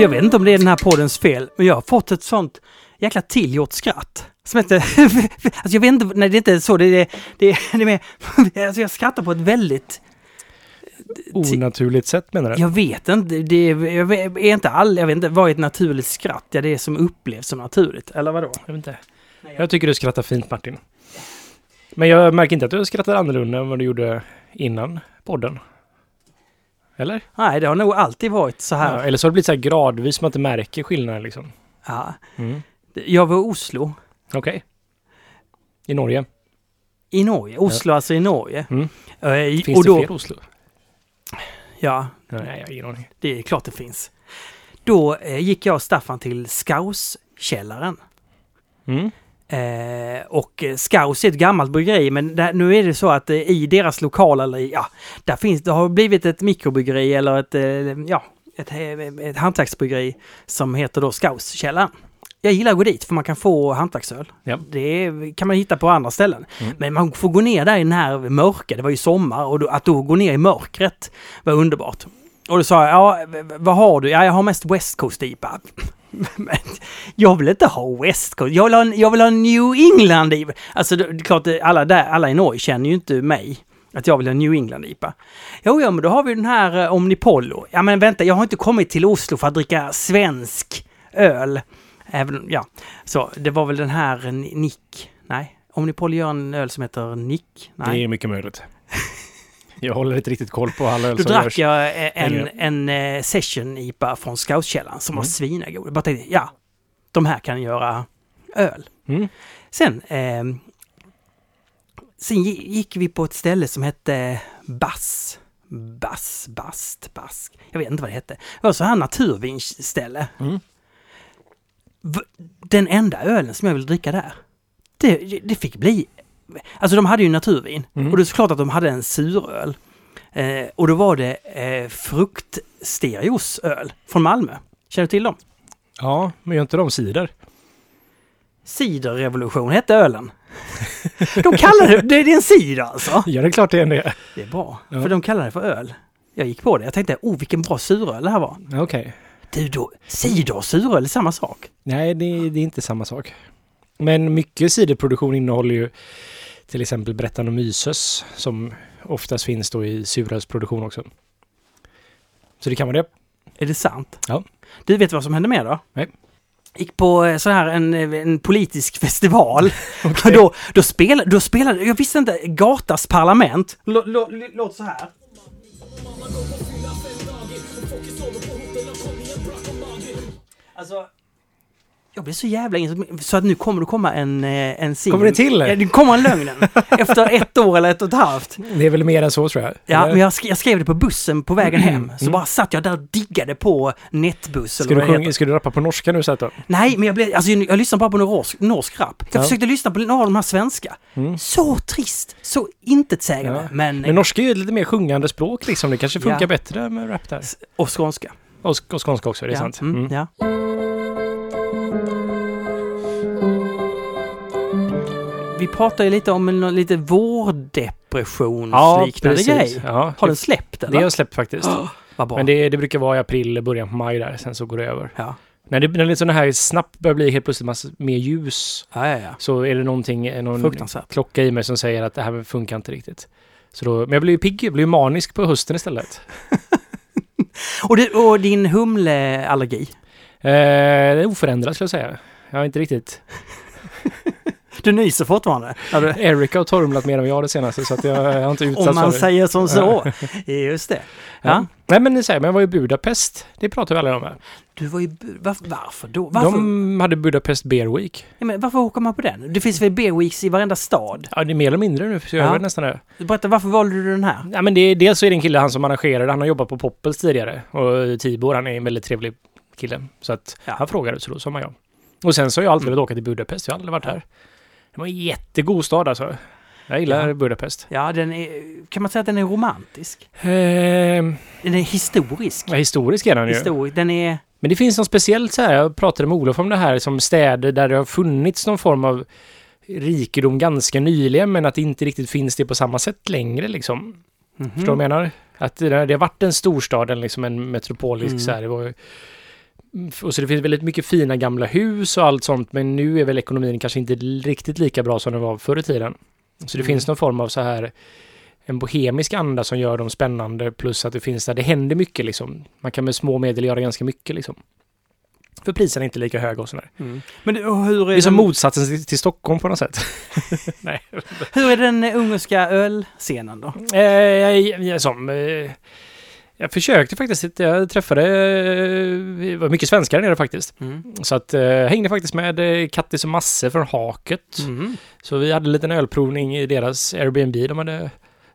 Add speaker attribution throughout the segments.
Speaker 1: jag vet inte om det är den här poddens fel, men jag har fått ett sånt jäkla tillgjort skratt. Som heter... alltså jag vet inte, nej det är inte så, det är, det är, det är mer... alltså jag skrattar på ett väldigt...
Speaker 2: Onaturligt sätt menar du?
Speaker 1: Jag vet inte, det är, jag vet, är inte all, jag vet inte, vad är ett naturligt skratt? Ja, det är som upplevs som naturligt, eller vadå?
Speaker 2: Jag vet inte. Jag tycker du skrattar fint Martin. Men jag märker inte att du skrattar annorlunda än vad du gjorde innan podden. Eller?
Speaker 1: Nej, det har nog alltid varit så här.
Speaker 2: Ja, eller så har det blivit så här gradvis man inte märker skillnaden liksom.
Speaker 1: Ja.
Speaker 2: Mm.
Speaker 1: Jag var i Oslo,
Speaker 2: Okej. I Norge.
Speaker 1: i Norge. Oslo alltså i Norge.
Speaker 2: Mm.
Speaker 1: Eh,
Speaker 2: Finns
Speaker 1: då,
Speaker 2: det fler Oslo?
Speaker 1: Ja,
Speaker 2: Nej, jag har ingen aning.
Speaker 1: det är klart det finns. Då eh, gick jag och Staffan till Skauskällaren.
Speaker 2: Mm.
Speaker 1: Eh, och Skaus är ett gammalt bryggeri men där, nu är det så att eh, i deras lokal eller ja, där finns, det har blivit ett mikrobryggeri eller ett, eh, ja, ett, eh, ett hantverksbryggeri som heter då Skauskällaren. Jag gillar att gå dit för man kan få hantverksöl.
Speaker 2: Ja.
Speaker 1: Det kan man hitta på andra ställen.
Speaker 2: Mm.
Speaker 1: Men man får gå ner där i den här mörka, det var ju sommar och då, att då gå ner i mörkret var underbart. Och då sa jag, ja vad har du? Ja, jag har mest West Coast IPA. Men jag vill inte ha West Coast, jag vill ha, jag vill ha New England IPA. Alltså det är klart, alla, där, alla i Norge känner ju inte mig. Att jag vill ha New England IPA. Jo, ja, men då har vi den här eh, Omnipollo. Ja, men vänta, jag har inte kommit till Oslo för att dricka svensk öl. Även, ja, så det var väl den här eh, Nick. Nej, Omnipollo gör en öl som heter Nick. Nej.
Speaker 2: Det är mycket möjligt. Jag håller inte riktigt koll på alla öl
Speaker 1: Då
Speaker 2: som
Speaker 1: drack
Speaker 2: görs.
Speaker 1: jag eh, en,
Speaker 2: längre.
Speaker 1: en, eh, session IPA från Scoutkällan som var
Speaker 2: Mm.
Speaker 1: svinagod. Jag bara tänkte, ja, de här kan göra öl.
Speaker 2: Mm.
Speaker 1: Sen, eh, sen gi- gick vi på ett ställe som hette Bass. Bass, Bast, Bask. Jag vet inte vad det hette. Det var så här naturvinsställe.
Speaker 2: Mm.
Speaker 1: Den enda ölen som jag ville dricka där, det, det fick bli... Alltså de hade ju naturvin
Speaker 2: Mm.
Speaker 1: och det är såklart att de hade en suröl. Eh, och då var det eh, Fruktstereos öl från Malmö. Känner du till dem?
Speaker 2: Ja, men gör inte de cider?
Speaker 1: Ciderrevolution hette ölen. De kallade det, det är en cider alltså.
Speaker 2: Ja, det är klart det är det.
Speaker 1: Det är bra,
Speaker 2: Ja.
Speaker 1: för de kallade det för öl. Jag gick på det, jag tänkte, oh vilken bra suröl det här var.
Speaker 2: Okej.
Speaker 1: Du då, cider och suröl är samma sak.
Speaker 2: Nej, det, det är inte samma sak. Men mycket ciderproduktion innehåller ju till exempel Brettanomyces som oftast finns då i surölsproduktion också. Så det kan vara det.
Speaker 1: Är det sant?
Speaker 2: Ja.
Speaker 1: Du vet vad som hände mer då?
Speaker 2: Nej.
Speaker 1: Gick på eh, så här en, eh, en politisk festival. då, då, spelade, då spelade, jag visste inte, Gatas parlament. Lå- lå- lå- Låt så här. Alltså, jag blir så jävla in så att nu kommer det komma en, eh, en singel.
Speaker 2: Kommer det till?
Speaker 1: Ja, det kommer en lögnen. Efter ett år eller ett och ett halvt.
Speaker 2: Det är väl mer än så tror jag.
Speaker 1: Ja,
Speaker 2: Eller?
Speaker 1: men jag, sk jag skrev det på bussen på vägen hem. Så
Speaker 2: Mm.
Speaker 1: bara satt jag där och diggade på Netbuss eller
Speaker 2: Ska,
Speaker 1: vad
Speaker 2: du ska du rappa på norska nu så att då?
Speaker 1: Nej, men jag, blev, alltså, jag lyssnade bara på norsk, norsk rap. Jag
Speaker 2: Ja.
Speaker 1: försökte lyssna på några av de här svenska.
Speaker 2: Mm.
Speaker 1: Så trist, så intetsägande.
Speaker 2: Ja.
Speaker 1: Men,
Speaker 2: Men norska är ju lite mer sjungande språk liksom. Det kanske funkar
Speaker 1: Ja.
Speaker 2: bättre med rap där.
Speaker 1: och skånska.
Speaker 2: Och, och skånska också, det är sant.
Speaker 1: Mm,
Speaker 2: Mm.
Speaker 1: ja. Vi pratar ju lite om en lite vårdepressionsliknande grej.
Speaker 2: Ja,
Speaker 1: Har den släppt
Speaker 2: det
Speaker 1: eller?
Speaker 2: har jag släppt faktiskt.
Speaker 1: Vad bra.
Speaker 2: Men det, det brukar vara i april, början på maj där. Sen så går det över.
Speaker 1: Ja.
Speaker 2: När det när det sådana här snabbt börjar bli helt plötsligt massa mer ljus
Speaker 1: Ja, ja, ja.
Speaker 2: så är det någonting, någon klocka i mig som säger att det här funkar inte riktigt. Så då, men jag blir ju pigg, jag blir manisk på hösten istället.
Speaker 1: Och, du, och din humleallergi?
Speaker 2: Eh, det är oförändrat skulle jag säga. Jag har inte riktigt...
Speaker 1: Du nyser fortfarande? Ja,
Speaker 2: Erika har tormlat mer än jag det senaste så att jag, jag har inte utsatts
Speaker 1: om man säger som så. Just det.
Speaker 2: Ja.
Speaker 1: Ja.
Speaker 2: Nej men det säger men jag var i Budapest. Det pratar vi alla om här.
Speaker 1: Du var ju... Varför, varför då? Varför,
Speaker 2: De hade Budapest Beer Week.
Speaker 1: ja, men varför åker man på den? Det finns väl Beer Weeks i varenda stad?
Speaker 2: Ja, det är mer eller mindre nu, så jag
Speaker 1: Ja.
Speaker 2: nästan det.
Speaker 1: Berätta, varför valde du den här?
Speaker 2: Ja, men det, är- dels så är det en kille, han som arrangerade, han har jobbat på Poppels tidigare. Och Tibor, han är en väldigt trevlig kille. Så att
Speaker 1: Ja.
Speaker 2: han frågade, så då sa man ja. Och sen så har jag alltid
Speaker 1: Mm.
Speaker 2: velat åka till Budapest, jag har aldrig varit här. Det var en jättegod stad alltså. Jag gillar
Speaker 1: Ja.
Speaker 2: Budapest.
Speaker 1: Ja, den är... Kan man säga att den är romantisk?
Speaker 2: Ehm,
Speaker 1: Den är historisk.
Speaker 2: ja, historisk är den ju.
Speaker 1: Historisk. Den är...
Speaker 2: Men det finns något speciellt så här, jag pratade med Olof om det här, som städer där det har funnits någon form av rikedom ganska nyligen, men att det inte riktigt finns det på samma sätt längre liksom.
Speaker 1: Mhm.
Speaker 2: Förstår du vad jag menar? Att det, det har varit en storstad, liksom en metropolisk
Speaker 1: Mm.
Speaker 2: så här, det var och så det finns väldigt mycket fina gamla hus och allt sånt men nu är väl ekonomin kanske inte riktigt lika bra som den var förr i tiden. Så det
Speaker 1: Mm.
Speaker 2: finns någon form av så här en bohemisk anda som gör dem spännande plus att det finns där, det händer mycket liksom. Man kan med små medel göra ganska mycket liksom. För priserna är inte lika höga och sådär.
Speaker 1: Mm. Men hur
Speaker 2: Det
Speaker 1: är,
Speaker 2: är som
Speaker 1: den,
Speaker 2: motsatsen till, till Stockholm på något sätt. Nej.
Speaker 1: hur är den ungerska ölscenen då?
Speaker 2: Eh, som, eh, jag försökte faktiskt, jag träffade, eh, det var mycket svenskar där nere faktiskt.
Speaker 1: Mm.
Speaker 2: Så att eh, jag hängde faktiskt med eh, Kattis och Masse från Haket.
Speaker 1: Mm.
Speaker 2: Så vi hade en liten ölprovning i deras Airbnb de hade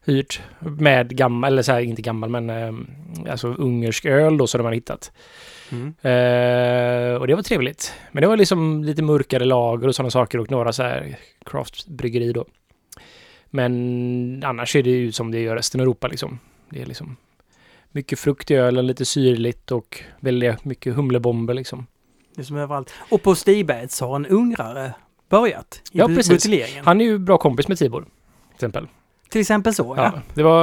Speaker 2: hyrt. Med gammal, eller så här, inte gammal men eh, alltså ungersk öl då som de hade hittat.
Speaker 1: Mm.
Speaker 2: Eh, och det var trevligt. Men det var liksom lite mörkare lager och sådana saker och några så här craftbryggeri då. Men annars är det ju som det gör resten av Europa liksom. Det är liksom mycket frukt i ölen, lite syrligt och väldigt mycket humlebomber liksom.
Speaker 1: Det är som överallt. Och på Stibergs har en ungrare börjat i
Speaker 2: Ja, precis. Han är ju bra kompis med Tibor. Till exempel.
Speaker 1: Till exempel så, ja.
Speaker 2: Ja, det var...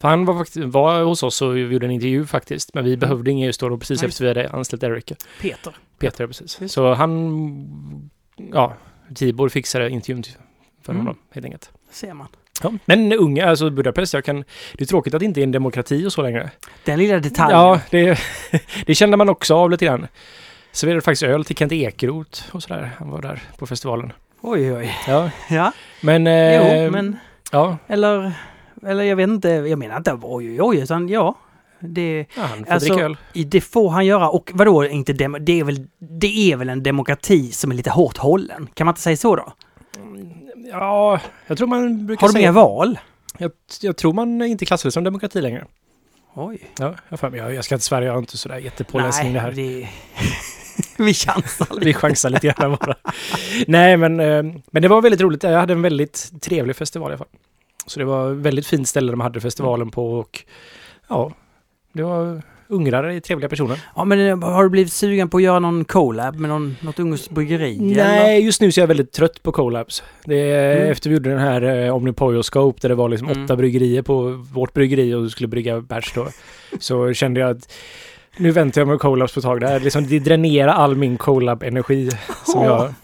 Speaker 2: För han var, var hos oss och gjorde en intervju faktiskt. Men vi behövde ingen just då, precis
Speaker 1: Nej.
Speaker 2: efter vi hade anställt Eric.
Speaker 1: Peter.
Speaker 2: Peter, precis.
Speaker 1: Just.
Speaker 2: Så han... Ja, Tibor fixade intervjun för
Speaker 1: Mm.
Speaker 2: honom, helt enkelt.
Speaker 1: ser man.
Speaker 2: Ja. Men unga, alltså Budapest, jag kan... Det är tråkigt att det inte är en demokrati och så längre.
Speaker 1: Den lilla detaljen.
Speaker 2: Ja, det, det kände man också av lite grann. Serverade faktiskt öl till Kent Ekeroth och sådär. Han var där på festivalen.
Speaker 1: Oj, oj.
Speaker 2: Ja,
Speaker 1: Ja,
Speaker 2: men... Eh,
Speaker 1: jo, men...
Speaker 2: Ja,
Speaker 1: Eller... Eller jag vet inte, jag menar inte oj, oj, oj, utan ja. Det,
Speaker 2: ja han får
Speaker 1: Alltså-
Speaker 2: dricka öl.
Speaker 1: det får han göra. Och vadå, inte dem, det, är väl, det är väl en demokrati som är lite hårt hållen? Kan man inte säga så då?
Speaker 2: Ja, jag tror man brukar
Speaker 1: Har de
Speaker 2: säga...
Speaker 1: inga val?
Speaker 2: Jag, jag tror man inte klassar det som demokrati längre.
Speaker 1: Oj.
Speaker 2: Ja, jag, jag, jag ska inte svära, jag har inte sådär jättepåläsning det här.
Speaker 1: det... Vi chansar lite.
Speaker 2: Vi chansar lite grann bara. Nej, men, eh, men det var väldigt roligt. Jag hade en väldigt trevlig festival i alla fall. Så det var väldigt fint ställe de hade festivalen på och ja, det var ungrare, trevliga personer.
Speaker 1: Ja, men eh, har du blivit sugen på att göra någon collab med någon, något bryggeri? eller?
Speaker 2: Nej, just nu så är jag väldigt trött på collabs. Det är
Speaker 1: Mm.
Speaker 2: efter vi gjorde den här eh, Omnipoyoscope där det var liksom
Speaker 1: Mm.
Speaker 2: åtta bryggerier på vårt bryggeri och du skulle brygga bärs då. Så kände jag att nu väntar jag med collabs på ett tag. Det, här, liksom, det dränerar all min collab-energi som jag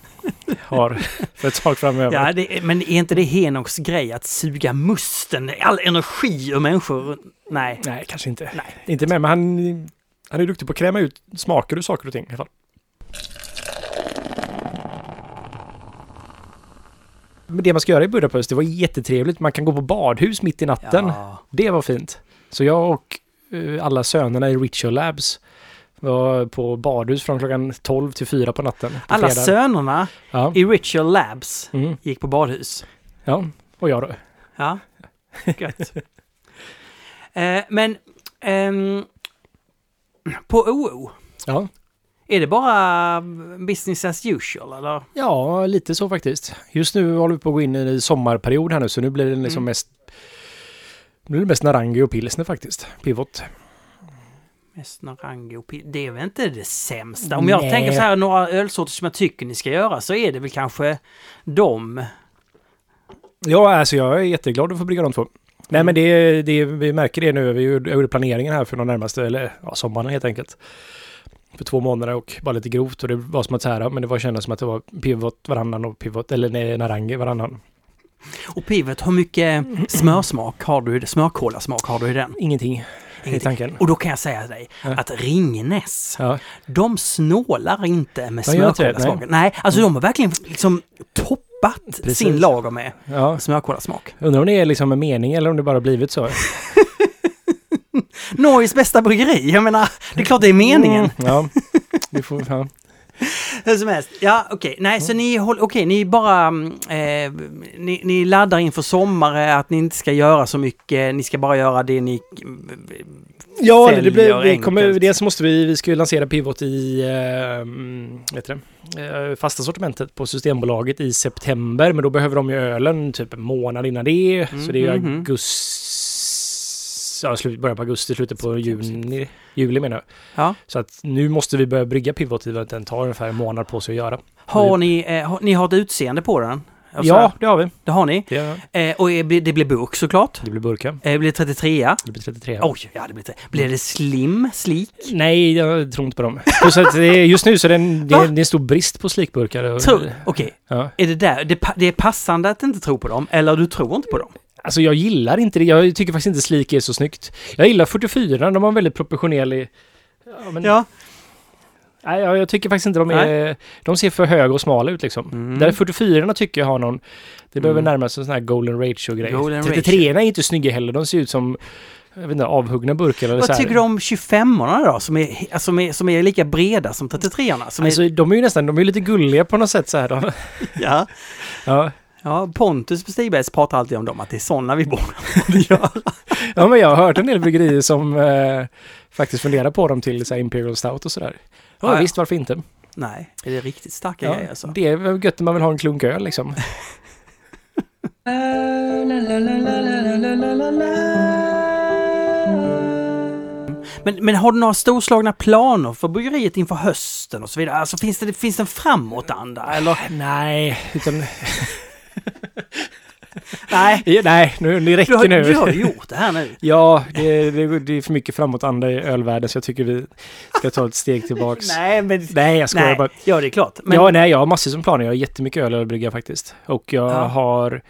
Speaker 2: har för ett tag framöver.
Speaker 1: Ja, det, är- men är inte det Henoks grej att suga musten, all energi ur människor? Nej.
Speaker 2: Nej, kanske inte.
Speaker 1: Nej.
Speaker 2: Inte med, men han, han är duktig på att kräma ut smaker ur saker och ting i alla fall. Men det man ska göra i Budapest, det var jättetrevligt. Man kan gå på badhus mitt i natten.
Speaker 1: Ja.
Speaker 2: Det var fint. Så jag och eh, alla sönerna i Ritual Labs var på badhus från klockan 12 till 4 på natten. till
Speaker 1: Alla
Speaker 2: fredag.
Speaker 1: sönerna
Speaker 2: Ja.
Speaker 1: i Ritual Labs
Speaker 2: Mm.
Speaker 1: gick på badhus.
Speaker 2: ja, och jag då.
Speaker 1: Ja, gött. Eh, men ehm, på OO,
Speaker 2: Ja.
Speaker 1: är det bara business as usual eller?
Speaker 2: ja, lite så faktiskt. Just nu håller vi på att gå in i sommarperiod här nu, så nu blir det liksom
Speaker 1: Mm.
Speaker 2: mest nu blir det mest Narangi och pilsner faktiskt. Pivot.
Speaker 1: Mest Narangi och pi- Det är väl inte det sämsta. Om jag
Speaker 2: Nej.
Speaker 1: tänker så här några ölsorter som jag tycker ni ska göra så är det väl kanske de.
Speaker 2: Ja, alltså jag är jätteglad att få brygga de två. Nej
Speaker 1: Mm.
Speaker 2: men det, det, vi märker det nu. Vi gjorde planeringen här för de närmaste, eller ja, sommaren helt enkelt. För två månader och bara lite grovt och det var som att så här, men det var kändes som att det var pivot varannan och pivot, eller nej, narangi varannan.
Speaker 1: Och Pivot, hur mycket smörsmak har du? Smörkolasmak har du i den?
Speaker 2: Ingenting i tanken.
Speaker 1: Och då kan jag säga dig
Speaker 2: Ja.
Speaker 1: att Ringnes,
Speaker 2: Ja,
Speaker 1: de snålar inte med smörkolasmaken. Nej. alltså de har verkligen liksom toppat
Speaker 2: Precis.
Speaker 1: sin lager med
Speaker 2: ja.
Speaker 1: smörkolasmak.
Speaker 2: Undrar om det är liksom en mening eller om det bara blivit så.
Speaker 1: Norges bästa bryggeri, jag menar, det är klart det är meningen.
Speaker 2: Mm, ja, vi får, ja.
Speaker 1: Hur som helst. Ja, okej. Nej, så ni håller, okej, ni bara, mm, eh, ni, ni laddar inför sommaren att ni inte ska göra så mycket, ni ska bara göra det ni...
Speaker 2: Ja, det, blir, vi kommer, dels måste vi, vi ska ju lansera Pivot i eh, mm, vet det, eh, fasta sortimentet på Systembolaget i september. Men då behöver de ju ölen typ en månad innan det. så det är
Speaker 1: Mhm.
Speaker 2: augusti, ja, slut, början på augusti, slutet på juni, juli menar jag.
Speaker 1: Ja.
Speaker 2: Så att nu måste vi börja brygga Pivot i att den tar ungefär en månad på sig att göra.
Speaker 1: Har ni, eh, har, ni har ett utseende på den? Och så
Speaker 2: Ja, det har vi.
Speaker 1: Det har ni.
Speaker 2: Det, har-
Speaker 1: Eh, och det blir- det blir burk såklart.
Speaker 2: det blir burka.
Speaker 1: Eh, blir det 33
Speaker 2: Det blir 33.
Speaker 1: Oj, ja det blir det. Blir det slim, sleek?
Speaker 2: Nej, jag tror inte på dem. Plus att det just nu så är det en, det är, det är en stor brist på slikburkar.
Speaker 1: Okej,
Speaker 2: Ja.
Speaker 1: är det där, det, det är passande att inte tro på dem, eller du tror inte på dem?
Speaker 2: Alltså jag gillar inte det. Jag tycker faktiskt inte slik är så snyggt. Jag gillar 44, de har en väldigt proportionerlig... Ja, men,
Speaker 1: Ja.
Speaker 2: Nej, jag, tycker faktiskt inte de är... De ser för höga och smala ut liksom.
Speaker 1: Mm.
Speaker 2: Där 44 tycker jag har någon... Det behöver
Speaker 1: Mm.
Speaker 2: närma sig en sån här golden ratio-grej.
Speaker 1: Golden
Speaker 2: 33 är inte snygga heller. De ser ut som... Jag vet inte, avhuggna burkar eller så
Speaker 1: Vad
Speaker 2: här.
Speaker 1: tycker du om 25orna då, som är, alltså, som är, som är lika breda som 33orna? Som
Speaker 2: Alltså de är ju nästan, de är lite gulliga på något sätt så här.
Speaker 1: Är, ja.
Speaker 2: ja.
Speaker 1: Ja, Pontus på Stigbergs pratar alltid om dem, att det är sådana vi borde göra.
Speaker 2: ja, men jag har hört en del bryggerier som eh, faktiskt funderar på dem till så Imperial Stout och sådär. Ja,
Speaker 1: Ja, ja.
Speaker 2: visst, varför inte?
Speaker 1: Nej, är det riktigt starka
Speaker 2: Ja,
Speaker 1: grejer alltså?
Speaker 2: Det är väl gött när man vill ha en klunk öl liksom.
Speaker 1: Men, men har du några storslagna planer för bryggeriet inför hösten och så vidare? Alltså finns det, finns det en framåtanda eller?
Speaker 2: Nej, utan...
Speaker 1: Nej,
Speaker 2: Ja, Nej, nu,
Speaker 1: du
Speaker 2: räcker
Speaker 1: har,
Speaker 2: nu.
Speaker 1: du har gjort det här nu.
Speaker 2: Ja, det, det, det är för mycket framåtanda i ölvärlden så jag tycker vi ska ta ett steg tillbaks.
Speaker 1: Nej, men...
Speaker 2: Nej, jag skojar
Speaker 1: Nej,
Speaker 2: bara.
Speaker 1: ja det är klart. Men,
Speaker 2: Ja, nej, jag har massor som planer. Jag har jättemycket öl att brygga faktiskt. Och jag
Speaker 1: Ja.
Speaker 2: har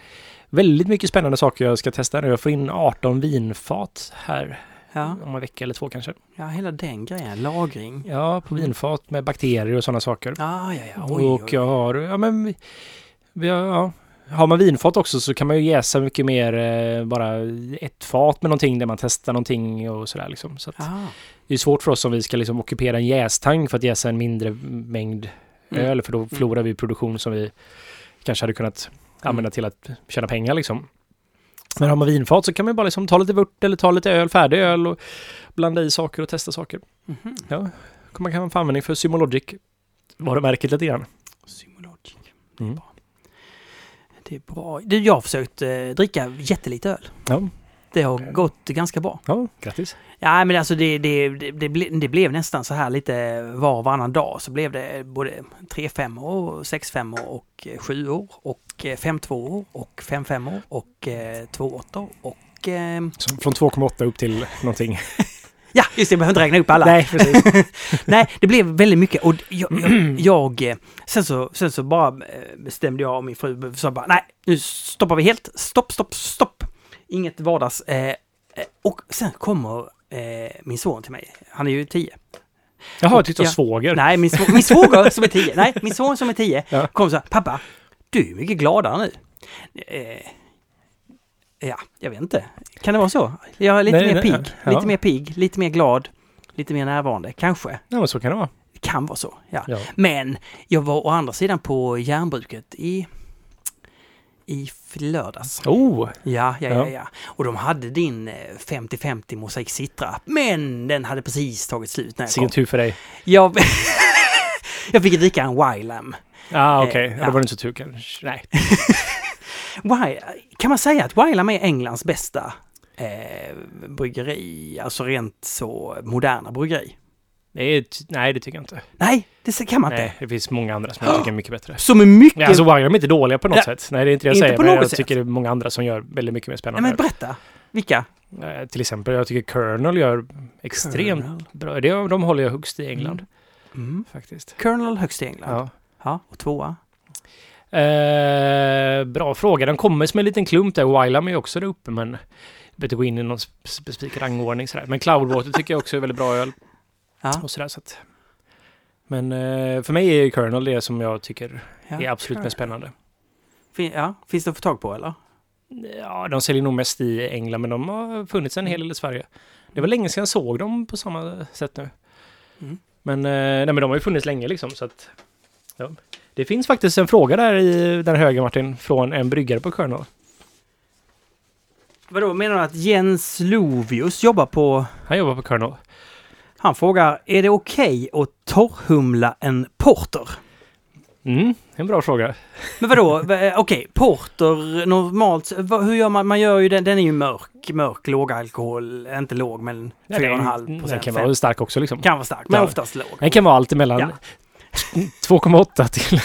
Speaker 2: väldigt mycket spännande saker jag ska testa nu. Jag får in 18 vinfat här
Speaker 1: ja,
Speaker 2: om en vecka eller två kanske.
Speaker 1: ja, hela den grejen. Lagring.
Speaker 2: Ja, på vinfat med bakterier och sådana saker.
Speaker 1: Ja, ja, ja. Oj,
Speaker 2: och jag har, ja men, vi, vi har, ja. Har man vinfat också så kan man ju jäsa mycket mer eh, bara ett fat med någonting där man testar någonting och sådär liksom. Så att
Speaker 1: Ah,
Speaker 2: det är svårt för oss om vi ska liksom ockupera en jästank för att jäsa en mindre mängd
Speaker 1: Mm.
Speaker 2: öl för då förlorar vi produktion som vi kanske hade kunnat använda till att tjäna pengar liksom. Men har man vinfat så kan man ju bara liksom ta lite vört eller ta lite öl, färdig öl och blanda i saker och testa saker.
Speaker 1: mhm.
Speaker 2: Ja, man kan få användning för Symologic varumärket lite grann.
Speaker 1: Symologic.
Speaker 2: Mm.
Speaker 1: Det är bra. Du, jag har försökt eh, dricka jättelite öl.
Speaker 2: Ja,
Speaker 1: Det har gått ganska bra.
Speaker 2: ja, grattis.
Speaker 1: Ja, men alltså det, det, det, det, ble, det blev nästan så här lite var och varannan dag så blev det både 3-5 och 6-5 och 7 år och 5-2 år och 5-5 år och 2-8 år och... Eh,
Speaker 2: från 2,8 upp till någonting.
Speaker 1: ja, just det, jag behöver inte räkna upp alla.
Speaker 2: Nej, precis.
Speaker 1: Nej, det blev väldigt mycket och jag, jag, jag eh, sen, så, sen så bara eh, bestämde jag och min fru, så bara nej, nu stoppar vi helt, stopp, stopp, stopp. Inget vardags. Eh, eh, och sen kommer eh, min son till mig, han är ju tio.
Speaker 2: Jaha, jag tyckte det
Speaker 1: Ja.
Speaker 2: var svåger.
Speaker 1: Nej, min, svå, min svåger som är tio, nej, min son som är tio,
Speaker 2: Ja.
Speaker 1: kom så här, pappa, du är mycket gladare nu. Eh, ja, jag vet inte. Kan det vara så? Jag är lite
Speaker 2: Nej,
Speaker 1: mer
Speaker 2: nej,
Speaker 1: pigg,
Speaker 2: ja.
Speaker 1: lite mer pigg, lite mer glad, lite mer närvarande, kanske.
Speaker 2: Ja, men så kan det vara.
Speaker 1: Det kan vara så, ja.
Speaker 2: Ja.
Speaker 1: Men jag var å andra sidan på järnbruket i, i lördags.
Speaker 2: Oh,
Speaker 1: Ja, ja, ja,
Speaker 2: Ja.
Speaker 1: Och de hade din eh, 50-50 Mosaic Citra. Men den hade precis tagit slut när jag
Speaker 2: vilken tur för dig.
Speaker 1: Jag, jag fick dricka en Wylam.
Speaker 2: Ah, okej.
Speaker 1: Eh,
Speaker 2: Ja, det var inte så tur kanske. Nej.
Speaker 1: Kan man säga att Wylam är Englands bästa eh, bryggeri? Alltså rent så moderna bryggeri?
Speaker 2: Det är, nej, det tycker jag inte.
Speaker 1: Nej, det kan man inte.
Speaker 2: Nej, det finns många andra som jag tycker är mycket bättre.
Speaker 1: Som är mycket...
Speaker 2: Ja, alltså Wigram är inte dåliga på något
Speaker 1: Ja.
Speaker 2: sätt. Nej, det är inte det jag
Speaker 1: Inte
Speaker 2: säger.
Speaker 1: på
Speaker 2: Men jag
Speaker 1: sätt.
Speaker 2: tycker det är många andra som gör väldigt mycket mer
Speaker 1: Nej,
Speaker 2: spännande.
Speaker 1: men berätta. Vilka?
Speaker 2: Eh, till exempel, jag tycker Kernel gör extremt
Speaker 1: Colonel.
Speaker 2: bra. Det, de håller jag högst i England,
Speaker 1: Mm.
Speaker 2: faktiskt.
Speaker 1: Colonel högst i England.
Speaker 2: Ja.
Speaker 1: Ja, och tvåa.
Speaker 2: Eh, bra fråga. Den kommer som en liten klump där. Wylam är också där uppe, men jag behöver inte gå in i någon spe- specifik rangordning sådär. Men Cloudwater tycker jag också är väldigt bra öl.
Speaker 1: Ja.
Speaker 2: Och sådär, så att. Men eh, för mig är Kernel det som jag tycker
Speaker 1: ja.
Speaker 2: är absolut mest spännande.
Speaker 1: Fin- ja. Finns det att få tag på eller?
Speaker 2: Ja, de säljer nog mest i England, men de har funnits en hel del i Sverige. Det var länge sedan jag såg dem på samma sätt nu.
Speaker 1: Mm.
Speaker 2: Men, eh, nej, men de har ju funnits länge liksom, så att... Ja. Det finns faktiskt en fråga där i den höger Martin, från en bryggare på Kernel.
Speaker 1: Vadå, menar du att Jens Lovius jobbar på...
Speaker 2: Han jobbar på Kernel.
Speaker 1: Han frågar, är det okej att torrhumla en porter?
Speaker 2: Mm, en bra fråga.
Speaker 1: Men vadå, eh, okej, porter normalt, vad- hur gör man? Man gör ju den, den är ju mörk, mörk, låg alkohol, inte låg men
Speaker 2: Ja,
Speaker 1: 4,5
Speaker 2: Den
Speaker 1: procent.
Speaker 2: kan vara stark också liksom.
Speaker 1: Kan vara stark, men
Speaker 2: Ja.
Speaker 1: oftast låg.
Speaker 2: Den kan vara allt emellan.
Speaker 1: Ja.
Speaker 2: 2,8 till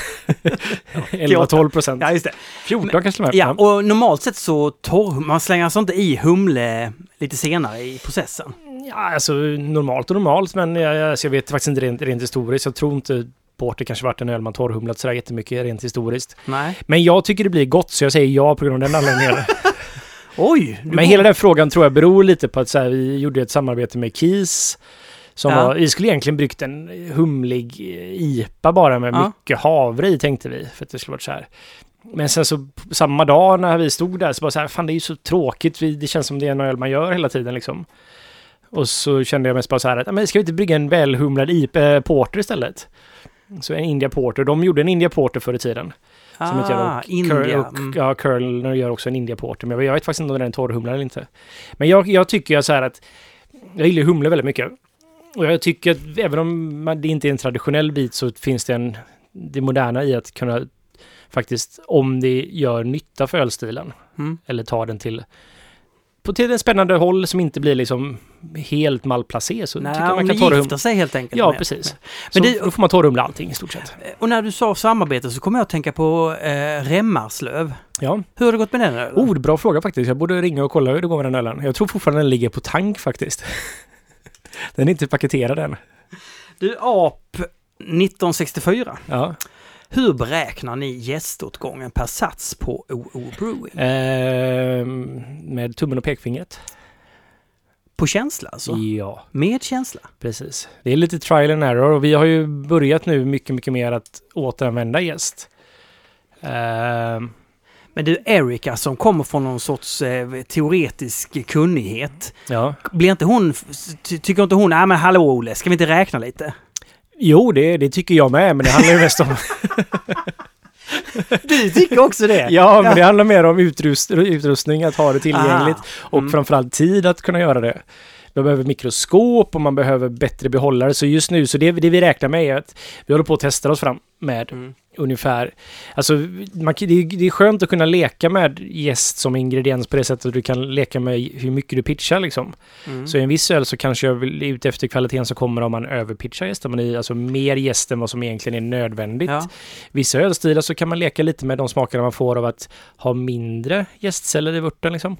Speaker 2: 11-12 procent.
Speaker 1: Ja, just det.
Speaker 2: 14 kanske till och med.
Speaker 1: Ja, och normalt sett så torr... Man slänger alltså inte i humle lite senare i processen.
Speaker 2: Ja, alltså normalt och normalt, men jag, alltså, jag vet faktiskt inte rent, rent historiskt. Jag tror inte Porter kanske varit en öl man torrhumlat sådär jättemycket rent historiskt.
Speaker 1: Nej.
Speaker 2: Men jag tycker det blir gott, så jag säger ja på grund av den anledningen.
Speaker 1: Oj!
Speaker 2: Men hela den frågan tror jag beror lite på att så här, vi gjorde ett samarbete med Keys. Som
Speaker 1: Ja.
Speaker 2: var, vi skulle egentligen bryggt en humlig IPA bara med
Speaker 1: Ja.
Speaker 2: mycket havre i tänkte vi. För att det skulle varit så här. Men sen så samma dag när vi stod där så bara så här, fan det är ju så tråkigt. Vi, det känns som det är en öl man gör hela tiden liksom. Och så kände jag mest bara så här att, "Ja, men ska vi inte brygga en välhumlad IPA, porter istället? Så en India Porter. De gjorde en India Porter förr i tiden. Som inte jag
Speaker 1: ah,
Speaker 2: och,
Speaker 1: India.
Speaker 2: Och
Speaker 1: mm.
Speaker 2: ja, Curl gör också en India Porter. Men jag vet faktiskt inte om den är torrhumlad eller inte. Men jag, jag tycker ju så här att jag gillar humle väldigt mycket. Och jag tycker att även om det inte är en traditionell bit så finns det en det moderna i att kunna faktiskt, om det gör nytta för ölstilen,
Speaker 1: Mm.
Speaker 2: eller ta den till på till en spännande håll som inte blir liksom helt malplacé så
Speaker 1: Nej,
Speaker 2: tycker man
Speaker 1: det
Speaker 2: kan torrhumla.
Speaker 1: gifter sig helt enkelt.
Speaker 2: Ja, precis.
Speaker 1: Men det-
Speaker 2: då får man torrhumla allting i stort sett.
Speaker 1: Och när du sa samarbete så kommer jag att tänka på eh, Remmarslöv.
Speaker 2: Ja.
Speaker 1: Hur har det gått med den ölen?
Speaker 2: Oh, bra fråga faktiskt. Jag borde ringa och kolla hur det går med den ölen. Jag tror fortfarande den ligger på tank faktiskt. den är inte paketerad än.
Speaker 1: Du, AP 1964.
Speaker 2: Ja.
Speaker 1: Hur beräknar ni gäståtgången per sats på OO Brewing?
Speaker 2: Ehm, med tummen och pekfingret.
Speaker 1: På känsla alltså?
Speaker 2: Ja,
Speaker 1: Med känsla?
Speaker 2: precis. Det är lite trial and error och vi har ju börjat nu mycket, mycket mer att återanvända gäst. Ehm,
Speaker 1: Men du, Erika som kommer från någon sorts eh, teoretisk kunnighet.
Speaker 2: ja.
Speaker 1: Blir inte hon... Ty tycker inte hon, nej men hallå Olle, ska vi inte räkna lite?
Speaker 2: Jo, det, det tycker jag med, men det handlar ju mest om...
Speaker 1: Du tycker också det?
Speaker 2: ja, men det handlar mer om utrust, utrustning, att ha det tillgängligt.
Speaker 1: Ah,
Speaker 2: Och
Speaker 1: mm.
Speaker 2: framförallt tid att kunna göra det. Man behöver mikroskop och man behöver bättre behållare. Så just nu, så det, det vi räknar med är att vi håller på att testa oss fram med
Speaker 1: Mm.
Speaker 2: Ungefär... Alltså, man, det, är, det är skönt att kunna leka med jäst som ingrediens på det sättet att du kan leka med hur mycket du pitchar liksom.
Speaker 1: Mm.
Speaker 2: Så i en viss öl så kanske jag vill ut efter kvaliteten så kommer om man överpitchar jäst. Om man i alltså mer jäst än vad som egentligen är nödvändigt.
Speaker 1: Ja.
Speaker 2: Vissa ölstilar så kan man leka lite med de smakerna man får av att ha mindre jästceller i vörten liksom.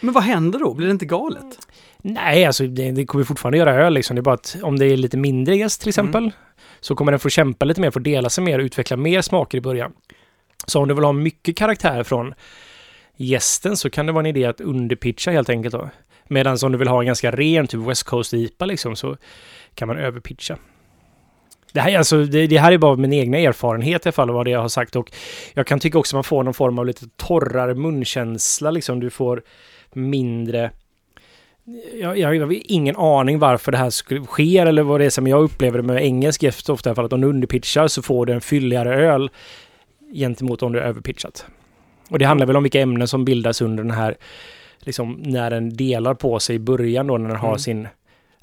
Speaker 1: Men vad händer då? Blir det inte galet?
Speaker 2: Nej, alltså det, det kommer fortfarande göra öl liksom. Det är bara att om det är lite mindre jäst till exempel så kommer den få kämpa lite mer, få dela sig mer och utveckla mer smaker i början. Så om du vill ha mycket karaktär från gästen så kan det vara en idé att underpitcha helt enkelt då. Medan om du vill ha en ganska ren typ West Coast IPA liksom så kan man överpitcha. Det här, är alltså, det, det här är bara min egna erfarenhet i alla fall och vad det jag har sagt och jag kan tycka också att man får någon form av lite torrare munkänsla liksom. Du får mindre jag, jag, jag har ingen aning varför det här skulle ske eller vad det är som jag upplever det med engelsk jäst ofta fall att om du underpitchar så får du en fylligare öl gentemot om du är överpitchat. Och det handlar väl om vilka ämnen som bildas under den här, liksom när den delar på sig i början då när den har
Speaker 1: Mm.
Speaker 2: sin,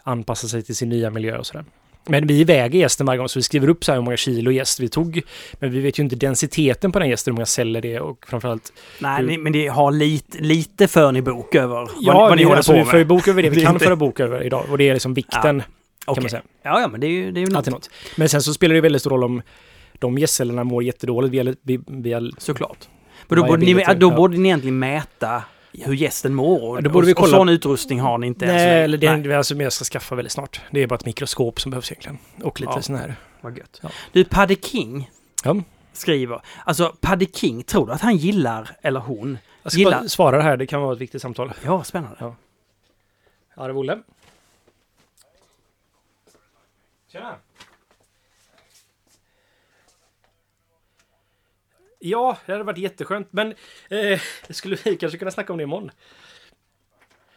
Speaker 2: anpassar sig till sin nya miljö och sådär. Men vi väger gästen varje gång så vi skriver upp så här hur många kilo gäst vi tog. Men vi vet ju inte densiteten på den gästen, hur många celler det är och framförallt
Speaker 1: Nej, ni, men det har lite, lite för ni bok över vad,
Speaker 2: Ja,
Speaker 1: ni- vad ni
Speaker 2: vi,
Speaker 1: håller
Speaker 2: alltså,
Speaker 1: på
Speaker 2: vi
Speaker 1: med.
Speaker 2: för ju bok över det vi
Speaker 1: Det
Speaker 2: kan
Speaker 1: inte-
Speaker 2: föra bok över idag. Och det är liksom vikten, kan
Speaker 1: Okej.
Speaker 2: man säga.
Speaker 1: Ja, ja, men det är ju, det är ju något.
Speaker 2: Något. Men sen så spelar det väldigt stor roll om de gästcellerna mår jättedåligt via, via,
Speaker 1: Såklart. Men då
Speaker 2: Vad
Speaker 1: borde, ni, då
Speaker 2: Ja.
Speaker 1: borde ni egentligen mäta hur gästen mår. Och,
Speaker 2: Ja, borde vi
Speaker 1: och, och
Speaker 2: kolla-
Speaker 1: sån utrustning har ni inte
Speaker 2: Nej, eller det
Speaker 1: Nej,
Speaker 2: är alltså mer jag ska skaffa väldigt snart. Det är bara ett mikroskop som behövs egentligen. Och lite
Speaker 1: Ja.
Speaker 2: sån här.
Speaker 1: vad gött.
Speaker 2: Ja.
Speaker 1: Du, Paddy King
Speaker 2: Ja.
Speaker 1: skriver. Alltså, Paddy King, tror du att han gillar, eller hon?
Speaker 2: Jag ska
Speaker 1: Gillar-
Speaker 2: bara svara det här, det kan vara ett viktigt samtal.
Speaker 1: Ja, spännande.
Speaker 2: Ja. Ja, det är Olle. Tjena! Ja, det hade varit jätteskönt, men eh, skulle vi kanske kunna snacka om det imorgon.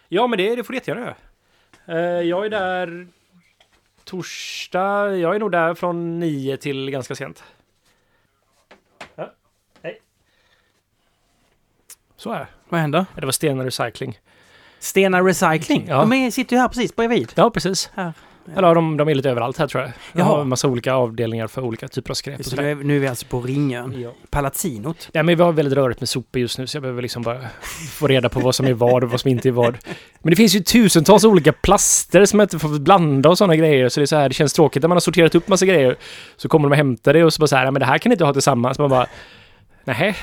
Speaker 2: Ja, men det, det får du jättegärna göra. Eh, jag är där torsdag. Jag är nog där från nio till ganska sent. Ja, hej. Så är.
Speaker 1: Vad händer?
Speaker 2: Det var Stena Recycling.
Speaker 1: Stena Recycling.
Speaker 2: Ja.
Speaker 1: De är, sitter ju här precis bredvid.
Speaker 2: Ja, precis.
Speaker 1: Här.
Speaker 2: Eller de, de är lite överallt här tror jag. Jag
Speaker 1: Jaha.
Speaker 2: har en massa olika avdelningar för olika typer av skräp.
Speaker 1: Så nu är, nu är vi alltså på Ringön.
Speaker 2: Ja.
Speaker 1: Palazzinot.
Speaker 2: Ja, men vi har väldigt rörigt med sopor just nu så jag behöver liksom bara få reda på vad som är vad och vad som inte är vad. Men det finns ju tusentals olika plaster som man inte får blanda och sådana grejer. Så det är så här, det känns tråkigt när man har sorterat upp massa grejer. Så kommer de och hämtar det och så bara så här, "Ja, men det här kan ni inte ha tillsammans. Man bara, nej.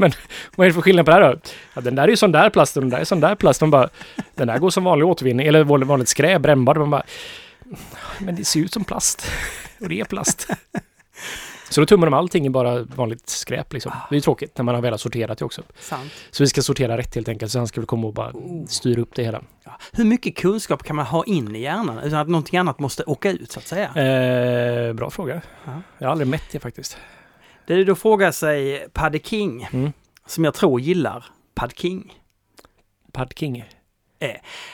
Speaker 2: Men vad är det för skillnad på det här då? Ja, den där är ju sån där plast och den där är sån där plast. Man bara, den där går som vanlig återvinning, eller vanligt skräp, brännbart. Man bara, men det ser ut som plast. Och det är plast. Så då tummar de allting i bara vanligt skräp liksom. Det är ju tråkigt när man har väl sorterat det också.
Speaker 1: Sant.
Speaker 2: Så vi ska sortera rätt helt enkelt. Så han ska väl komma och bara styra upp det hela.
Speaker 1: Ja. Hur mycket kunskap kan man ha in i hjärnan utan att någonting annat måste åka ut så att säga?
Speaker 2: Eh, bra fråga.
Speaker 1: Ja.
Speaker 2: Jag har aldrig mätt det faktiskt.
Speaker 1: Det är då frågar sig Padde King,
Speaker 2: Mm.
Speaker 1: som jag tror gillar Pad King.
Speaker 2: Pad King.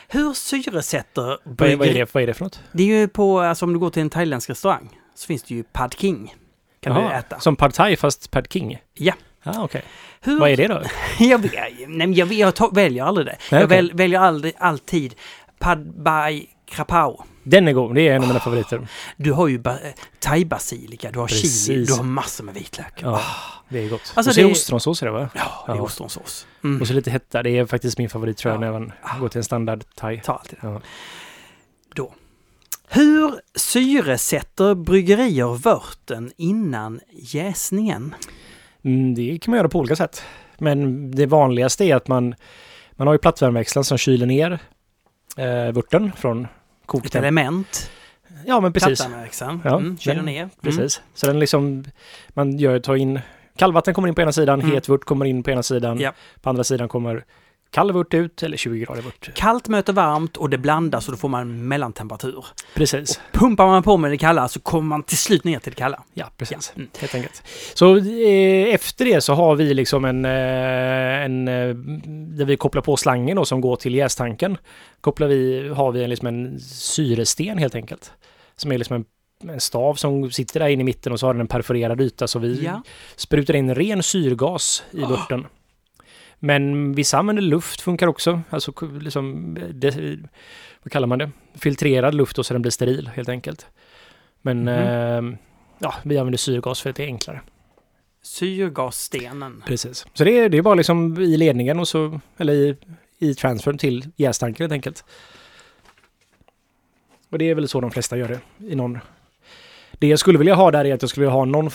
Speaker 1: Hur syresätter
Speaker 2: är, vad, är det, vad är det för något?
Speaker 1: Det är ju på, alltså om du går till en thailändsk restaurang så finns det ju Pad King. Kan du
Speaker 2: Jaha,
Speaker 1: äta.
Speaker 2: Som Pad Thai fast Pad King?
Speaker 1: Ja.
Speaker 2: Ah, okej.
Speaker 1: Hur,
Speaker 2: Vad är det då?
Speaker 1: jag, vet- nej, jag, jag tar, väljer aldrig det.
Speaker 2: Nej,
Speaker 1: jag
Speaker 2: okej.
Speaker 1: väl, väljer aldrig, alltid Pad Bai Krapao.
Speaker 2: Den är god. Det är en av mina favoriter.
Speaker 1: Du har ju eh, thai-basilika, du har chili,
Speaker 2: Precis.
Speaker 1: du har massor med vitlök.
Speaker 2: Ja, det är gott.
Speaker 1: Alltså
Speaker 2: och så är
Speaker 1: det-
Speaker 2: ostronsås i det va?
Speaker 1: Ja, det är
Speaker 2: Ja.
Speaker 1: ostronsås. Mm.
Speaker 2: Och så lite hetta. Det är faktiskt min favorit tror jag
Speaker 1: Ja.
Speaker 2: när man går till en standard thai.
Speaker 1: Ta alltid det.
Speaker 2: Ja.
Speaker 1: Hur syresätter bryggerier vörten innan jäsningen?
Speaker 2: Mm, det kan man göra på olika sätt. Men det vanligaste är att man, man har ju plattvärmeväxlaren som kyler ner eh, vörten från
Speaker 1: Ett
Speaker 2: koktemp.
Speaker 1: element,
Speaker 2: Ja, men precis.
Speaker 1: plattvärmeväxeln,
Speaker 2: Ja,
Speaker 1: mm, kyler ner. Mm.
Speaker 2: precis. Så den liksom, man gör, tar in, kallvatten kommer in på ena sidan,
Speaker 1: Mm.
Speaker 2: het vört kommer in på ena sidan.
Speaker 1: Ja.
Speaker 2: På andra sidan kommer kall vört ut, eller 20 grader vört.
Speaker 1: Kallt möter varmt och det blandas och då får man mellantemperatur.
Speaker 2: Precis.
Speaker 1: Pumpar man på med det kalla så kommer man till slut ner till det kalla.
Speaker 2: Ja, precis.
Speaker 1: Ja. Mm.
Speaker 2: Helt enkelt. Så eh, efter det så har vi liksom en, eh, en eh, där vi kopplar på slangen då, som går till jästanken. Kopplar vi, har vi en, liksom en syresten helt enkelt. Som är liksom en, en stav som sitter där inne i mitten och så har den en perforerad yta så vi
Speaker 1: Ja.
Speaker 2: sprutar in ren syrgas i
Speaker 1: Ah.
Speaker 2: vörten. Men vissa använder luft, funkar också. Alltså liksom, det, vad kallar man det? Filtrerad luft och så den blir steril helt enkelt. Men
Speaker 1: Mhm.
Speaker 2: eh, ja, vi använder syrgas för att det är enklare.
Speaker 1: Syrgasstenen.
Speaker 2: Precis. Så det är, det är bara liksom i ledningen och så, eller i, i transfern till jästanken helt enkelt. Och det är väl så de flesta gör det. I någon... Det jag skulle vilja ha där är att jag skulle vilja ha någon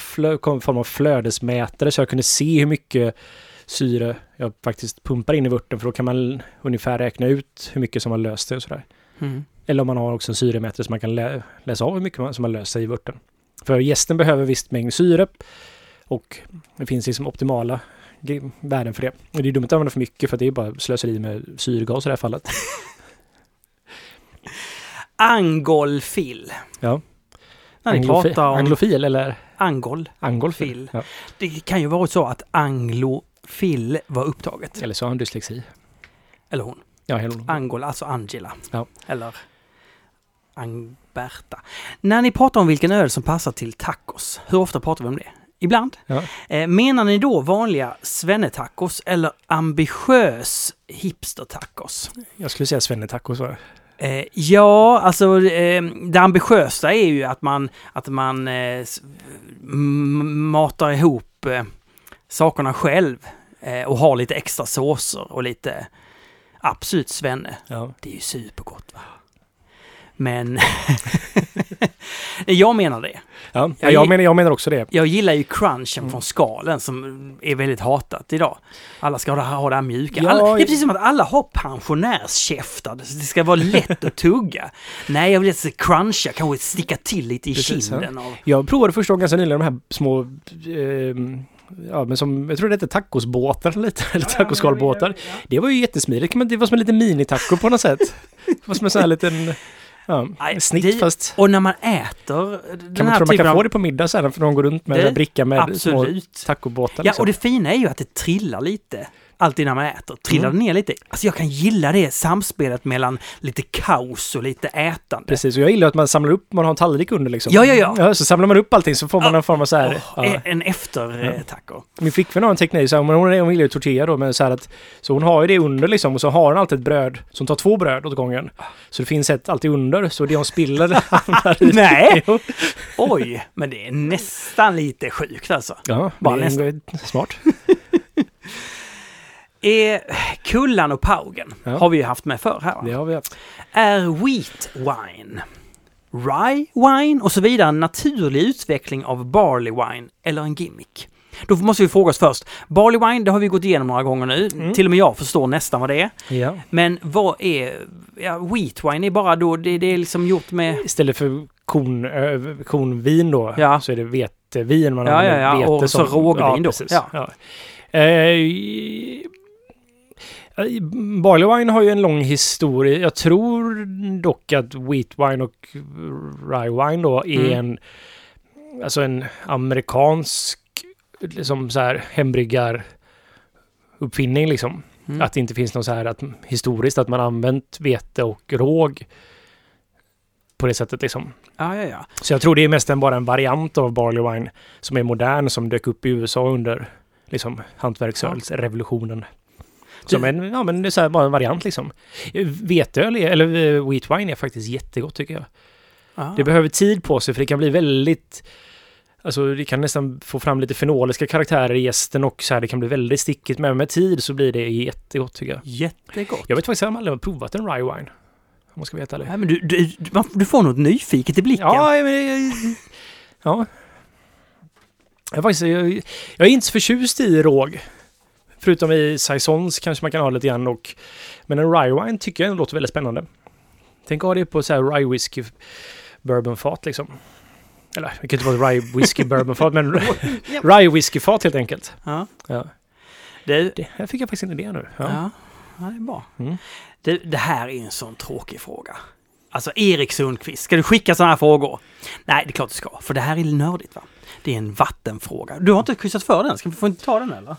Speaker 2: form av flödesmätare så jag kunde se hur mycket syre jag faktiskt pumpar in i vörten för då kan man ungefär räkna ut hur mycket som har löst sig och sådär.
Speaker 1: Mm.
Speaker 2: Eller om man har också en syremätare så man kan lä läsa av hur mycket som har löst sig i vörten. För gästen behöver visst mängd syre och det finns liksom optimala värden för det. Och det är dumt att använda för mycket för det är bara slöseri med syrgas i det här fallet.
Speaker 1: Angolfill.
Speaker 2: Ja.
Speaker 1: När ni
Speaker 2: Anglofi-
Speaker 1: pratar om
Speaker 2: Anglofil eller
Speaker 1: angol.
Speaker 2: angolfil.
Speaker 1: Fil.
Speaker 2: Ja.
Speaker 1: Det kan ju vara så att anglofill var upptaget.
Speaker 2: Eller så har han dyslexi.
Speaker 1: Eller hon.
Speaker 2: Ja, hela hon.
Speaker 1: Angol, alltså Angela.
Speaker 2: Ja.
Speaker 1: Eller Angberta. När ni pratar om vilken öl som passar till tacos, hur ofta pratar vi om det? Ibland.
Speaker 2: Ja.
Speaker 1: Eh, menar ni då vanliga svennetacos eller ambitiös hipster-tacos?
Speaker 2: Jag skulle säga svennetacos. va?
Speaker 1: Eh, ja, alltså eh, det ambitiösa är ju att man, att man matar ihop sakerna själv eh, och har lite extra såser och lite absolut svenne.
Speaker 2: Ja.
Speaker 1: Det är ju supergott va? Men jag menar det.
Speaker 2: Ja,
Speaker 1: Jag-
Speaker 2: jag, menar, jag menar också det.
Speaker 1: Jag gillar ju crunchen
Speaker 2: Mm.
Speaker 1: från skalen som är väldigt hatat idag. Alla ska ha det, ha det här mjuka.
Speaker 2: Ja,
Speaker 1: Alla, det är precis som att alla har pensionärskäftar. Det ska vara lätt att tugga. Nej, jag vill att cruncha, kanske sticka till lite i
Speaker 2: Precis, ja.
Speaker 1: kinden. Av,
Speaker 2: Jag provade första gången ganska nyligen de här små, ehm, ja men som, jag tror det hette tacosbåtar lite, eller tacoskalbåtar. Det var ju jättesmidigt, men det var som en liten minitaco på något sätt. Det var som en sån här liten, ja, snitt
Speaker 1: det-
Speaker 2: fast.
Speaker 1: och när man äter den
Speaker 2: Kan man
Speaker 1: här
Speaker 2: tro man
Speaker 1: typen
Speaker 2: kan
Speaker 1: av...
Speaker 2: få det på middag sen för de går runt med
Speaker 1: Det-
Speaker 2: en bricka med små
Speaker 1: Absolut.
Speaker 2: tacobåtar
Speaker 1: Ja,
Speaker 2: liksom.
Speaker 1: och det fina är ju att det trillar lite. Alltid när man äter. Trillar
Speaker 2: Mm.
Speaker 1: ner lite. Alltså jag kan gilla det samspelet mellan lite kaos och lite ätande.
Speaker 2: Precis, och jag gillar att man samlar upp, man har en tallrik under liksom.
Speaker 1: Ja, ja, ja.
Speaker 2: så samlar man upp allting så får man
Speaker 1: Ja.
Speaker 2: en form av så här...
Speaker 1: Åh,
Speaker 2: ja.
Speaker 1: En eftertackor.
Speaker 2: Min flickvän har en teknik, så här, men hon, hon gillar ju tortilla då, men så här att... Så hon har ju det under liksom, och så har hon alltid ett bröd. Hon tar två bröd åt gången. Så det finns ett alltid under, så det hon spiller hamnar.
Speaker 1: Nej! Oj, men det är nästan lite sjukt alltså.
Speaker 2: Ja,
Speaker 1: Bara
Speaker 2: det är
Speaker 1: nästan.
Speaker 2: smart.
Speaker 1: Är Kullan och Paugen
Speaker 2: Ja.
Speaker 1: har vi ju haft med förr här. Va?
Speaker 2: Det har vi haft.
Speaker 1: Är wheat wine, rye wine och så vidare en naturlig utveckling av barley wine eller en gimmick? Då måste vi fråga oss först. Barley wine, det har vi gått igenom några gånger nu.
Speaker 2: Mm.
Speaker 1: Till och med jag förstår nästan vad det är.
Speaker 2: Ja.
Speaker 1: Men vad är... Ja, wheat wine är bara då, det, det är liksom gjort med...
Speaker 2: Istället för korn, ö, kornvin då,
Speaker 1: Ja.
Speaker 2: så är det vetevin man
Speaker 1: Ja,
Speaker 2: använder.
Speaker 1: ja, ja,
Speaker 2: Vete
Speaker 1: och så rågvin då.
Speaker 2: precis.
Speaker 1: Ja.
Speaker 2: Ja. Eh, Barley wine har ju en lång historia. Jag tror dock att wheat wine och rye wine då är
Speaker 1: Mm.
Speaker 2: en, alltså en amerikansk liksom så här hembryggar uppfinning liksom.
Speaker 1: Mm.
Speaker 2: Att det inte finns någon så här att historiskt att man använt vete och råg på det sättet liksom.
Speaker 1: Ja, ja, ja.
Speaker 2: Så jag tror det är mest en, bara en variant av barley wine som är modern som dök upp i USA under liksom hantverksrevolutionen. Som en, ja men det är så här bara en variant liksom. Veteöl, är, eller eh, wheat wine är faktiskt jättegott tycker jag.
Speaker 1: Ah.
Speaker 2: Det behöver tid på sig för det kan bli väldigt Alltså det kan nästan få fram lite fenoliska karaktärer i gästen och så här, det kan bli väldigt stickigt. Men med tid så blir det jättegott tycker jag.
Speaker 1: Jättegott.
Speaker 2: Jag vet faktiskt att jag aldrig har provat en rye wine. Om man ska veta det.
Speaker 1: Nej, men du, du, du, får något nyfiket i blicken.
Speaker 2: Ja, men... Ja. Jag faktiskt, jag, jag är inte så förtjust i råg. Förutom i saisons kanske man kan ha lite grann och... Men en rye wine tycker jag låter väldigt spännande. Tänk att ha det på så här rye whisky bourbonfat liksom. Eller det kan inte vara rye whisky bourbonfat men rye whiskyfat helt enkelt.
Speaker 1: Ja.
Speaker 2: Ja.
Speaker 1: Det,
Speaker 2: Det här fick jag faktiskt en idé nu.
Speaker 1: ja.
Speaker 2: Ja.
Speaker 1: ja, det är bra.
Speaker 2: Mm.
Speaker 1: Det, det här är en sån tråkig fråga. Alltså Erik Sundqvist, ska du skicka sådana här frågor? Nej, det är klart du ska, för det här är nördigt va? Det är en vattenfråga. Du har inte kryssat för den, ska vi få inte ta den eller?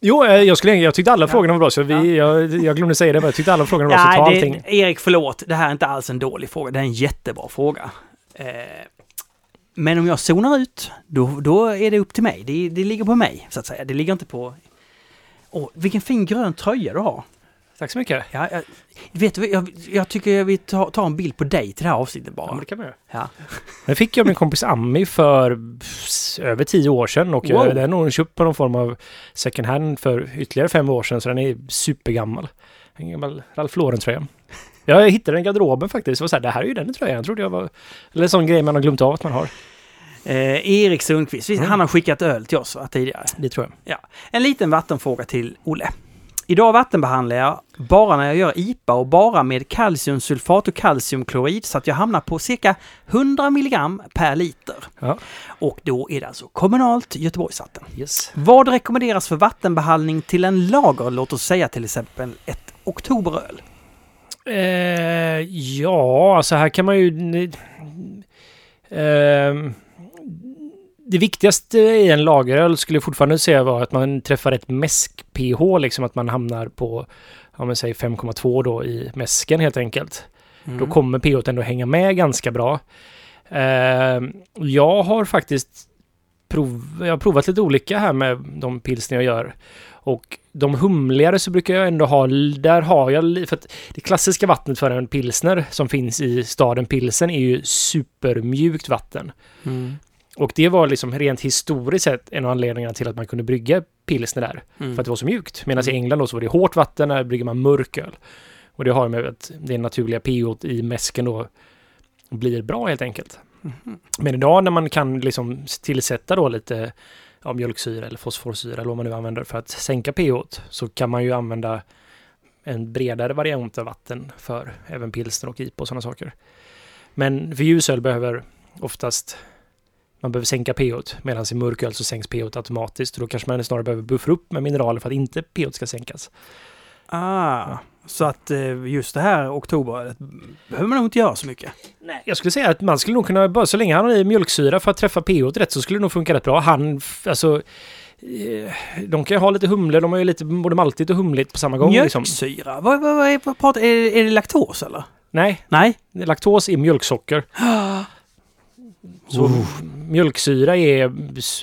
Speaker 2: Jo, eh, jag, skulle, jag tyckte alla frågorna var bra så vi, jag, jag glömde säga det men jag tyckte alla frågorna var bra så ta allting.
Speaker 1: Erik förlåt, det här är inte alls en dålig fråga, det är en jättebra fråga. Eh, men om jag zonar ut, då, då är det upp till mig. Det, det ligger på mig, så att säga. Det ligger inte på... Åh, vilken fin grön tröja du har.
Speaker 2: Tack så mycket.
Speaker 1: Ja, jag, vet du, jag, jag tycker jag vill ta, ta en bild på dig till det här avsnittet bara.
Speaker 2: Ja, men det kan man göra.
Speaker 1: Ja.
Speaker 2: Den fick jag av min kompis Ami för över tio år sedan och
Speaker 1: Wow.
Speaker 2: wow. den har hon köpt på någon form av second hand för ytterligare fem år sedan så den är supergammal. En gammal Ralph Lauren-tröja. Jag hittade den i garderoben faktiskt. Det var så här, det här är ju den tröjan. trodde jag var... Eller en sån grej man har glömt av att man har.
Speaker 1: Eh, Erik Sundqvist,
Speaker 2: Mm.
Speaker 1: han har skickat öl till oss va, tidigare.
Speaker 2: Det tror jag.
Speaker 1: En liten vattenfråga till Olle. Idag vattenbehandlar jag bara när jag gör IPA och bara med kalciumsulfat och kalciumklorid så att jag hamnar på cirka 100 milligram per liter.
Speaker 2: Ja.
Speaker 1: Och då är det alltså kommunalt Göteborgsvatten.
Speaker 2: Yes.
Speaker 1: Vad rekommenderas för vattenbehandling till en lager, låt oss säga till exempel ett oktoberöl?
Speaker 2: Eh, ja, alltså här kan man ju... ehm, det viktigaste i en lageröl skulle jag fortfarande säga vara att man träffar ett mäsk-pH, liksom att man hamnar på, ja men säg 5,2 då i mäsken helt enkelt.
Speaker 1: Mm.
Speaker 2: Då kommer pH ändå hänga med ganska bra. Ehm, jag har faktiskt prov, jag har provat lite olika här med de pilsner jag gör. Och de humligare så brukar jag ändå ha, där har jag, för att det klassiska vattnet för en pilsner som finns i staden Pilsen är ju supermjukt vatten.
Speaker 1: Mm.
Speaker 2: Och det var liksom rent historiskt sett en av anledningarna till att man kunde brygga pilsner där.
Speaker 1: Mm.
Speaker 2: För att det var så mjukt. Medan i England då så var det hårt vatten, där brygger man mörköl. Och det har med att det naturliga pH i mäsken då blir bra helt enkelt.
Speaker 1: Mhm.
Speaker 2: Men idag när man kan liksom tillsätta då lite ja, mjölksyra eller fosforsyra eller vad man nu använder för att sänka pH så kan man ju använda en bredare variant av vatten för även pilsner och IPA och sådana saker. Men för ljusöl behöver oftast man behöver sänka pH medan i mörköl så sänks pH automatiskt och då kanske man snarare behöver buffra upp med mineraler för att inte pH ska sänkas.
Speaker 1: Ah, så att eh, just det här oktoberölet behöver man nog inte göra så mycket.
Speaker 2: Nej, jag skulle säga att man skulle nog kunna, bara så länge han har i mjölksyra för att träffa pH rätt så skulle det nog funka rätt bra. Han, alltså, eh, de kan ju ha lite humle, de har ju lite både maltigt och humligt på samma gång. Liksom.
Speaker 1: Mjölksyra? Vad, vad, vad, är, vad pratar, är, är det laktos eller?
Speaker 2: Nej,
Speaker 1: Nej?
Speaker 2: laktos är mjölksocker. Så mjölksyra är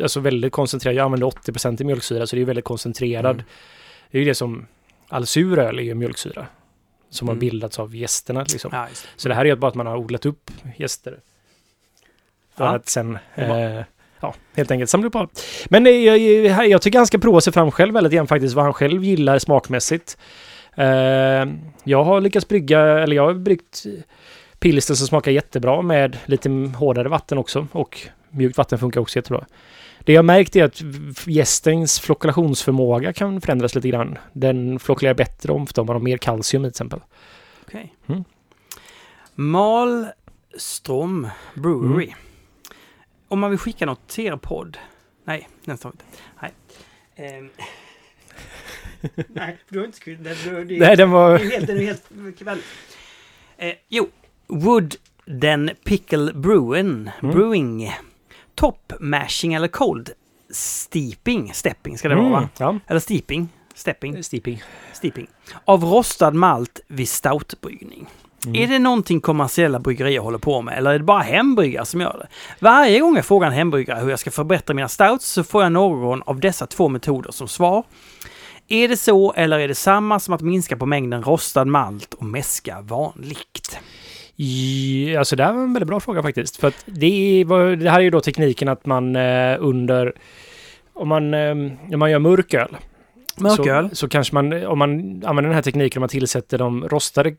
Speaker 2: alltså väldigt koncentrerad. Jag använder 80% i mjölksyra så det är väldigt koncentrerad.
Speaker 1: Mm.
Speaker 2: Det är ju det som all sur öl är ju mjölksyra. Som har
Speaker 1: Mm.
Speaker 2: bildats av gästerna liksom.
Speaker 1: Ja, det.
Speaker 2: Så det här är ju bara att man har odlat upp gäster. För
Speaker 1: Ja.
Speaker 2: att sen, eh, ja, helt enkelt samla upp allt. Men eh, jag, jag, jag tycker han ska prova sig fram själv väldigt grann faktiskt, vad han själv gillar smakmässigt. Eh, jag har lyckats brygga, eller jag har bryggt pilsner som smakar jättebra med lite hårdare vatten också. Och mjukt vatten funkar också jättebra. Det jag märkt är att gästens flockulationsförmåga kan förändras lite grann. Den flockulerar bättre om de har mer kalcium i till exempel.
Speaker 1: Okej.
Speaker 2: Mm.
Speaker 1: Malstrom Brewery.
Speaker 2: Mm.
Speaker 1: Om man vill skicka något till er podd. Nej, nästan inte. Nej. Ehm. Nej, du har inte skrivit det,
Speaker 2: Nej, den var...
Speaker 1: det är helt, den är helt kväll. Eh, jo, Wood den Pickle Brewing.
Speaker 2: Mm.
Speaker 1: Brewing. Top mashing eller cold steeping. Stepping ska det vara va?
Speaker 2: Mm, ja,
Speaker 1: Eller steeping. Stepping.
Speaker 2: steeping.
Speaker 1: Steeping. Av rostad malt vid stoutbryggning.
Speaker 2: Mm.
Speaker 1: Är det någonting kommersiella bryggerier håller på med eller är det bara hembryggare som gör det? Varje gång jag frågar en hembryggare hur jag ska förbättra mina stouts så får jag någon av dessa två metoder som svar. Är det så eller är det samma som att minska på mängden rostad malt och mäska vanligt?
Speaker 2: I, alltså det här var en väldigt bra fråga faktiskt. För att det, är, det här är ju då tekniken att man eh, under... Om man, eh, om man gör mörk öl.
Speaker 1: Mörköl?
Speaker 2: Så, så kanske man, om man använder den här tekniken, om man tillsätter de rostade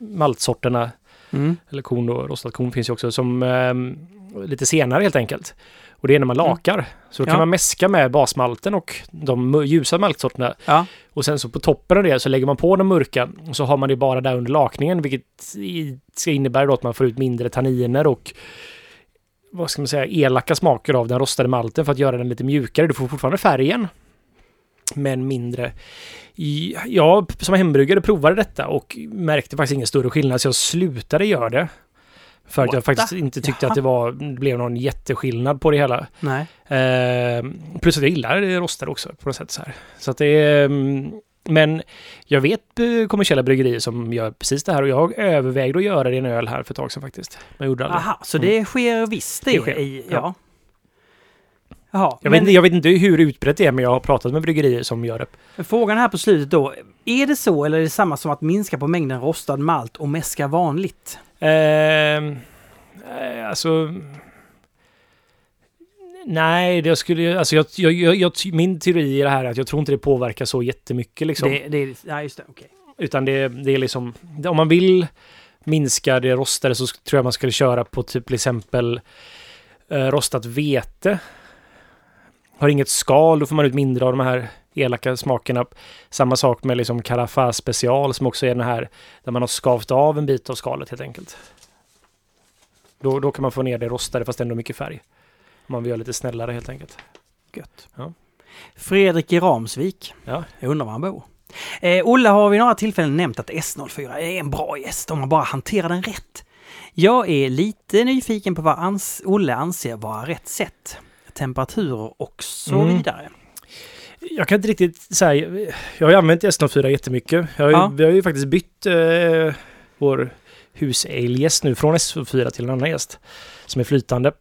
Speaker 2: maltsorterna,
Speaker 1: Mm.
Speaker 2: eller korn då, rostat korn finns ju också, som eh, lite senare helt enkelt. Och det är när man lakar. Så då kan
Speaker 1: Ja.
Speaker 2: man mäska med basmalten och de ljusa maltsorterna.
Speaker 1: Ja.
Speaker 2: Och sen så på toppen av det så lägger man på de mörka och så har man det bara där under lakningen vilket ska innebära då att man får ut mindre tanniner och vad ska man säga, elaka smaker av den rostade malten för att göra den lite mjukare. Du får fortfarande färgen men mindre. Jag som hembryggare provade detta och märkte faktiskt ingen större skillnad så jag slutade göra det. För att jag faktiskt inte tyckte
Speaker 1: Jaha.
Speaker 2: att det var, blev någon jätteskillnad på det hela.
Speaker 1: Nej.
Speaker 2: Eh, plus att jag gillar det rostade också på något sätt så här. Så att det är... mm, Men jag vet eh, kommersiella bryggerier som gör precis det här och jag övervägde att göra det i en öl här för ett tag sedan faktiskt. Men jag gjorde aldrig.
Speaker 1: Aha, så det sker visst det,
Speaker 2: Det sker,
Speaker 1: i...
Speaker 2: ja.
Speaker 1: Ja. Jaha,
Speaker 2: Jag,
Speaker 1: men
Speaker 2: vet, jag vet inte hur utbrett det är men jag har pratat med bryggerier som gör det.
Speaker 1: frågan här på slutet då. Är det så eller är det samma som att minska på mängden rostad malt och mäska vanligt?
Speaker 2: Ehm, eh, alltså... Nej, det skulle ju- alltså jag, jag, jag, min teori i det här är att jag tror inte det påverkar så jättemycket liksom.
Speaker 1: Det, det. Ja, just det. Okej.
Speaker 2: Utan det, det är liksom, om man vill minska det rostade så tror jag man skulle köra på typ till exempel eh, rostat vete. Har inget skal, då får man ut mindre av de här elaka smakerna. Samma sak med liksom Carafa special som också är den här där man har skavt av en bit av skalet helt enkelt. Då, då kan man få ner det rostade fast ändå mycket färg. Om man vill göra lite snällare helt enkelt.
Speaker 1: Gött.
Speaker 2: Ja.
Speaker 1: Fredrik i Ramsvik.
Speaker 2: Ja.
Speaker 1: Jag undrar var han bor. Eh, Olle har vid några tillfällen nämnt att S04 är en bra gäst om man bara hanterar den rätt. Jag är lite nyfiken på vad ans Olle anser vara rätt sätt. Temperaturer och så
Speaker 2: Mm.
Speaker 1: vidare.
Speaker 2: Jag kan inte riktigt säga. Jag har ju använt S04 jättemycket. Jag har
Speaker 1: Ja.
Speaker 2: Vi har ju faktiskt bytt eh, vår hus-ale-gäst nu från S04 till en annan gäst. Som är flytande.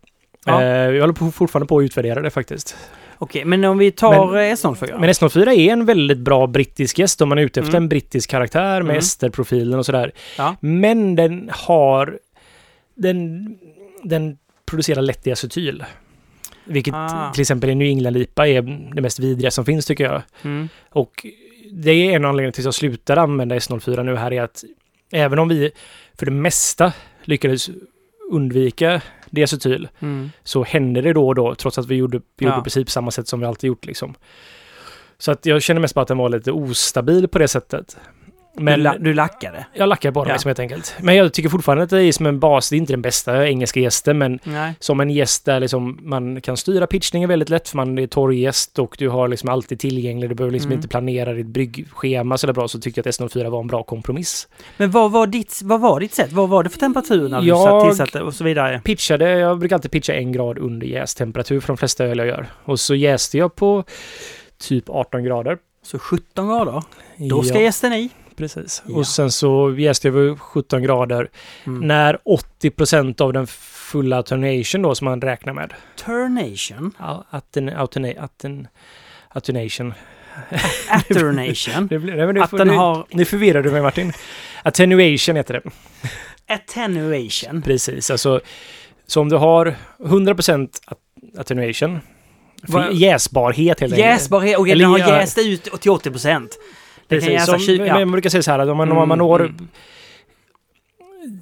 Speaker 1: Ja.
Speaker 2: Eh, jag håller på, fortfarande på att utvärdera det faktiskt.
Speaker 1: Okej, men om vi tar
Speaker 2: Men-
Speaker 1: eh, S04.
Speaker 2: Men S04 är en väldigt bra brittisk gäst om man är ute efter
Speaker 1: Mm.
Speaker 2: en brittisk karaktär med
Speaker 1: Mm.
Speaker 2: esterprofilen och sådär.
Speaker 1: Ja.
Speaker 2: Men den har... Den, den producerar lätt diacetyl. Vilket
Speaker 1: Ah.
Speaker 2: till exempel i New England-IPA är det mest vidriga som finns tycker jag.
Speaker 1: Mm.
Speaker 2: Och det är en anledning till att jag slutar använda S04 nu här är att även om vi för det mesta lyckades undvika diacetyl
Speaker 1: Mm.
Speaker 2: så hände det då och då trots att vi gjorde, vi gjorde
Speaker 1: Ja.
Speaker 2: i princip samma sätt som vi alltid gjort liksom. Så att jag känner mest bara att den var lite ostabil på det sättet. Men
Speaker 1: du, la, du lackade?
Speaker 2: jag på dem
Speaker 1: Ja.
Speaker 2: liksom helt enkelt. Men jag tycker fortfarande att det är som en bas. Det är inte den bästa engelska gästen, men
Speaker 1: Nej.
Speaker 2: som en gäst där liksom man kan styra pitchningen väldigt lätt för man är torrgäst och du har liksom alltid tillgänglig. Du behöver liksom
Speaker 1: Mm.
Speaker 2: inte planera ditt bryggschema så bra. Så tycker jag att S04 var en bra kompromiss.
Speaker 1: Men vad var ditt, vad var ditt sätt? Vad var det för temperatur när du
Speaker 2: Jag-
Speaker 1: satt, tillsatte och så vidare?
Speaker 2: Pitchade, jag brukar alltid pitcha en grad under jästemperatur för de flesta öl jag gör. Och så jäste jag på typ 18 grader.
Speaker 1: Så 17 grader? Då ska
Speaker 2: Ja,
Speaker 1: gästen i.
Speaker 2: Precis.
Speaker 1: Ja.
Speaker 2: Och sen så jäste jag vid 17 grader
Speaker 1: Mm.
Speaker 2: när 80% av den fulla attenuation då som man räknar med.
Speaker 1: Turnation?
Speaker 2: Ja.
Speaker 1: Atternation?
Speaker 2: Det blir, nej, men nu,
Speaker 1: Att den
Speaker 2: nu,
Speaker 1: har
Speaker 2: nu förvirrar du mig Martin. Attenuation heter det.
Speaker 1: attenuation.
Speaker 2: Precis, alltså så om du har 100% att- attenuation, jäsbarhet helt enkelt.
Speaker 1: Jäsbarhet, okej den har jäst ut till 80 procent.
Speaker 2: Precis, som,
Speaker 1: 20,
Speaker 2: men
Speaker 1: ja.
Speaker 2: man brukar säga så här att om man, om man
Speaker 1: Mm,
Speaker 2: når
Speaker 1: mm.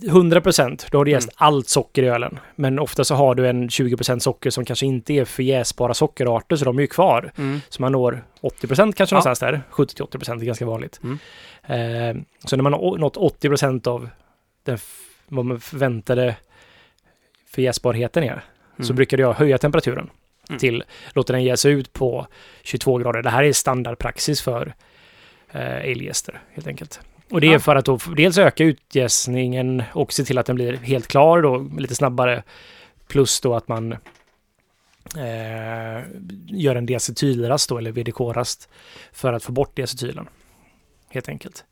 Speaker 2: 100% då har du jäst
Speaker 1: Mm.
Speaker 2: allt socker i ölen. Men ofta så har du en 20% socker som kanske inte är för jäsbara sockerarter så de är ju kvar.
Speaker 1: Mm.
Speaker 2: Så man når 80% kanske
Speaker 1: Ja.
Speaker 2: någonstans där. 70-80% är ganska vanligt.
Speaker 1: Mm.
Speaker 2: Eh, så när man har nått 80% av den vad man förväntade förjäsbarheten är så
Speaker 1: Mm.
Speaker 2: brukade jag höja temperaturen
Speaker 1: Mm.
Speaker 2: till, låta den jäsa ut på 22 grader. Det här är standardpraxis för eh, eljäster helt enkelt. Och det är för att då dels öka utjäsningen och se till att den blir helt klar då lite snabbare. Plus då att man eh, gör en diacetylrast då, eller VDK-rast, för att få bort diacetylen. Helt enkelt.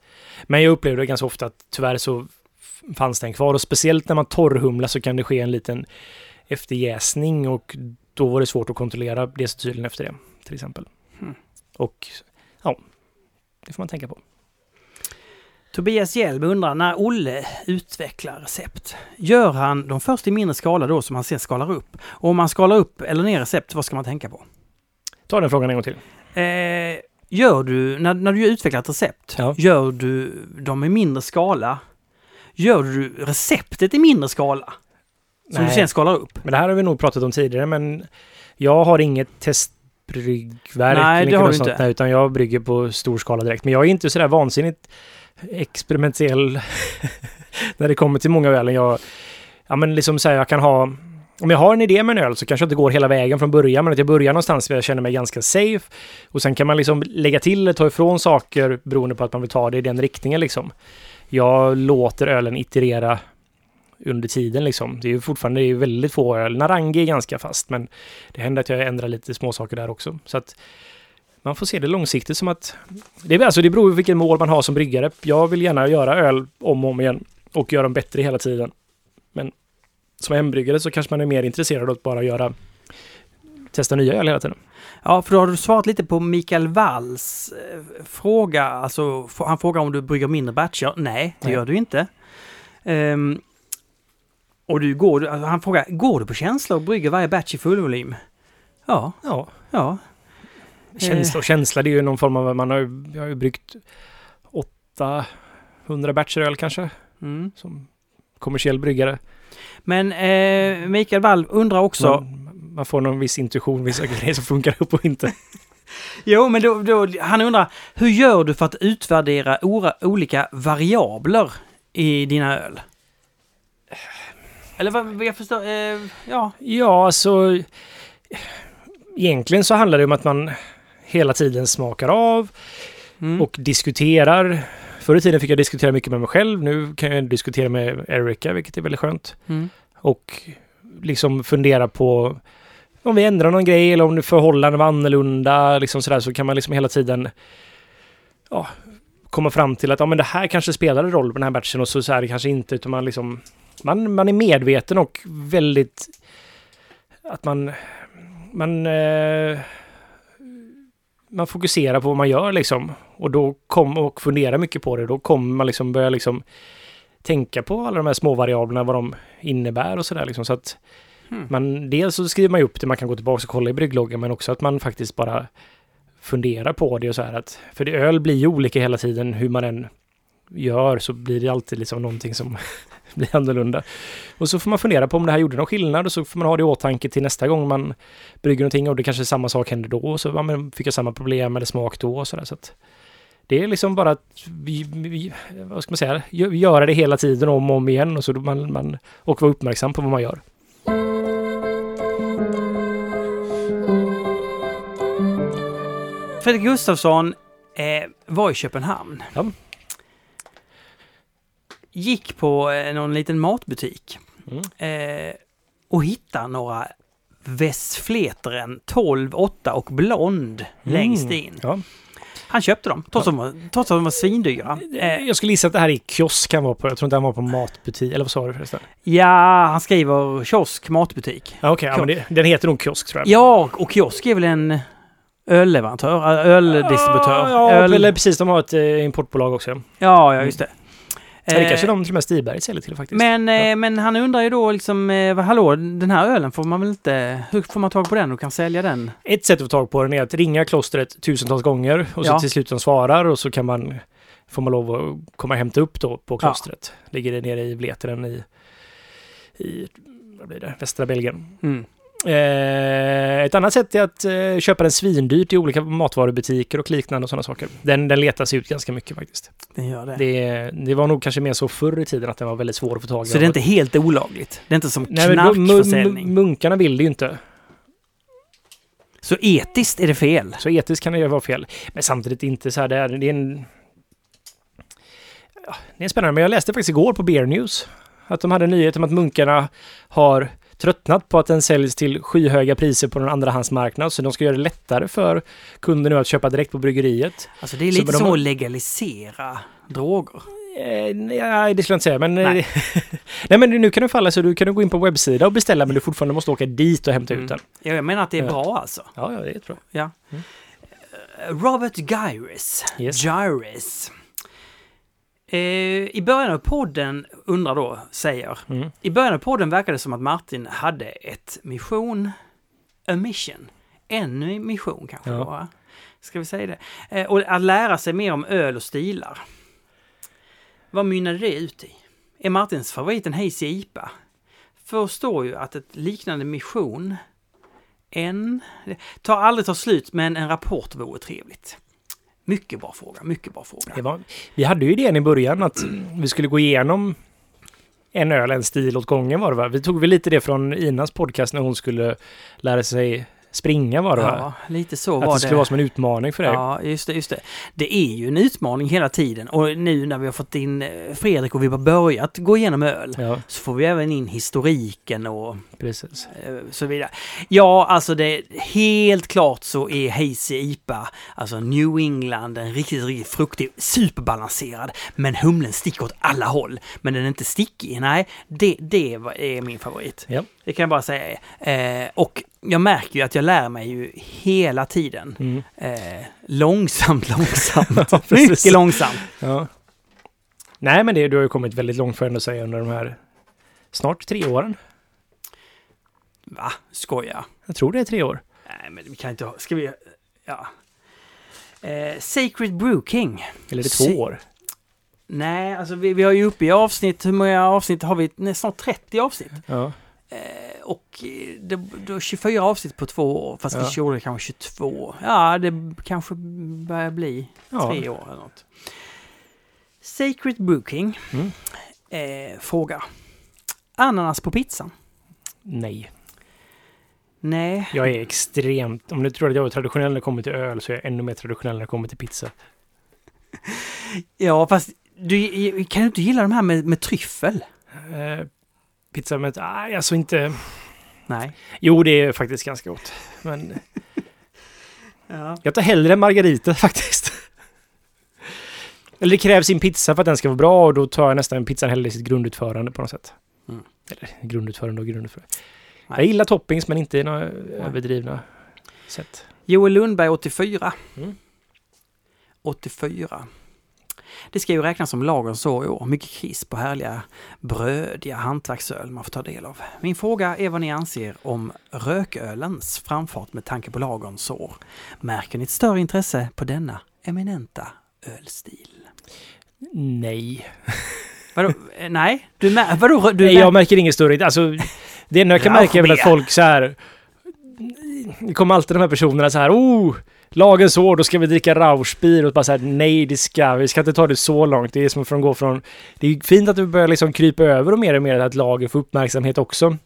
Speaker 2: Men jag upplevde ganska ofta att tyvärr så fanns den kvar och speciellt när man torrhumlar så kan det ske en liten efterjäsning och då var det svårt att kontrollera diacetylen efter det, till exempel.
Speaker 1: Mm.
Speaker 2: Och ja, det får man tänka på.
Speaker 1: Tobias Hjelm undrar, när Olle utvecklar recept, gör han dem först i mindre skala då som han sen skalar upp? Och om han skalar upp eller ner recept, vad ska man tänka på?
Speaker 2: Ta den frågan en gång till.
Speaker 1: Eh, gör du, när, när du utvecklar ett recept,
Speaker 2: Ja.
Speaker 1: gör du dem i mindre skala? Gör du receptet i mindre skala? Som
Speaker 2: Nej.
Speaker 1: du sen skalar upp?
Speaker 2: Men det här har vi nog pratat om tidigare, men jag har inget testbryggverk.
Speaker 1: Nej, det har du inte.
Speaker 2: nej, Utan jag brygger på stor skala direkt. Men jag är inte sådär vansinnigt experimentell när det kommer till många ölen. Jag, ja men liksom så här, jag kan ha... Om jag har en idé med en öl så kanske jag inte går hela vägen från början, men att jag börjar någonstans där jag känner mig ganska safe. Och sen kan man liksom lägga till eller ta ifrån saker beroende på att man vill ta det i den riktningen liksom. Jag låter ölen iterera under tiden liksom. Det är ju fortfarande det är väldigt få öl. Narangi är ganska fast, men det händer att jag ändrar lite små saker där också. Så att man får se det långsiktigt som att... Det, är, alltså det beror på vilket mål man har som bryggare. Jag vill gärna göra öl om och om igen och göra dem bättre hela tiden. Men som hembryggare så kanske man är mer intresserad av att bara göra testa nya öl hela tiden.
Speaker 1: Ja, för då har du svarat lite på Mikael Walls eh, fråga. Alltså, han frågar om du brygger mindre batcher. Nej, det
Speaker 2: Nej.
Speaker 1: gör du inte. Ehm, och du går, alltså, han frågar, går du på känsla och brygger varje batch i full volym? Ja,
Speaker 2: Ja,
Speaker 1: ja.
Speaker 2: känsla och känsla det är ju någon form av... Man har ju, jag har ju bryggt 800 batcher öl kanske
Speaker 1: Mm.
Speaker 2: som kommersiell bryggare.
Speaker 1: Men eh, Mikael Wall undrar också...
Speaker 2: Man, man får någon viss intuition, vissa grejer som funkar upp och inte.
Speaker 1: Jo, men då, då, han undrar, hur gör du för att utvärdera olika variabler i dina öl? Eller vad, jag förstår, eh, ja.
Speaker 2: Ja, alltså... Egentligen så handlar det om att man hela tiden smakar av
Speaker 1: Mm.
Speaker 2: och diskuterar. Förr i tiden fick jag diskutera mycket med mig själv. Nu kan jag diskutera med Erika, vilket är väldigt skönt.
Speaker 1: Mm.
Speaker 2: Och liksom fundera på om vi ändrar någon grej eller om det förhållanden var annorlunda. Liksom sådär, så kan man liksom hela tiden ja, komma fram till att ja, men det här kanske spelade roll på den här batchen och så, så är det kanske inte. Utan man, liksom, man, man är medveten och väldigt... Att man... Man, eh, man fokuserar på vad man gör liksom. Och då kom och funderar mycket på det. Då kommer man liksom börja liksom tänka på alla de här små variablerna, vad de innebär och sådär liksom. Så att
Speaker 1: Hmm.
Speaker 2: man, dels så skriver man ju upp det, man kan gå tillbaka och kolla i bryggloggen, men också att man faktiskt bara funderar på det och så här att, för det, öl blir ju olika hela tiden, hur man än gör så blir det alltid liksom någonting som blir annorlunda. Och så får man fundera på om det här gjorde någon skillnad och så får man ha det i åtanke till nästa gång man brygger någonting och det kanske samma sak händer då och så ja, men fick jag samma problem eller smak då och sådär. Så att Det är liksom bara att vi, vi, vad ska man säga, gö- göra det hela tiden om och om igen och, så man, man, och vara uppmärksam på vad man gör.
Speaker 1: Fredrik Gustafsson eh, var i Köpenhamn.
Speaker 2: Ja.
Speaker 1: Gick på eh, någon liten matbutik
Speaker 2: Mm.
Speaker 1: eh, och hittade några Westfleteren 12, 8 och blond längst in.
Speaker 2: Ja.
Speaker 1: Han köpte dem, trots, de var, trots att de var svindyra. Eh,
Speaker 2: Jag skulle gissa att det här är kiosk han var på. Jag tror inte han var på matbutik. Eller vad sa du förresten?
Speaker 1: ja, han skriver kiosk, matbutik.
Speaker 2: Ja, Okej, ja, men det, den heter nog kiosk tror jag.
Speaker 1: Ja, och kiosk är väl en ölleverantör, öldistributör.
Speaker 2: Ja,
Speaker 1: Öl...
Speaker 2: eller precis. De har ett eh, importbolag också.
Speaker 1: ja, ja, just det.
Speaker 2: Så det
Speaker 1: Eh,
Speaker 2: kanske de till och med Stiberg säljer till faktiskt.
Speaker 1: Men,
Speaker 2: Ja.
Speaker 1: eh, men han undrar ju då liksom, eh, hallå, den här ölen får man väl inte... Hur får man tag på den och kan sälja den?
Speaker 2: Ett sätt att få tag på den är att ringa klostret tusentals gånger och så
Speaker 1: Ja.
Speaker 2: till slut de svarar och så kan man får man lov att komma och hämta upp då på klostret. Ligger det nere i Vleteren i, i vad blir det, västra Belgien.
Speaker 1: Mm.
Speaker 2: Eh, ett annat sätt är att eh, köpa den svindyrt i olika matvarubutiker och liknande och sådana saker. Den, den letas ut ganska mycket faktiskt.
Speaker 1: Den gör det.
Speaker 2: Det, det var nog kanske mer så förr i tiden att den var väldigt svår att få tag i.
Speaker 1: Så det är inte helt olagligt? Det är inte som knarkförsäljning?
Speaker 2: munkarna vill det ju inte.
Speaker 1: Så etiskt är det fel?
Speaker 2: Så etiskt kan det ju vara fel. Men samtidigt inte så här, det är, det är en... Det är spännande, men jag läste faktiskt igår på Beer News att de hade nyhet om att munkarna har tröttnat på att den säljs till skyhöga priser på någon andrahandsmarknad, så de ska göra det lättare för kunder nu att köpa direkt på bryggeriet.
Speaker 1: Alltså det är
Speaker 2: Så
Speaker 1: lite
Speaker 2: de
Speaker 1: som
Speaker 2: har-
Speaker 1: att legalisera droger.
Speaker 2: Eh, nej, det skulle jag inte säga, men...
Speaker 1: Nej.
Speaker 2: Nej. men nu kan du falla så du kan gå in på webbsida och beställa, men du fortfarande måste åka dit och hämta ut den.
Speaker 1: Ja, jag menar att det är
Speaker 2: Ja.
Speaker 1: bra alltså.
Speaker 2: Ja, ja, det är jättebra.
Speaker 1: Ja.
Speaker 2: Mm.
Speaker 1: Eh, Robert Gyris.
Speaker 2: Yes.
Speaker 1: Gyris. Eh, I början av podden, undrar då, säger.
Speaker 2: Mm.
Speaker 1: I början av podden verkade det som att Martin hade ett mission. A mission. En mission kanske
Speaker 2: Ja.
Speaker 1: då? Ska vi säga det? Eh, och att lära sig mer om öl och stilar. Vad mynnade det ut i? Är Martins favorit en Hazy IPA? Förstår ju att ett liknande mission en... Tar aldrig tar slut, men en rapport vore trevligt. Mycket bra fråga, mycket bra
Speaker 2: Det
Speaker 1: fråga.
Speaker 2: var, vi hade ju idén i början att vi skulle gå igenom en öl, en stil åt gången var det va? Vi tog väl lite det från Inas podcast när hon skulle lära sig springa var det va?
Speaker 1: Ja, lite så
Speaker 2: att
Speaker 1: var
Speaker 2: det skulle vara som en utmaning för dig.
Speaker 1: Ja, just det, just det. Det är ju en utmaning hela tiden och nu när vi har fått in eh, Fredrik och vi har börjat gå igenom öl
Speaker 2: Ja,
Speaker 1: så får vi även in historiken och
Speaker 2: precis.
Speaker 1: eh, så vidare. Ja, alltså det helt klart så är Hazy IPA, alltså New England, en riktigt, riktigt fruktig, superbalanserad, men humlen sticker åt alla håll. Men den är inte stickig, nej, det, det är min favorit.
Speaker 2: Ja.
Speaker 1: Det kan jag bara säga. Eh, och jag märker ju att jag lär mig ju hela tiden.
Speaker 2: Mm.
Speaker 1: Eh, långsamt, långsamt.
Speaker 2: Ja.
Speaker 1: Mycket långsamt.
Speaker 2: ja. Nej, men det, du har ju kommit väldigt långt får jag ändå säga under de här snart tre åren.
Speaker 1: Va? Skoja?
Speaker 2: Jag tror det är tre år.
Speaker 1: Nej, men vi kan inte ha... Ska vi... Ja. Eh, Sacred Brew King.
Speaker 2: Eller är det två år?
Speaker 1: Nej, alltså vi, vi har ju uppe i avsnitt, hur många avsnitt har vi? Nej, snart 30 avsnitt.
Speaker 2: Ja.
Speaker 1: Eh, och eh, det, det är 24 avsnitt på två år, fast
Speaker 2: Ja.
Speaker 1: vi gjorde kanske 22. Ja, det kanske börjar bli
Speaker 2: ja.
Speaker 1: tre år eller något. Sacred Brew King
Speaker 2: Mm.
Speaker 1: eh, frågar. Ananas på pizzan?
Speaker 2: Nej.
Speaker 1: Nej.
Speaker 2: Jag är extremt... Om du tror att jag är traditionell när det kommer till öl så är jag ännu mer traditionell när det kommer till pizza.
Speaker 1: Ja, fast du, kan du inte gilla de här med, med tryffel?
Speaker 2: Eh, pizza med... Nej, alltså inte...
Speaker 1: Nej.
Speaker 2: Jo, det är faktiskt ganska gott. Men
Speaker 1: Ja.
Speaker 2: jag tar hellre en margarita faktiskt. Eller det krävs en pizza för att den ska vara bra och då tar jag nästan pizzan hellre i sitt grundutförande på något sätt.
Speaker 1: Mm.
Speaker 2: Eller grundutförande och grundutförande.
Speaker 1: Nej.
Speaker 2: Jag gillar toppings men inte i några överdrivna sätt.
Speaker 1: Joel Lundberg 84.
Speaker 2: Mm.
Speaker 1: 84. Det ska ju räknas som lagens år i år. Mycket krisp och härliga brödiga hantverksöl man får ta del av. Min fråga är vad ni anser om rökölens framfart med tanke på lagens år. Märker ni ett större intresse på denna eminenta ölstil?
Speaker 2: Nej.
Speaker 1: Vadå? Eh, Nej? Du mär, vadå? Du mär-
Speaker 2: jag märker inget större. Alltså, det enda jag kan märka är väl att folk så här... Det kommer alltid de här personerna så här, oh, lagen så, då ska vi dricka Rauschbier och bara säga nej det ska vi, ska inte ta det så långt. Det är som från gå från, det är fint att du börjar liksom krypa över och mer och mer att lager får uppmärksamhet också.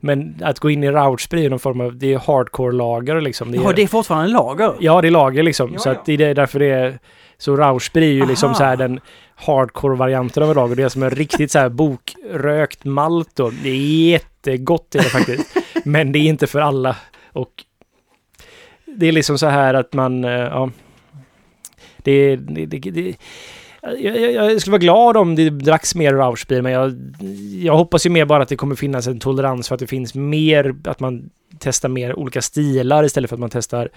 Speaker 2: Men att gå in i Rauschbier är någon form av, det är hardcore-lager liksom.
Speaker 1: Det är, ja, det är fortfarande en lager?
Speaker 2: Ja, det är lager liksom.
Speaker 1: Ja,
Speaker 2: så
Speaker 1: ja.
Speaker 2: att det är därför det är, så Rauschbier är ju liksom
Speaker 1: Aha.
Speaker 2: så här den hardcore-varianten av lager. Det är som en riktigt så här bokrökt malt då. Det är jättegott är det faktiskt. Men det är inte för alla. Och det är liksom så här att man, eh, ja. Det, det, det, det jag, jag, jag skulle vara glad om det dracks mer Rauschbier, men jag, jag hoppas ju mer bara att det kommer finnas en tolerans för att det finns mer, att man testar mer olika stilar istället för att man testar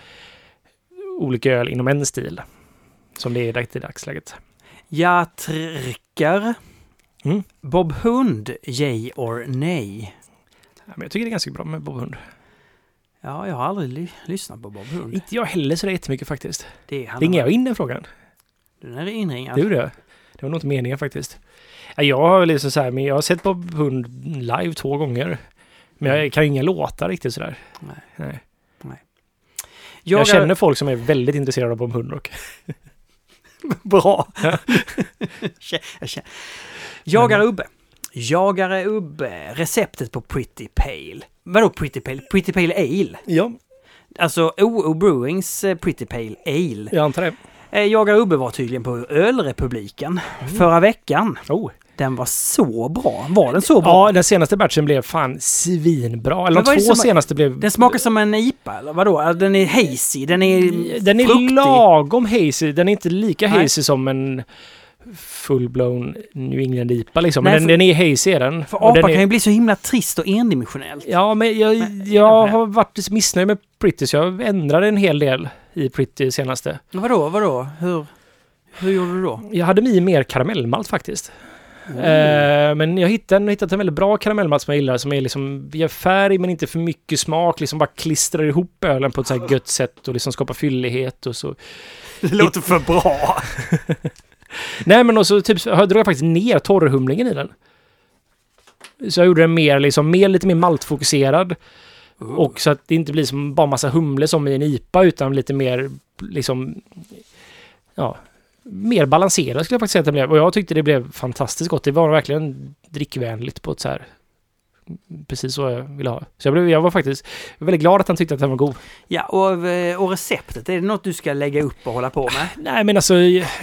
Speaker 2: olika öl inom en stil. Som det är i dagsläget.
Speaker 1: Jag trycker.
Speaker 2: Mm.
Speaker 1: Bob Hund, yay or nej?
Speaker 2: Ja, men jag tycker det är ganska bra med Bob Hund.
Speaker 1: Ja, jag har aldrig ly- lyssnat på Bob Hund.
Speaker 2: Inte jag heller så jättemycket faktiskt.
Speaker 1: Det
Speaker 2: Ringer jag in den frågan?
Speaker 1: Den är inringad.
Speaker 2: Det gjorde jag. Det var nog inte meningen faktiskt. Ja, Jag har liksom så här, men jag har sett Bob Hund live två gånger. Men jag kan ju inga låtar riktigt sådär.
Speaker 1: Nej.
Speaker 2: Nej.
Speaker 1: Jag,
Speaker 2: Jag känner folk som är väldigt intresserade av Bob Hund och
Speaker 1: Bra.
Speaker 2: Ja.
Speaker 1: Jag känner- Jagare Ubbe. Jagare Ubbe. Receptet på Pretty Pale. Vadå Pretty Pale? Pretty Pale Ale.
Speaker 2: Ja,
Speaker 1: Alltså OO Brewings eh, Pretty Pale Ale.
Speaker 2: jag antar det.
Speaker 1: Eh, Jagare Ubbe var tydligen på Ölrepubliken förra veckan.
Speaker 2: Oh.
Speaker 1: Den var så bra. Var den så bra?
Speaker 2: Ja, den senaste batchen blev fan svinbra. Eller de
Speaker 1: är
Speaker 2: två senaste blev...
Speaker 1: Den smakar som en IPA eller vadå? Alltså, Den är hazy, den är
Speaker 2: Den är
Speaker 1: fruktig.
Speaker 2: lagom hazy. Den är inte lika
Speaker 1: Nej.
Speaker 2: hazy som en full-blown New England IPA liksom.
Speaker 1: Nej,
Speaker 2: Men
Speaker 1: för-
Speaker 2: den, den är hazy är den.
Speaker 1: För
Speaker 2: Och den
Speaker 1: apa
Speaker 2: är,
Speaker 1: kan ju bli så himla trist och endimensionellt.
Speaker 2: Ja, men jag,
Speaker 1: Men-
Speaker 2: jag
Speaker 1: Ja.
Speaker 2: har varit missnöjd med Pretty så jag ändrade en hel del i Pretty senaste.
Speaker 1: Vadå, vadå? Hur, hur gjorde du då?
Speaker 2: Jag hade med mer karamellmalt faktiskt.
Speaker 1: Mm.
Speaker 2: Men jag hittade, hittat en väldigt bra karamellmalt som jag gillar som är liksom, gör färg men inte för mycket smak, liksom bara klistrar ihop ölen på ett så här gött sätt och liksom skapar fyllighet och så.
Speaker 1: Det låter för bra.
Speaker 2: Nej men och så typ, jag drog jag faktiskt ner torrhumlingen i den. Så jag gjorde den mer, liksom, mer, lite mer maltfokuserad. Och så att det inte blir som bara massa humle som i en IPA utan lite mer liksom ja, mer balanserad skulle jag faktiskt säga att det blev. Och jag tyckte det blev fantastiskt gott. Det var verkligen drickvänligt på ett så här precis så jag ville ha. Så jag, blev, jag var faktiskt väldigt glad att han tyckte att den var god.
Speaker 1: Ja, och, eh, och receptet, är det något du ska lägga upp och hålla på med?
Speaker 2: Nej men alltså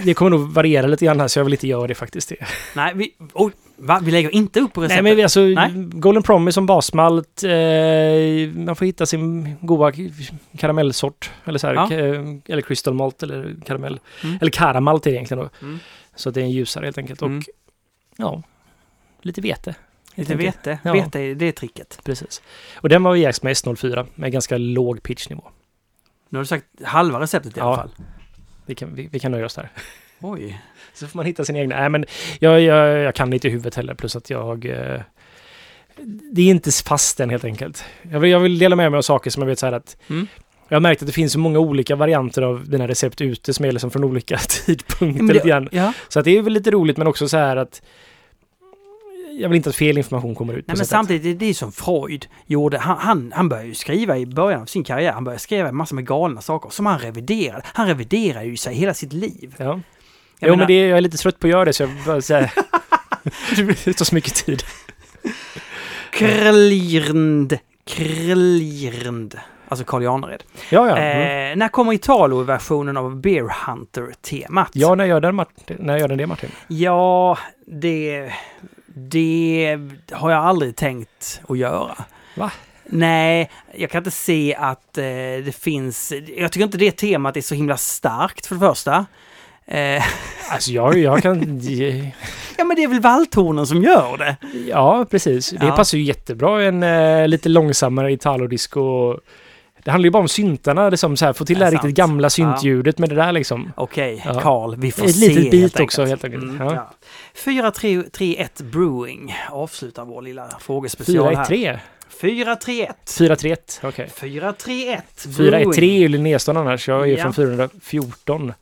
Speaker 2: det kommer nog variera lite grann här så jag vill inte göra det faktiskt. Det.
Speaker 1: Nej, vi, oj, va? vi lägger inte upp på
Speaker 2: Nej
Speaker 1: receptet?
Speaker 2: men vi- alltså
Speaker 1: Nej.
Speaker 2: Golden Promise som basmalt. Eh, man får hitta sin goda karamellsort. Eller så här,
Speaker 1: Ja.
Speaker 2: ka- eller crystal malt eller karamell.
Speaker 1: Mm.
Speaker 2: Eller karamalt är det egentligen då.
Speaker 1: Mm.
Speaker 2: Så det är en ljusare helt enkelt.
Speaker 1: Mm.
Speaker 2: Och ja, lite vete.
Speaker 1: Lite vete,
Speaker 2: Ja.
Speaker 1: vete det är tricket.
Speaker 2: Precis. Och den var jäst med S04 med ganska låg pitchnivå.
Speaker 1: Nu har du sagt halva receptet i
Speaker 2: Ja.
Speaker 1: alla fall.
Speaker 2: Vi kan, vi, vi kan nöja oss där.
Speaker 1: Oj.
Speaker 2: Så får man hitta sin egna. Nej men jag, jag, jag kan inte i huvudet heller plus att jag... Eh, det är inte fast än helt enkelt. Jag vill, jag vill dela med mig av saker som jag vet så här att...
Speaker 1: Mm.
Speaker 2: Jag har märkt att det finns så många olika varianter av dina recept ute som är liksom från olika tidpunkter
Speaker 1: Ja,
Speaker 2: lite
Speaker 1: det,
Speaker 2: grann.
Speaker 1: ja.
Speaker 2: Så att det är väl lite roligt men också så här att... Jag vill inte att fel information kommer ut.
Speaker 1: Nej, men samtidigt, det- det är som Freud gjorde. Han, han, han började ju skriva i början av sin karriär. Han började skriva en massa med galna saker som han reviderade. Han reviderar ju sig hela sitt liv.
Speaker 2: Ja.
Speaker 1: Jag
Speaker 2: jo
Speaker 1: menar-
Speaker 2: men det, jag är lite trött på att göra det så jag bara här, Det tar så mycket tid.
Speaker 1: Krlirnd. Krlirnd. Alltså Carl Janred.
Speaker 2: Ja, ja. Mm.
Speaker 1: Eh, när kommer Italo-versionen av Beer Hunter-temat?
Speaker 2: Ja, när gör den? När gör den det Martin?
Speaker 1: Ja, det... Det har jag aldrig tänkt att göra.
Speaker 2: Va?
Speaker 1: Nej, jag kan inte se att eh, det finns... Jag tycker inte det temat är så himla starkt för det första. Eh,
Speaker 2: Alltså jag, jag kan...
Speaker 1: ja, men det är väl valthornen som gör det.
Speaker 2: Ja, precis. Det
Speaker 1: Ja.
Speaker 2: passar ju jättebra en eh, lite långsammare Italo-disco. Det handlar ju bara om syntarna, liksom så här, få till
Speaker 1: Det
Speaker 2: det
Speaker 1: är
Speaker 2: här
Speaker 1: sant.
Speaker 2: riktigt gamla syntljudet med det där liksom.
Speaker 1: Okej,
Speaker 2: Ja.
Speaker 1: Karl, vi får
Speaker 2: Ett
Speaker 1: se.
Speaker 2: litet bit också, helt enkelt.
Speaker 1: Mm,
Speaker 2: Ja.
Speaker 1: ja. 4-3-1 Brewing avslutar vår lilla frågespecial här.
Speaker 2: 4-1-3?
Speaker 1: 4-3-1.
Speaker 2: 4-3-1, okej.
Speaker 1: 4-3-1
Speaker 2: 4-1-3 är ju Linnéstad annars. Jag är
Speaker 1: Ja.
Speaker 2: från 414.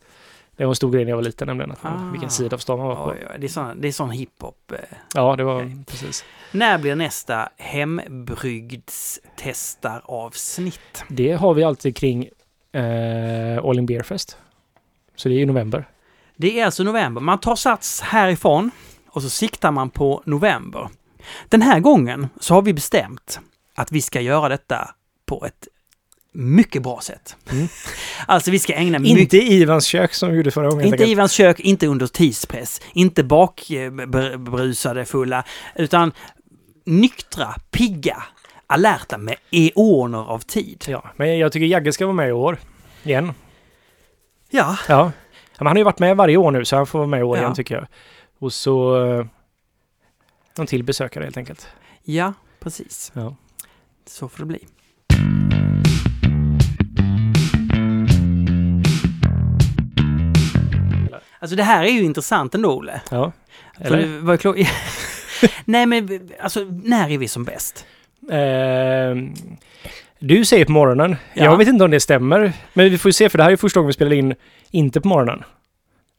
Speaker 2: Det var en stor grej när jag var liten nämligen. Att man,
Speaker 1: Ah.
Speaker 2: vilken sida av stan man var på.
Speaker 1: Oj, oj, det är sån, det är sån hiphop. eh.
Speaker 2: Ja, det var
Speaker 1: Okej.
Speaker 2: precis.
Speaker 1: När blir nästa hembrygdstestaravsnitt?
Speaker 2: Det har vi alltid kring eh, All In Beer Fest. Så det är i november.
Speaker 1: Det är alltså november. Man tar sats härifrån och så siktar man på november. Den här gången så har vi bestämt att vi ska göra detta på ett mycket bra sätt.
Speaker 2: Mm.
Speaker 1: Alltså vi ska ägna mycket...
Speaker 2: Inte i Ivans kök som vi gjorde förra gången.
Speaker 1: Inte. Ivans kök, inte under tidspress, inte bakbrusade fulla, utan nyktra, pigga, alerta med eoner av tid.
Speaker 2: Ja, men jag tycker Jagge ska vara med i år. Igen.
Speaker 1: Ja,
Speaker 2: Ja. ja men han har ju varit med varje år nu så han får vara med i år
Speaker 1: Ja.
Speaker 2: igen tycker jag. Och så... Eh, någon till besökare helt enkelt.
Speaker 1: ja, precis.
Speaker 2: Ja.
Speaker 1: Så får det bli. Alltså det här är ju intressant ändå, Olle.
Speaker 2: Ja.
Speaker 1: För
Speaker 2: Eller?
Speaker 1: var klo- Nej men alltså, när är vi som bäst?
Speaker 2: Eh, du säger på morgonen.
Speaker 1: Ja.
Speaker 2: Jag vet inte om det stämmer. Men vi får ju se för det här är första gången vi spelar in inte på morgonen.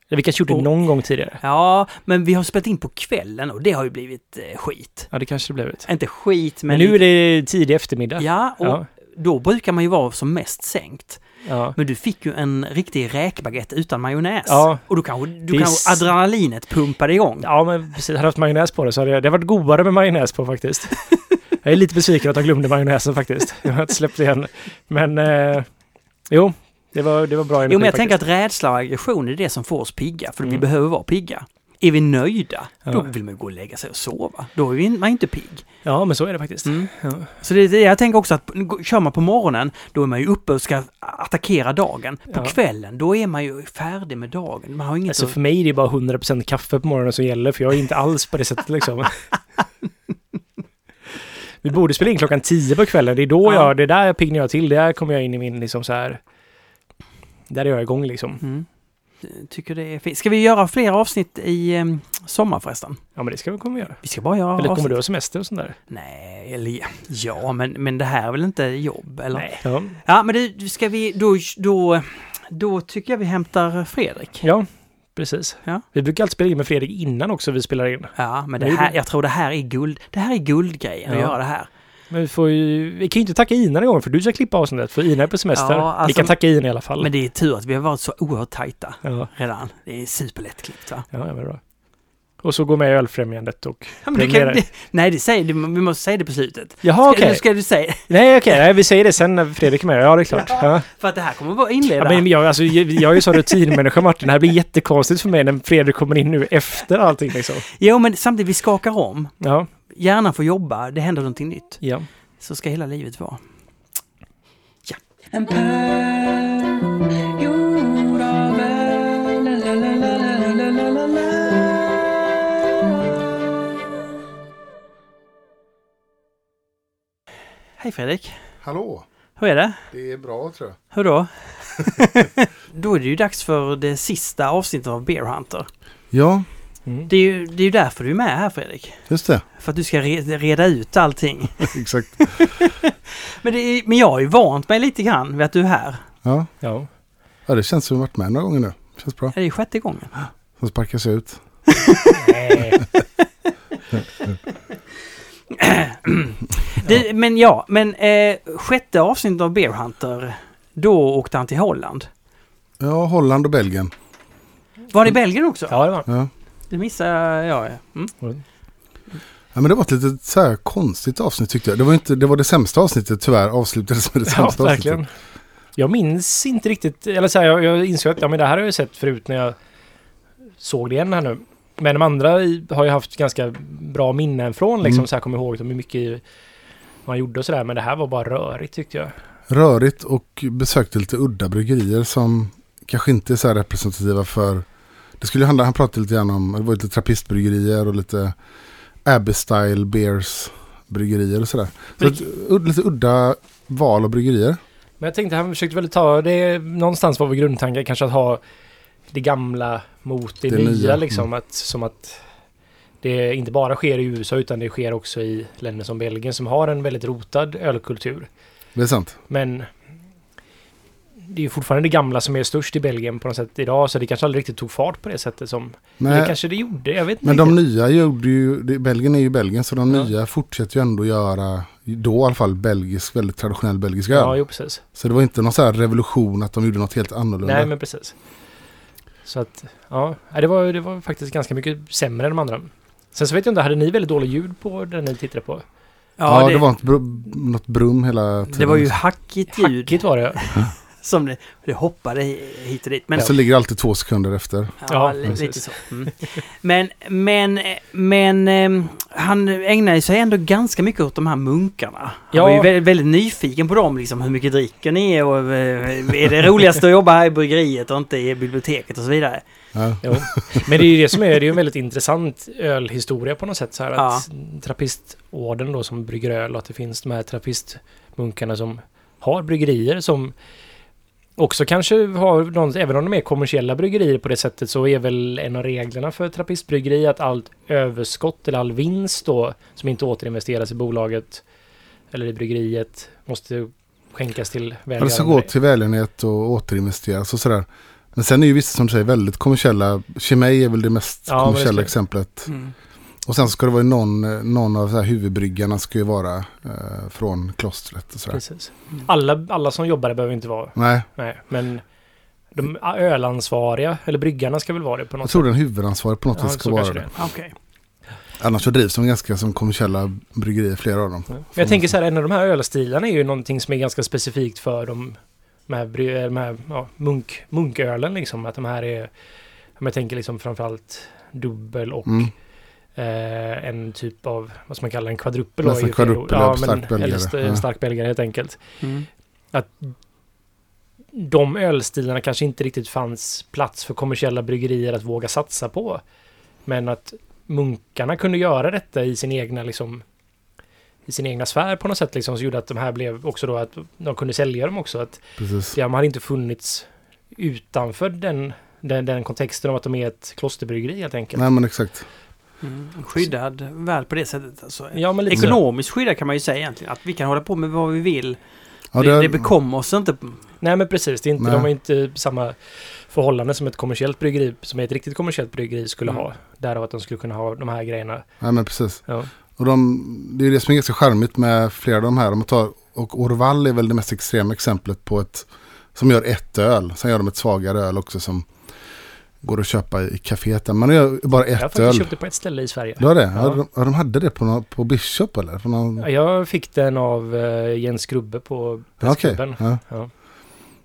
Speaker 2: Eller vi kanske gjort det någon gång tidigare.
Speaker 1: Ja, men vi har spelat in på kvällen och det har ju blivit eh, skit.
Speaker 2: Ja, det kanske det blivit.
Speaker 1: Inte skit, men...
Speaker 2: Men nu är det tidig eftermiddag.
Speaker 1: Ja, och
Speaker 2: Ja.
Speaker 1: då brukar man ju vara som mest sänkt.
Speaker 2: Ja.
Speaker 1: Men du fick ju en riktig räkbaguette utan majonnäs.
Speaker 2: Ja.
Speaker 1: Och då kanske, du
Speaker 2: är
Speaker 1: kanske
Speaker 2: s-
Speaker 1: adrenalinet pumpade igång.
Speaker 2: Ja, men precis. Hade jag haft majonnäs på det så hade jag, det hade varit godare med majonnäs på faktiskt. jag är lite besviken att jag glömde majonnäsen faktiskt. Jag har inte släppt det än. Men eh, jo, det var, det var bra energi
Speaker 1: Jo, men jag
Speaker 2: faktiskt.
Speaker 1: tänker att rädsla och aggression är det som får oss pigga, för vi
Speaker 2: Mm.
Speaker 1: behöver vara pigga. Är vi nöjda,
Speaker 2: Ja.
Speaker 1: då vill man ju gå och lägga sig och sova. Då är man inte pigg.
Speaker 2: Ja, men så är det faktiskt.
Speaker 1: Mm.
Speaker 2: Ja.
Speaker 1: Så det det jag tänker också att kör man på morgonen, då är man ju uppe och ska attackera dagen. På
Speaker 2: Ja.
Speaker 1: kvällen, då är man ju färdig med dagen. Man har inget
Speaker 2: Alltså
Speaker 1: att...
Speaker 2: för mig är det bara 100% kaffe på morgonen som gäller, för jag är inte alls på det sättet liksom. Vi borde spela in klockan 10 på kvällen. Det är då
Speaker 1: Ja.
Speaker 2: jag, det är där jag piggnar till. Där kommer jag in i min liksom så här... Där är jag igång liksom.
Speaker 1: Mm. Tycker det är fint. Ska vi göra fler avsnitt i eh, sommar förresten?
Speaker 2: Ja, men det ska vi komma göra.
Speaker 1: Vi ska bara göra
Speaker 2: Eller kommer
Speaker 1: avsnitt.
Speaker 2: du ha semester och sånt där?
Speaker 1: Nej, eller ja, men, men det här är väl inte jobb, eller?
Speaker 2: Nej. Ja.
Speaker 1: Ja, men det ska vi, då, då, då tycker jag vi hämtar Fredrik.
Speaker 2: ja, precis.
Speaker 1: Ja.
Speaker 2: Vi brukar alltid spela in med Fredrik innan också vi spelar in.
Speaker 1: Ja, men det här, jag tror det här är guld. Det här är guldgrejen att
Speaker 2: Ja.
Speaker 1: göra det här.
Speaker 2: Men vi får ju... Vi kan ju inte tacka Ina den gången för du ska klippa avsnittet för Ina är på semester.
Speaker 1: Ja, alltså-
Speaker 2: vi kan tacka Ina i alla fall.
Speaker 1: Men det är tur att vi har varit så oerhört tajta
Speaker 2: Ja,
Speaker 1: redan. Det är superlättklippt va?
Speaker 2: ja, ja, men bra. Och så gå med i Ölfrämjandet och...
Speaker 1: Ja, men kan, det, nej, det säger, det, vi måste säga det på slutet.
Speaker 2: Jaha, okej.
Speaker 1: ska du säga?
Speaker 2: Nej, okej. Nej, vi säger det sen när Fredrik är med. Ja, det är klart. Ja.
Speaker 1: För att det här kommer att vara inleda.
Speaker 2: Ja, men jag, alltså, jag, jag är ju så rutinmänniska Martin. Det här blir jättekonstigt för mig när Fredrik kommer in nu efter allting liksom.
Speaker 1: Jo, men samtidigt, vi skakar om.
Speaker 2: Ja,
Speaker 1: Hjärnan får jobba, det händer någonting nytt.
Speaker 2: ja.
Speaker 1: Så ska hela livet vara.
Speaker 3: En pärl gjord av la, la.
Speaker 1: Hej Fredrik!
Speaker 4: Hallå,
Speaker 1: Hur är det?
Speaker 4: det är bra tror jag.
Speaker 1: Hur då? då är det ju dags för det sista avsnittet av Bear Hunter.
Speaker 4: Ja,
Speaker 2: Mm.
Speaker 1: Det är ju, det är ju därför du är med här Fredrik.
Speaker 4: just det.
Speaker 1: För att du ska re, reda ut allting.
Speaker 4: Exakt.
Speaker 1: Men, det är, men jag har ju vant mig lite grann vid att du är här.
Speaker 4: Ja.
Speaker 2: ja.
Speaker 4: ja, det känns som att jag varit med några gånger nu. Känns bra.
Speaker 1: Det är sjätte gången.
Speaker 4: Sen sparkas jag ut.
Speaker 1: Det, men ja, men eh, sjätte avsnittet av Bear Hunter, då åkte han till Holland.
Speaker 4: Ja, Holland och Belgien.
Speaker 1: Var det Belgien också?
Speaker 2: Ja, det var
Speaker 4: Ja.
Speaker 1: Det missade jag. ja. Mm.
Speaker 4: Ja, men det var ett lite så här konstigt avsnitt tyckte jag. Det var, inte, det var det sämsta avsnittet tyvärr. Avslutades med det
Speaker 2: Ja,
Speaker 4: sämsta
Speaker 2: verkligen.
Speaker 4: avsnittet.
Speaker 2: Jag minns inte riktigt, eller så här, jag, jag insåg att ja, men det här har jag sett förut när jag såg det igen här nu. Men de andra har ju haft ganska bra minnen från liksom,
Speaker 4: Mm.
Speaker 2: så här kommer ihåg hur mycket man gjorde och sådär. Men det här var bara rörigt tyckte jag.
Speaker 4: Rörigt och besökte lite udda bryggerier som kanske inte är så här representativa för... Det skulle handla, han pratade lite grann om, det var lite trappistbryggerier och lite Abbey Style Beers bryggerier och sådär. Så ett, lite udda val av bryggerier.
Speaker 2: Men jag tänkte han försökte väl ta det, någonstans var väl grundtanken kanske att ha det gamla mot det,
Speaker 4: Det
Speaker 2: nya,
Speaker 4: nya,
Speaker 2: liksom.
Speaker 4: mm.
Speaker 2: Att, som att det inte bara sker i USA utan det sker också i länder som Belgien som har en väldigt rotad ölkultur.
Speaker 4: Det är sant.
Speaker 2: Men det är fortfarande det gamla som är störst i Belgien på något sätt idag så det kanske aldrig riktigt tog fart på det sättet som...
Speaker 4: Nej,
Speaker 2: Eller kanske det gjorde, jag vet inte
Speaker 4: men de nya gjorde ju, det, Belgien är ju Belgien så de
Speaker 2: Ja.
Speaker 4: nya fortsätter ju ändå göra då i alla fall belgisk, väldigt traditionell belgisk öl.
Speaker 2: Ja, jo precis.
Speaker 4: Så det var inte någon så här revolution att de gjorde något helt annorlunda.
Speaker 2: Nej, men precis. Så att, ja, det var, det var faktiskt ganska mycket sämre än de andra. Sen så vet jag inte, hade ni väldigt dåligt ljud på den ni tittade på?
Speaker 4: ja, det, var något, br- något brum hela tiden.
Speaker 1: det var ju hackigt ljud
Speaker 2: Hackigt var det.
Speaker 1: Som det, det hoppade hi- hit och dit. Men
Speaker 4: Så ligger det alltid två sekunder efter.
Speaker 1: Ja,
Speaker 2: Ja,
Speaker 1: lite så. Mm. Men, men, men ehm, han ägnade sig ändå ganska mycket åt de här munkarna. Han
Speaker 2: Ja.
Speaker 1: var ju väldigt, väldigt nyfiken på dem, liksom hur mycket dricker ni och eh, är det roligast att jobba här i bryggeriet och inte i biblioteket och så vidare.
Speaker 4: Ja.
Speaker 2: Jo. Men det är ju det som är, det är ju en väldigt intressant ölhistoria på något sätt. Så här,
Speaker 1: Ja.
Speaker 2: att Trappistorden då som brygger öl och att det finns de här trappistmunkarna som har bryggerier som också kanske har någon, även om de är kommersiella bryggerier på det sättet så är väl en av reglerna för trappistbryggeri att allt överskott eller all vinst då som inte återinvesteras i bolaget eller i bryggeriet måste skänkas till
Speaker 4: Ja, det ska gå till välgörenhet och återinvesteras och sådär. Men sen är ju vissa som du säger väldigt kommersiella. Chimay är väl det mest
Speaker 2: Ja, det
Speaker 4: kommersiella exemplet. Och sen ska det vara någon, någon av så här huvudbryggarna ska ju vara eh, från klostret och sådär.
Speaker 2: Precis. Alla, alla som jobbar där behöver inte vara
Speaker 4: Nej,
Speaker 2: Nej, men de ölansvariga, eller bryggarna ska väl vara det på något
Speaker 4: jag tror
Speaker 2: sätt.
Speaker 4: den huvudansvarig på något
Speaker 2: Ja,
Speaker 4: ska
Speaker 2: så
Speaker 4: vara det.
Speaker 2: det.
Speaker 1: Okej.
Speaker 4: Annars så drivs de ganska som kommersiella bryggerier, flera av dem.
Speaker 2: Ja. Men jag tänker så här, en av de här ölstilarna är ju någonting som är ganska specifikt för de, de här, de här ja, munk, munkölen liksom. Att de här är, om jag tänker liksom framförallt dubbel och
Speaker 4: Mm.
Speaker 2: Eh, en typ av, vad ska man kalla en kvadrupel.
Speaker 4: Nästan kvadrupel, ja, stark
Speaker 2: men-
Speaker 4: belgare.
Speaker 2: Eller st-
Speaker 4: Ja.
Speaker 2: stark belgare helt enkelt.
Speaker 1: Mm.
Speaker 2: de ölstilarna kanske inte riktigt fanns plats för kommersiella bryggerier att våga satsa på. Men att munkarna kunde göra detta i sin egna liksom i sin egna sfär på något sätt liksom, så gjorde att de här blev också då att de kunde sälja dem också. Att
Speaker 4: Precis.
Speaker 2: de hade inte funnits utanför den, den, den kontexten av att de är ett klosterbryggeri helt enkelt.
Speaker 4: Nej men exakt.
Speaker 1: Mm. Skyddad värld på det sättet. Alltså.
Speaker 2: Ja, men lite så.
Speaker 1: Ekonomiskt skyddad kan man ju säga egentligen. Att vi kan hålla på med vad vi vill.
Speaker 4: Ja,
Speaker 1: det,
Speaker 4: det,
Speaker 1: det bekommer oss inte.
Speaker 2: Nej men precis, det är inte,
Speaker 4: Nej.
Speaker 2: de har inte samma förhållande som ett kommersiellt bryggeri, som ett riktigt kommersiellt bryggeri skulle
Speaker 1: Mm.
Speaker 2: ha. Därav att de skulle kunna ha de här grejerna.
Speaker 4: nej men precis.
Speaker 2: Ja.
Speaker 4: Och de, det är det som är ganska charmigt med flera av de här. Man tar, och Orval är väl det mest extrema exemplet på ett som gör ett öl. Sen gör de ett svagare öl också som går att köpa i kaféet. där. Man gör bara
Speaker 2: Jag har
Speaker 4: ett
Speaker 2: faktiskt
Speaker 4: öl.
Speaker 2: köpt det på ett ställe i Sverige.
Speaker 4: Du har det?
Speaker 2: Ja.
Speaker 4: Ja. De, hade det på, nå- på Bishop eller? På någon...
Speaker 2: Ja, Jag fick den av uh, Jens Grubbe på
Speaker 4: Ja, Okej.
Speaker 2: Pressklubben.
Speaker 4: Ja.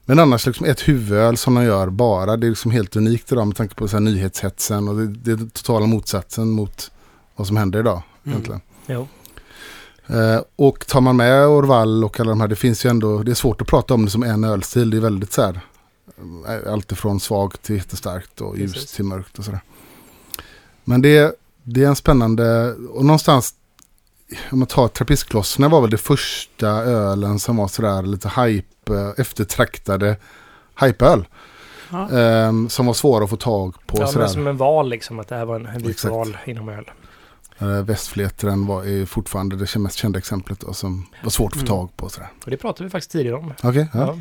Speaker 4: Men annars liksom ett huvudöl som de gör bara. Det är liksom helt unikt idag med tanke på så här nyhetshetsen. Och det, det är totala motsatsen mot vad som händer idag.
Speaker 1: Mm.
Speaker 4: Egentligen.
Speaker 2: Jo.
Speaker 4: Eh, och tar man med Orval och alla de här, det finns ju ändå, det är svårt att prata om det som en ölstil. Det är väldigt så här, eh, allt ifrån svagt till jättestarkt och ljust
Speaker 2: Precis.
Speaker 4: till mörkt och sådär. Men det, det är en spännande, och någonstans, om man tar Trappistklosterna var väl det första ölen som var sådär lite hype, eh, eftertraktade hypeöl.
Speaker 1: Ja.
Speaker 4: Eh, som var svåra att få tag på.
Speaker 2: Ja,
Speaker 4: sådär.
Speaker 2: men som en val liksom, att det här var en, en vit val inom öl.
Speaker 4: Västflätren var, är fortfarande det mest kända exemplet då, som var svårt att få
Speaker 1: Mm.
Speaker 4: tag på. Sådär.
Speaker 2: Och det pratade vi faktiskt tidigare om.
Speaker 4: Okej, ja.
Speaker 2: Ja.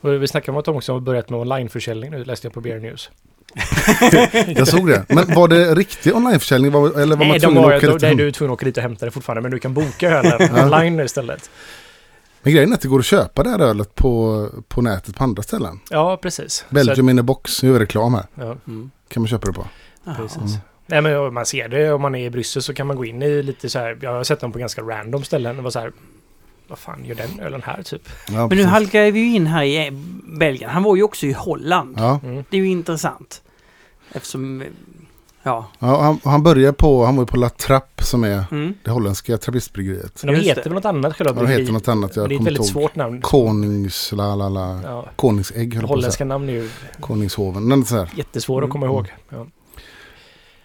Speaker 2: Och vi snackade om att de också har börjat med onlineförsäljning nu, läste jag på Beer News.
Speaker 4: Jag såg det. Men var det riktig onlineförsäljning? Var, eller var man
Speaker 2: Nej,
Speaker 4: tvungen
Speaker 2: var,
Speaker 4: att åka dit?
Speaker 2: nej, du är tvungen att åka dit och hämta det fortfarande, men du kan boka ölen online istället.
Speaker 4: Men grejen är att det går att köpa det här ölet på, på nätet på andra ställen.
Speaker 2: Ja, precis.
Speaker 4: Belgium in a box, nu är det reklam här.
Speaker 2: Ja,
Speaker 1: Mm.
Speaker 4: Kan man köpa det på.
Speaker 2: Precis.
Speaker 4: Mm.
Speaker 2: Nej, men man ser det, om man är i Bryssel så kan man gå in i lite så här, jag har sett dem på ganska random ställen och vara så här, vad fan gör den ölen här typ?
Speaker 4: Ja,
Speaker 1: Men nu halkar vi ju in här i Belgien. Han var ju också i Holland.
Speaker 4: Ja,
Speaker 2: Mm.
Speaker 1: Det är ju intressant. Eftersom... Ja.
Speaker 4: ja han, han började på, han var ju på La Trappe som är
Speaker 1: Mm.
Speaker 4: det holländska trappistbryggeriet.
Speaker 2: Men de
Speaker 1: Just
Speaker 2: heter väl något annat själva
Speaker 4: Ja, det heter något annat, jag
Speaker 2: det är ett väldigt
Speaker 4: ihåg.
Speaker 2: svårt namn.
Speaker 4: Konings, la la la.
Speaker 2: Ja,
Speaker 4: Konungsägg höll
Speaker 2: holländska namn är ju
Speaker 4: Konungshoven. Men så här.
Speaker 2: jättesvåra att komma
Speaker 4: Mm.
Speaker 2: ihåg. Ja.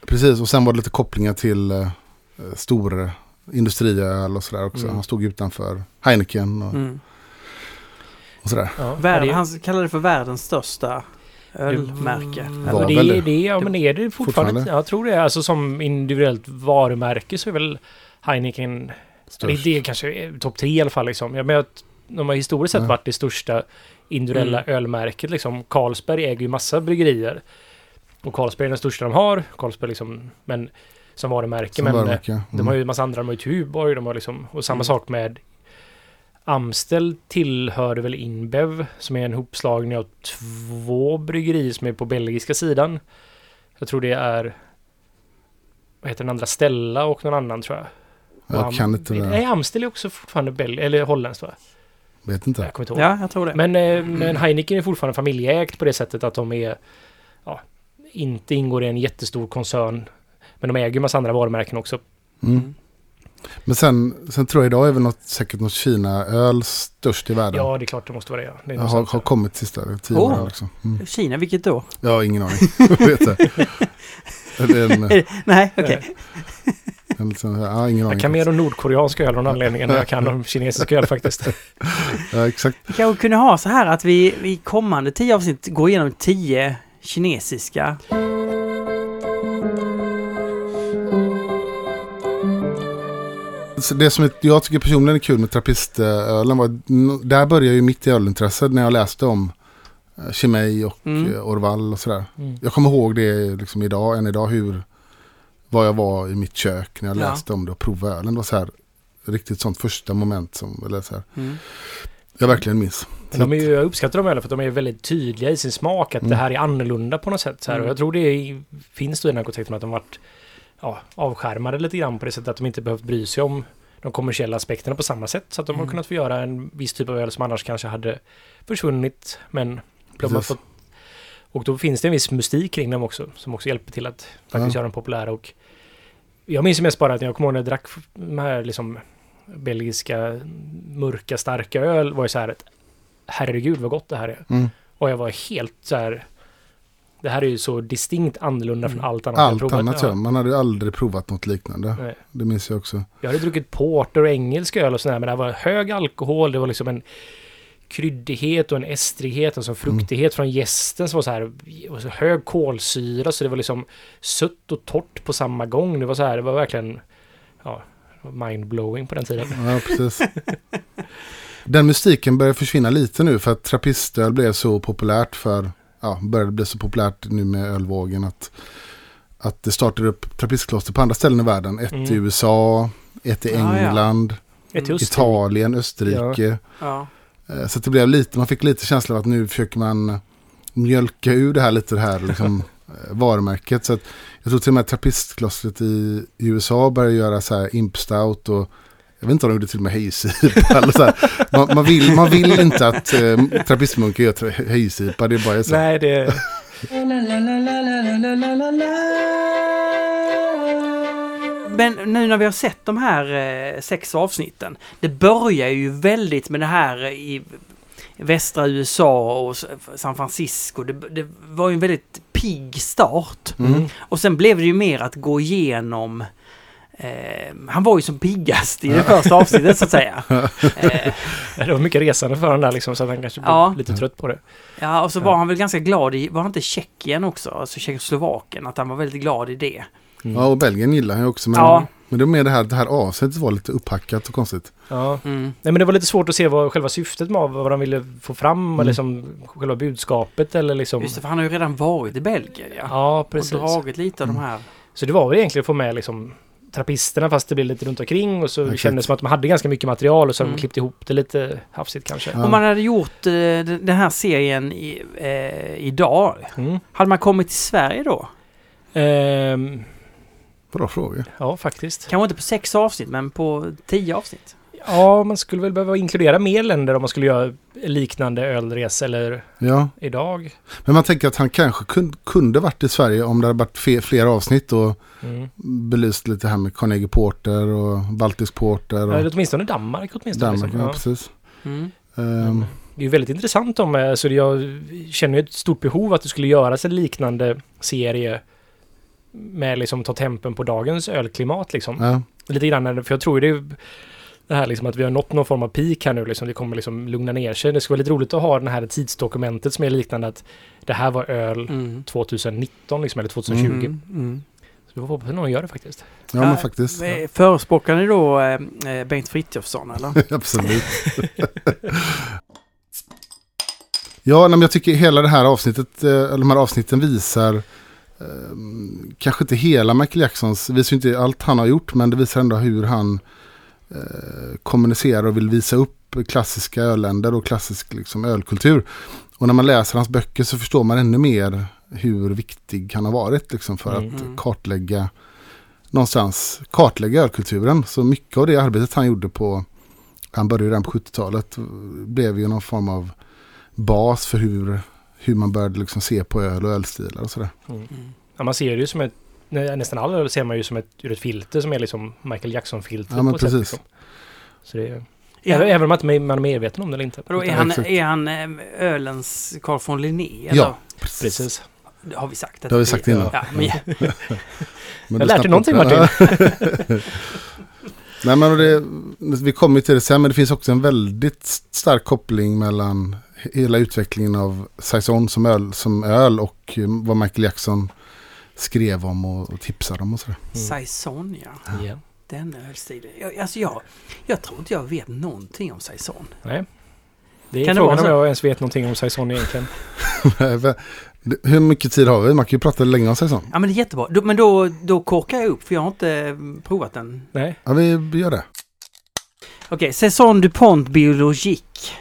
Speaker 4: Precis, och sen var det lite kopplingar till eh, stor industriöl och sådär också.
Speaker 2: Mm.
Speaker 4: Han stod utanför Heineken och,
Speaker 1: Mm.
Speaker 4: och sådär.
Speaker 2: Ja,
Speaker 1: Världen,
Speaker 2: det-
Speaker 1: han kallade det för världens största ölmärke.
Speaker 4: Var
Speaker 2: men det,
Speaker 4: väl
Speaker 2: är
Speaker 4: det.
Speaker 2: det, ja, men är det fortfarande?
Speaker 4: Fortfarande?
Speaker 2: Jag tror det. är Alltså som individuellt varumärke så är väl Heineken, det,
Speaker 4: Störst.
Speaker 2: det är kanske topp tre i alla fall liksom. Ja, men jag, de har historiskt sett
Speaker 4: Ja.
Speaker 2: varit det största individuella
Speaker 1: Mm.
Speaker 2: ölmärket liksom. Carlsberg äger ju massa bryggerier. Och Carlsberg är den största de har. Carlsberg liksom, men som varumärke.
Speaker 4: Som
Speaker 2: men eh,
Speaker 4: varumärke. Mm.
Speaker 2: de har ju en massa andra, de har ju Tuborg, de har liksom, och samma
Speaker 1: Mm.
Speaker 2: sak med Amstel tillhörde väl Inbev som är en hopslagning av två bryggerier som är på belgiska sidan. Jag tror det är vad heter den andra? Stella och någon annan tror jag.
Speaker 4: Jag
Speaker 2: Am-
Speaker 4: kan inte det.
Speaker 2: Nej, Amstel är också fortfarande Bel eller holländskt va?
Speaker 4: Vet inte.
Speaker 2: Jag kommer inte ihåg.
Speaker 1: Ja, jag tror det.
Speaker 2: Men, eh, men Heineken är fortfarande familjeägt på det sättet att de är ja, inte ingår i en jättestor koncern. Men de äger ju massa andra varumärken också.
Speaker 4: Mm. Men sen, sen tror jag idag är väl något, säkert något Kina-öl störst i världen.
Speaker 2: Ja, det är klart det måste vara det. ja. det är
Speaker 4: Jag
Speaker 2: nog
Speaker 4: har, har kommit sista tio
Speaker 1: Åh.
Speaker 4: åren. Liksom. Mm.
Speaker 1: Kina, vilket då?
Speaker 4: Jag har ingen aning. Vet det. Det är en,
Speaker 1: Nej, okej.
Speaker 4: en, liksom, ja, ingen aning.
Speaker 2: Jag kan mer om nordkoreansk öl av någon anledning än jag kan om kinesisk öl faktiskt.
Speaker 4: Ja, exakt.
Speaker 1: Vi kanske kunde ha så här att vi i kommande tio avsnitt går igenom tio kinesiska.
Speaker 4: Så det som jag tycker personligen är kul med trappistölen var där började ju mitt ölintresse när jag läste om eh, Chimay och
Speaker 1: Mm.
Speaker 4: eh, Orval och sådär.
Speaker 2: Mm.
Speaker 4: Jag kommer ihåg det liksom idag, än idag, hur vad jag var i mitt kök när jag
Speaker 1: Ja.
Speaker 4: läste om det och provade ölen. Det var så här riktigt sånt första moment som eller så här,
Speaker 1: Mm.
Speaker 4: jag verkligen minns.
Speaker 2: De är ju, jag uppskattar de ölen för att de är väldigt tydliga i sin smak. Att
Speaker 4: Mm.
Speaker 2: det här är annorlunda på något sätt. Så här.
Speaker 1: Mm.
Speaker 2: Och jag tror det är, finns då i den här kontexten att de varit ja, avskärmade lite grann på det sättet att de inte behövt bry sig om de kommersiella aspekterna på samma sätt. Så att de har
Speaker 1: Mm.
Speaker 2: kunnat få göra en viss typ av öl som annars kanske hade försvunnit. Men de har fått... Och då finns det en viss mystik kring dem också. Som också hjälper till att faktiskt
Speaker 4: Ja.
Speaker 2: göra dem populära. Och jag minns ju mest bara att jag kommer ihåg när jag drack de här liksom belgiska mörka starka öl var ju så här att herregud vad gott det här är.
Speaker 4: Mm.
Speaker 2: Och jag var helt så här. Det här är ju så distinkt annorlunda från
Speaker 1: Mm.
Speaker 2: allt annat jag
Speaker 4: Allt
Speaker 2: provat.
Speaker 4: annat
Speaker 2: Ja.
Speaker 4: ja. Man hade ju aldrig provat något liknande.
Speaker 2: Nej.
Speaker 4: Det minns jag också.
Speaker 2: Jag hade druckit porter och engelsk öl och sådär, men det var hög alkohol, det var liksom en kryddighet och en estrighet och så en fruktighet från gästen som var så här, och så hög kolsyra, så det var liksom sött och torrt på samma gång. Det var så här, det var verkligen, ja, mindblowing på den tiden.
Speaker 4: Ja, precis. Den mystiken börjar försvinna lite nu för att trappistöl blev så populärt för, ja, började bli så populärt nu med ölvågen att, att det startade upp trappistkloster på andra ställen i världen. Ett
Speaker 2: Mm.
Speaker 4: i USA, ett i
Speaker 1: Ah, ja.
Speaker 4: England,
Speaker 2: i Österrike.
Speaker 4: Italien, Österrike.
Speaker 1: Ja.
Speaker 4: Eh, Så det blev lite, man fick lite känsla av att nu försöker man mjölka ur det här lite det här liksom, eh, varumärket. Så att jag tror till och med trappistklossret i, i USA började göra så här imp stout och jag vet inte om de gjorde till och med hejsipa eller så här. Man, man, vill, man vill inte att eh, trappistmunkar gör hejsipa, det är bara så.
Speaker 2: Nej, det...
Speaker 1: Men nu när vi har sett de här eh, sex avsnitten. Det börjar ju väldigt med det här i västra USA och San Francisco. Det, det var ju en väldigt pigg start.
Speaker 4: Mm.
Speaker 1: Och sen blev det ju mer att gå igenom Eh, han var ju som piggast i det första avsnittet så att säga. Eh,
Speaker 2: Det var mycket resande för honom där liksom, så att han kanske blev
Speaker 1: Ja.
Speaker 2: lite trött på det.
Speaker 1: ja, och så
Speaker 2: Ja.
Speaker 1: var han väl ganska glad i, var han inte Tjeckien också? Alltså Tjeckoslovakien, att han var väldigt glad i det.
Speaker 2: Mm.
Speaker 4: Ja, och Belgien gillar han ju också. Men,
Speaker 1: Ja.
Speaker 4: men det är mer det här, det här avsnittet var lite upphackat och konstigt.
Speaker 2: Ja.
Speaker 1: Mm.
Speaker 2: Nej men det var lite svårt att se vad själva syftet med vad de ville få fram
Speaker 4: Mm.
Speaker 2: eller liksom själva budskapet eller liksom...
Speaker 1: Just det, för han har ju redan varit i Belgien ja.
Speaker 2: Ja, precis.
Speaker 1: Och dragit lite av de
Speaker 4: Mm.
Speaker 1: här.
Speaker 2: Så det var väl egentligen att få med liksom trappisterna fast det blev lite runt omkring och så
Speaker 4: Exakt.
Speaker 2: kändes det som att de hade ganska mycket material och så
Speaker 1: Mm.
Speaker 2: de klippt ihop det lite hafsigt kanske.
Speaker 4: Ja.
Speaker 1: Om man hade gjort eh, den den här serien i, eh, idag,
Speaker 2: Mm.
Speaker 1: hade man kommit till Sverige då?
Speaker 2: Ehm,
Speaker 4: Bra fråga.
Speaker 2: ja, faktiskt.
Speaker 1: Kanske inte på sex avsnitt, men på tio avsnitt.
Speaker 2: Ja, man skulle väl behöva inkludera mer länder om man skulle göra liknande ölresa eller
Speaker 4: Ja,
Speaker 2: idag.
Speaker 4: men man tänker att han kanske kunde, kunde varit i Sverige om det hade varit fler avsnitt och
Speaker 2: Mm.
Speaker 4: belyst lite här med Carnegie Porter och Baltisk Porter och
Speaker 2: Eller åtminstone Danmark åtminstone.
Speaker 4: Danmark.
Speaker 2: liksom.
Speaker 4: Ja,
Speaker 2: Ja.
Speaker 4: precis.
Speaker 1: Mm.
Speaker 4: Ehm,
Speaker 2: Det är ju väldigt intressant om, eh, så jag känner ju ett stort behov att det skulle göras en liknande serie med liksom ta tempen på dagens ölklimat liksom.
Speaker 4: ja,
Speaker 2: Lite grann, för jag tror ju det, det här liksom att vi har nått någon form av peak här nu liksom. Det kommer liksom lugna ner sig. Det skulle vara lite roligt att ha det här tidsdokumentet som är liknande att det här var öl
Speaker 1: Mm.
Speaker 2: 2019 liksom, eller 2020.
Speaker 1: Mm. Mm.
Speaker 2: Så vi får hoppas att någon gör det faktiskt.
Speaker 4: ja, men
Speaker 1: Ja,
Speaker 4: faktiskt.
Speaker 1: Eh, Förespråkar ni då eh, eh, Bengt Frithiofsson eller?
Speaker 4: Absolut. ja, men jag tycker hela det här avsnittet, eh, eller de här avsnitten visar eh, kanske inte hela Michael Jacksons, visar inte allt han har gjort men det visar ändå hur han eh, kommunicerar och vill visa upp klassiska öländer och klassisk liksom, ölkultur. Och när man läser hans böcker så förstår man ännu mer hur viktig han har varit liksom, för
Speaker 2: Mm.
Speaker 4: att kartlägga någonstans kartlägga ölkulturen. Så mycket av det arbetet han gjorde på, han började redan på 70-talet, blev ju någon form av bas för hur, hur man började liksom se på öl och ölstilar och sådär.
Speaker 2: Mm. Ja, man ser det ju som ett, nästan all öl ser man ju som ett, ur ett filter som är liksom Michael Jackson-filter
Speaker 4: Ja, men
Speaker 2: på ett sätt.
Speaker 4: precis.
Speaker 2: Liksom. Så det är, även, även om man inte man är medveten om det eller inte.
Speaker 1: vadå, är han, är han eh, ölens Carl von Linné? eller?
Speaker 4: Ja,
Speaker 2: Precis.
Speaker 1: Det har vi sagt.
Speaker 4: Det har vi sagt innan.
Speaker 1: Ja, men,
Speaker 4: Men
Speaker 2: Jag
Speaker 4: du
Speaker 2: lärde
Speaker 4: snappade
Speaker 2: någonting. Martin.
Speaker 4: Nej men det, vi kommer ju till det sen men det finns också en väldigt stark koppling mellan hela utvecklingen av Saison som öl, som öl och eh, vad Michael Jackson skrev om och, och tipsade om och sådär.
Speaker 1: Saison, ja.
Speaker 2: Ja.
Speaker 1: Den ölstilen. Jag, alltså jag, jag tror inte jag vet någonting om Saison.
Speaker 2: Nej. Det är
Speaker 1: Kan det
Speaker 2: frågan
Speaker 1: vara
Speaker 2: om
Speaker 1: så?
Speaker 2: jag ens vet någonting om Saison egentligen.
Speaker 4: Hur mycket tid har vi? Man kan ju prata länge om Saison.
Speaker 1: Ja men det är jättebra. Då, men då, då korkar jag upp för jag har inte eh, provat den.
Speaker 2: Nej.
Speaker 4: Ja vi gör det.
Speaker 1: Okej, Saison DuPont Biologique.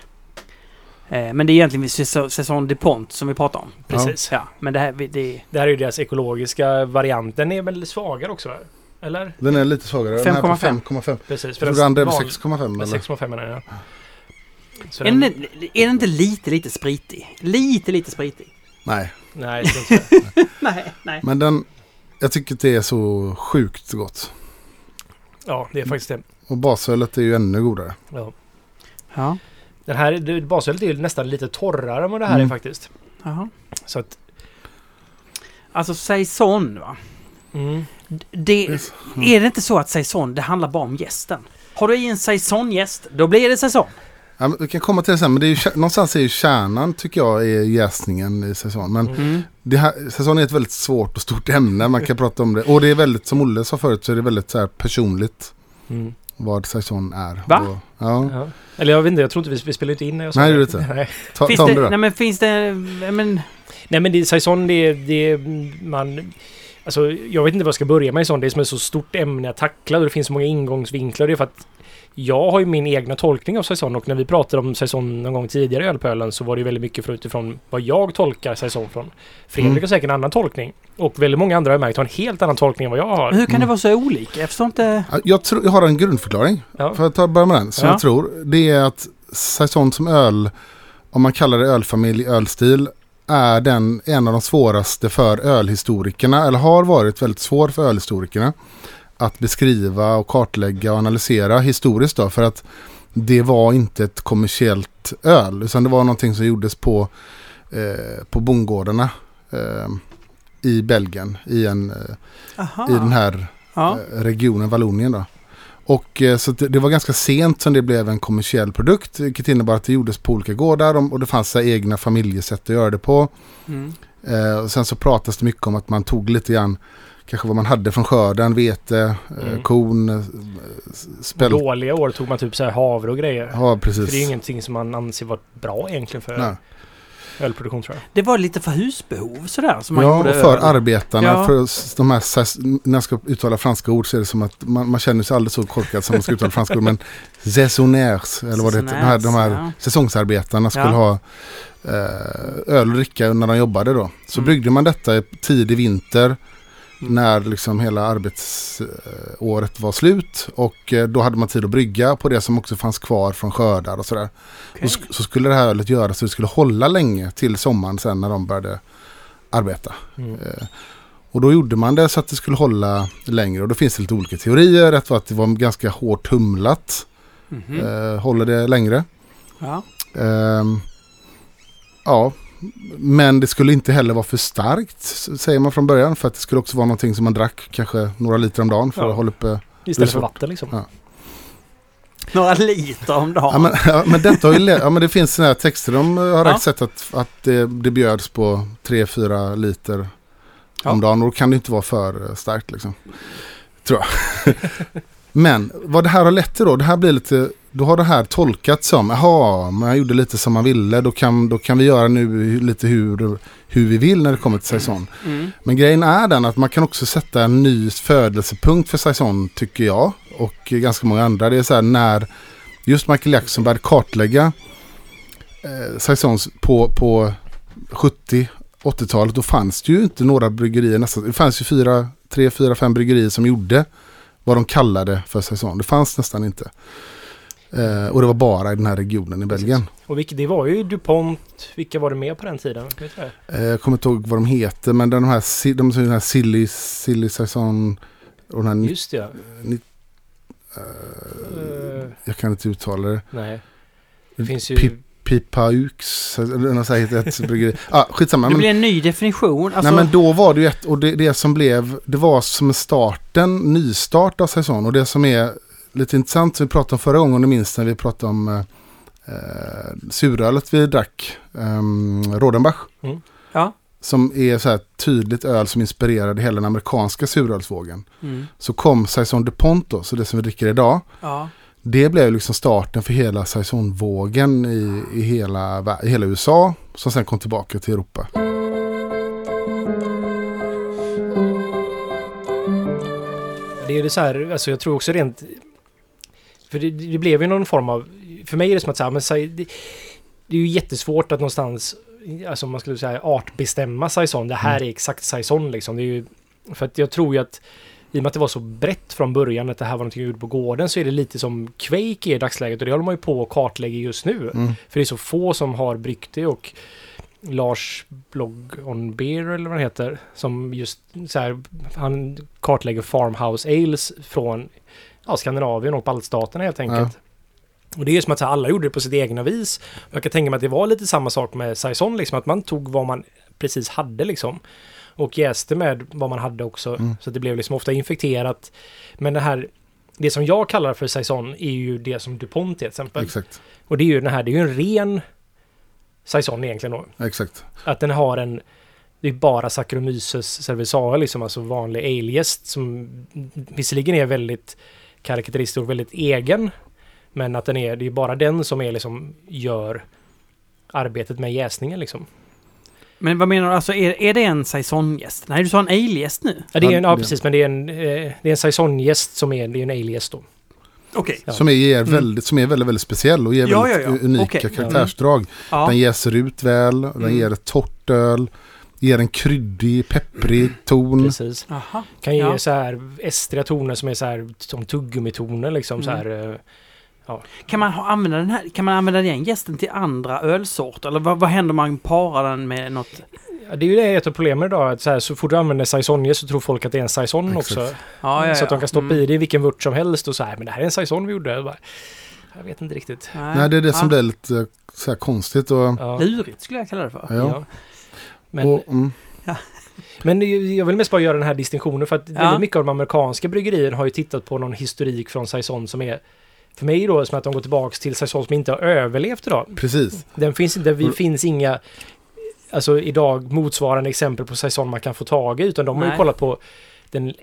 Speaker 1: Eh, men det är egentligen Saison- DuPont som vi pratar om.
Speaker 2: Precis.
Speaker 1: Ja, men det här det
Speaker 2: Det här är ju deras ekologiska variant. Den är väl svagare också? Eller?
Speaker 4: Den är lite svagare. Den här på
Speaker 1: 5,5.
Speaker 4: 5,5.
Speaker 2: Precis.
Speaker 4: Jag tror andra är på
Speaker 2: val-
Speaker 4: 6,5
Speaker 2: med
Speaker 4: eller?
Speaker 2: 6,5 menar jag. Så
Speaker 1: är,
Speaker 2: den,
Speaker 1: den, är den inte lite, lite spritig? Lite, lite spritig?
Speaker 4: Nej,
Speaker 2: nej.
Speaker 1: Nej, nej.
Speaker 4: men den... Jag tycker att det är så sjukt gott.
Speaker 2: Ja, det är faktiskt det.
Speaker 4: Och basölet är ju ännu godare.
Speaker 2: Ja.
Speaker 1: Ja,
Speaker 2: Den här basölet är ju nästan lite torrare än vad det här
Speaker 4: Mm.
Speaker 2: är faktiskt.
Speaker 1: jaha.
Speaker 2: Så att...
Speaker 1: Alltså Saison va?
Speaker 2: Mm.
Speaker 1: Det,
Speaker 4: Yes.
Speaker 1: är det inte så att Saison, det handlar bara om gästen? Har du i en Saison-gäst, då blir det Saison.
Speaker 4: Ja, vi kan komma till det sen, men det är ju, någonstans är ju kärnan tycker jag är jäsningen i säsong. Men
Speaker 1: Mm.
Speaker 4: det här, säsong är ett väldigt svårt och stort ämne, man kan prata om det. Och det är väldigt, som Olle sa förut, så är det väldigt så här personligt
Speaker 2: Mm.
Speaker 4: Vad säsong är.
Speaker 1: Va?
Speaker 4: Och, ja,
Speaker 2: Ja. Eller jag vet inte, jag tror inte vi, vi spelar inte in när jag sa
Speaker 4: Nej,
Speaker 2: det.
Speaker 4: det gjorde inte.
Speaker 2: Nej.
Speaker 4: ta,
Speaker 1: Finns
Speaker 4: ta
Speaker 1: det,
Speaker 4: det
Speaker 1: nej men finns det, men,
Speaker 2: Nej men det, Saison det, det man... Alltså jag vet inte vad jag ska börja med i sånt. Det är som ett så stort ämne att tackla och det finns så många ingångsvinklar. Det är för att jag har ju min egna tolkning av Saison och när vi pratade om Saison någon gång tidigare i Ölpölen så var det ju väldigt mycket för utifrån vad jag tolkar Saison från. Fredrik
Speaker 4: Mm.
Speaker 2: har säkert en annan tolkning. Och väldigt många andra har jag märkt har en helt annan tolkning än vad jag har.
Speaker 1: hur kan
Speaker 4: Mm.
Speaker 1: det vara så olika? Jag förstår inte.
Speaker 4: Ja, Jag, tror, jag har en grundförklaring.
Speaker 2: Ja.
Speaker 4: Får jag ta börja med den? Som
Speaker 1: Ja.
Speaker 4: jag tror. Det är att säsong som öl, om man kallar det ölfamilj, ölstil, är den en av de svåraste för ölhistorikerna, eller har varit väldigt svår för ölhistorikerna, att beskriva och kartlägga och analysera historiskt då, för att det var inte ett kommersiellt öl, utan det var någonting som gjordes på, eh, på bondgårdarna eh, i Belgien, i, en, eh,
Speaker 1: Aha.
Speaker 4: i den här
Speaker 1: Ja.
Speaker 4: eh, regionen Vallonien då. Och eh, så det, det var ganska sent som det blev en kommersiell produkt, vilket innebar att det gjordes på olika gårdar och, och det fanns egna familjesätt att göra det på.
Speaker 1: Mm.
Speaker 4: Eh, och sen så pratas det mycket om att man tog lite grann, kanske vad man hade från skörden, vete, eh,
Speaker 2: Mm.
Speaker 4: korn, eh, spelt.
Speaker 2: Dåliga år tog man typ så här havre och grejer.
Speaker 4: Ja,
Speaker 2: För det är ju
Speaker 4: precis.
Speaker 2: ingenting som man anser vara bra egentligen för
Speaker 4: Nej.
Speaker 2: ölproduktion tror jag.
Speaker 1: Det var lite för husbehov sådär som man
Speaker 4: Ja,
Speaker 1: gjorde
Speaker 4: och för
Speaker 1: öl.
Speaker 4: arbetarna,
Speaker 1: Ja.
Speaker 4: för de här, när jag ska uttala franska ord så är det som att man, man känner sig aldrig så korkad som man ska uttala franska ord. Men saisonnaires, eller vad det heter, de här, de här
Speaker 1: Ja.
Speaker 4: säsongsarbetarna skulle
Speaker 1: Ja.
Speaker 4: ha eh, öl och dricka när de jobbade då. Så
Speaker 1: Mm.
Speaker 4: bryggde man detta i tidig vinter
Speaker 1: Mm.
Speaker 4: när liksom hela arbetsåret var slut. Och eh, då hade man tid att brygga på det som också fanns kvar från skördar och sådär. Och sk- så skulle det här ölet göras så det skulle hålla länge till sommaren sen när de började arbeta.
Speaker 2: Mm.
Speaker 4: Eh, Och då gjorde man det så att det skulle hålla längre. Och då finns det lite olika teorier. Ett var att det var ganska hårt humlat.
Speaker 1: Mhm.
Speaker 4: Eh, håller det längre.
Speaker 1: Ja.
Speaker 4: Ehm, ja, men det skulle inte heller vara för starkt säger man från början. För att det skulle också vara någonting som man drack kanske några liter om dagen för
Speaker 2: Ja.
Speaker 4: att hålla uppe.
Speaker 2: Istället för vatten liksom.
Speaker 4: Ja.
Speaker 1: Några liter om dagen.
Speaker 4: Ja, men, ja, men detta har ju ja, men det finns sådana här texter. De har
Speaker 1: Ja.
Speaker 4: rätt sett att, att det, det bjöds på 3-4 liter
Speaker 1: Ja.
Speaker 4: om dagen. Och då kan det inte vara för eh, starkt liksom. Tror jag. men vad det här har lett till då. Det här blir lite då har det här tolkats som, jaha, man gjorde lite som man ville, då kan, då kan vi göra nu lite hur, hur vi vill när det kommer till saison.
Speaker 1: Mm.
Speaker 4: Men grejen är den att man kan också sätta en ny födelsepunkt för saison tycker jag. Och ganska många andra. Det är så här när just Michael Jackson började kartlägga eh, saisons på, på 70 80-talet. Då fanns det ju inte några bryggerier nästan. Det fanns ju fyra, tre, fyra, fem bryggerier som gjorde vad de kallade för säsong. Det fanns nästan inte. Eh, och det var bara i den här regionen i Belgien.
Speaker 2: Och vilka, det var ju DuPont. Vilka var det med på den tiden?
Speaker 4: Eh, jag kommer inte ihåg vad de heter men de här, de, de här silly, silly säsong och den här,
Speaker 2: Just det ja.
Speaker 4: ni-
Speaker 2: Eh,
Speaker 4: jag kan inte uttala det.
Speaker 2: nej. Det finns ju...
Speaker 4: Pip, Pipaux, eller något sånt här, ett bryggeri. Ah, skitsamma.
Speaker 1: Det
Speaker 4: Men,
Speaker 1: blir en ny definition. Alltså,
Speaker 4: nej men då var det ju ett, och det, det som blev, det var som en starten, nystart av säsong. Och det som är lite intressant, som vi pratade om förra gången, om du minns när vi pratade om eh, eh, surölet vi drack, eh, Rodenbach.
Speaker 1: Ja.
Speaker 4: Som är så här tydligt öl som inspirerade hela den amerikanska surölsvågen.
Speaker 1: Mm.
Speaker 4: Så kom Saison DuPont då, så det som vi dricker idag.
Speaker 1: Ja.
Speaker 4: Det blev liksom starten för hela saisonvågen i, i, hela, i hela USA. Som sen kom tillbaka till Europa.
Speaker 2: Det är ju så här, alltså jag tror också rent... För det, det blev ju någon form av... För mig är det som att säga, men det, det är ju jättesvårt att någonstans, alltså man skulle säga artbestämma saison. Det här är exakt saison liksom. Det är ju, för att jag tror ju att i och med att det var så brett från början att det här var någonting jag gjorde på gården så är det lite som Quake är i dagsläget och det håller man ju på att kartlägga just nu.
Speaker 4: Mm.
Speaker 2: För det är så få som har bryggt det och Lars blogg on beer eller vad det heter. Som just så här, han kartlägger farmhouse ales från ja, Skandinavien och baltstaterna helt enkelt. Och det är ju som att alla gjorde det på sitt egna vis. Jag kan tänka mig att det var lite samma sak med saison, liksom att man tog vad man precis hade liksom. Och jäste med vad man hade också.
Speaker 4: Mm.
Speaker 2: Så det blev liksom ofta infekterat. Men det här, det som jag kallar för saison är ju det som DuPont till exempel.
Speaker 4: Exakt.
Speaker 2: Och det är ju den här, det är ju en ren saison egentligen då.
Speaker 4: Exakt.
Speaker 2: Att den har en det är bara Saccharomyces cerevisiae, liksom alltså vanlig alegäst som visserligen är väldigt karaktäristisk och väldigt egen. Men att den är, det är bara den som är liksom gör arbetet med jäsningen liksom.
Speaker 1: Men vad menar du? Alltså är, är det en saisongäst? Nej, du sa en ale-gäst nu.
Speaker 2: Ja, det är en,
Speaker 4: Ja,
Speaker 2: precis, men det är en, eh, det är en saisongäst som är, det är en alegäst då.
Speaker 1: Okej.
Speaker 2: Ja.
Speaker 4: Som, är,
Speaker 1: Mm.
Speaker 4: väldigt, som är väldigt, väldigt speciell och ger
Speaker 1: Ja,
Speaker 4: väldigt
Speaker 1: ja, ja.
Speaker 4: unika
Speaker 1: Okej.
Speaker 4: karaktärsdrag. Den jäser ut väl, den
Speaker 1: Mm.
Speaker 4: ger ett torrt öl, ger en kryddig, pepprig ton.
Speaker 2: Precis.
Speaker 1: Aha.
Speaker 2: Kan ge
Speaker 1: Ja.
Speaker 2: så här estriga toner som är så här som tuggummitoner liksom så
Speaker 1: Mm.
Speaker 2: här. eh,
Speaker 1: Kan man ha, använda den här, kan man använda den gästen till andra ölsorter? Eller vad, vad händer om man parar den med något?
Speaker 2: Ja, det är ju det ett av problemen idag. Att så, här, så fort du använder saisonje så tror folk att det är en saison
Speaker 4: Exakt.
Speaker 2: också.
Speaker 1: Ja, ja,
Speaker 2: Så att de
Speaker 1: ja.
Speaker 2: kan stoppa
Speaker 1: Mm.
Speaker 2: i det i vilken vört som helst och så här. Men det här är en saison vi gjorde. Jag, bara, jag vet inte riktigt.
Speaker 4: Nej, det är det som
Speaker 1: Ja.
Speaker 4: blir lite eh, så här konstigt. Och,
Speaker 2: Ja.
Speaker 1: Lurigt skulle jag kalla det för.
Speaker 4: Ja.
Speaker 2: Ja. Men,
Speaker 4: och, mm,
Speaker 2: men det- jag vill mest bara göra den här distinktionen för att
Speaker 1: Ja.
Speaker 2: väldigt mycket av de amerikanska bryggerierna har ju tittat på någon historik från saison som är för mig då som att de går tillbaks till saison som inte har överlevt idag.
Speaker 4: precis.
Speaker 2: Den finns inte, det
Speaker 4: Mm.
Speaker 2: finns inga alltså idag motsvarande exempel på saison man kan få tag i utan de har ju
Speaker 1: Nej.
Speaker 2: kollat på den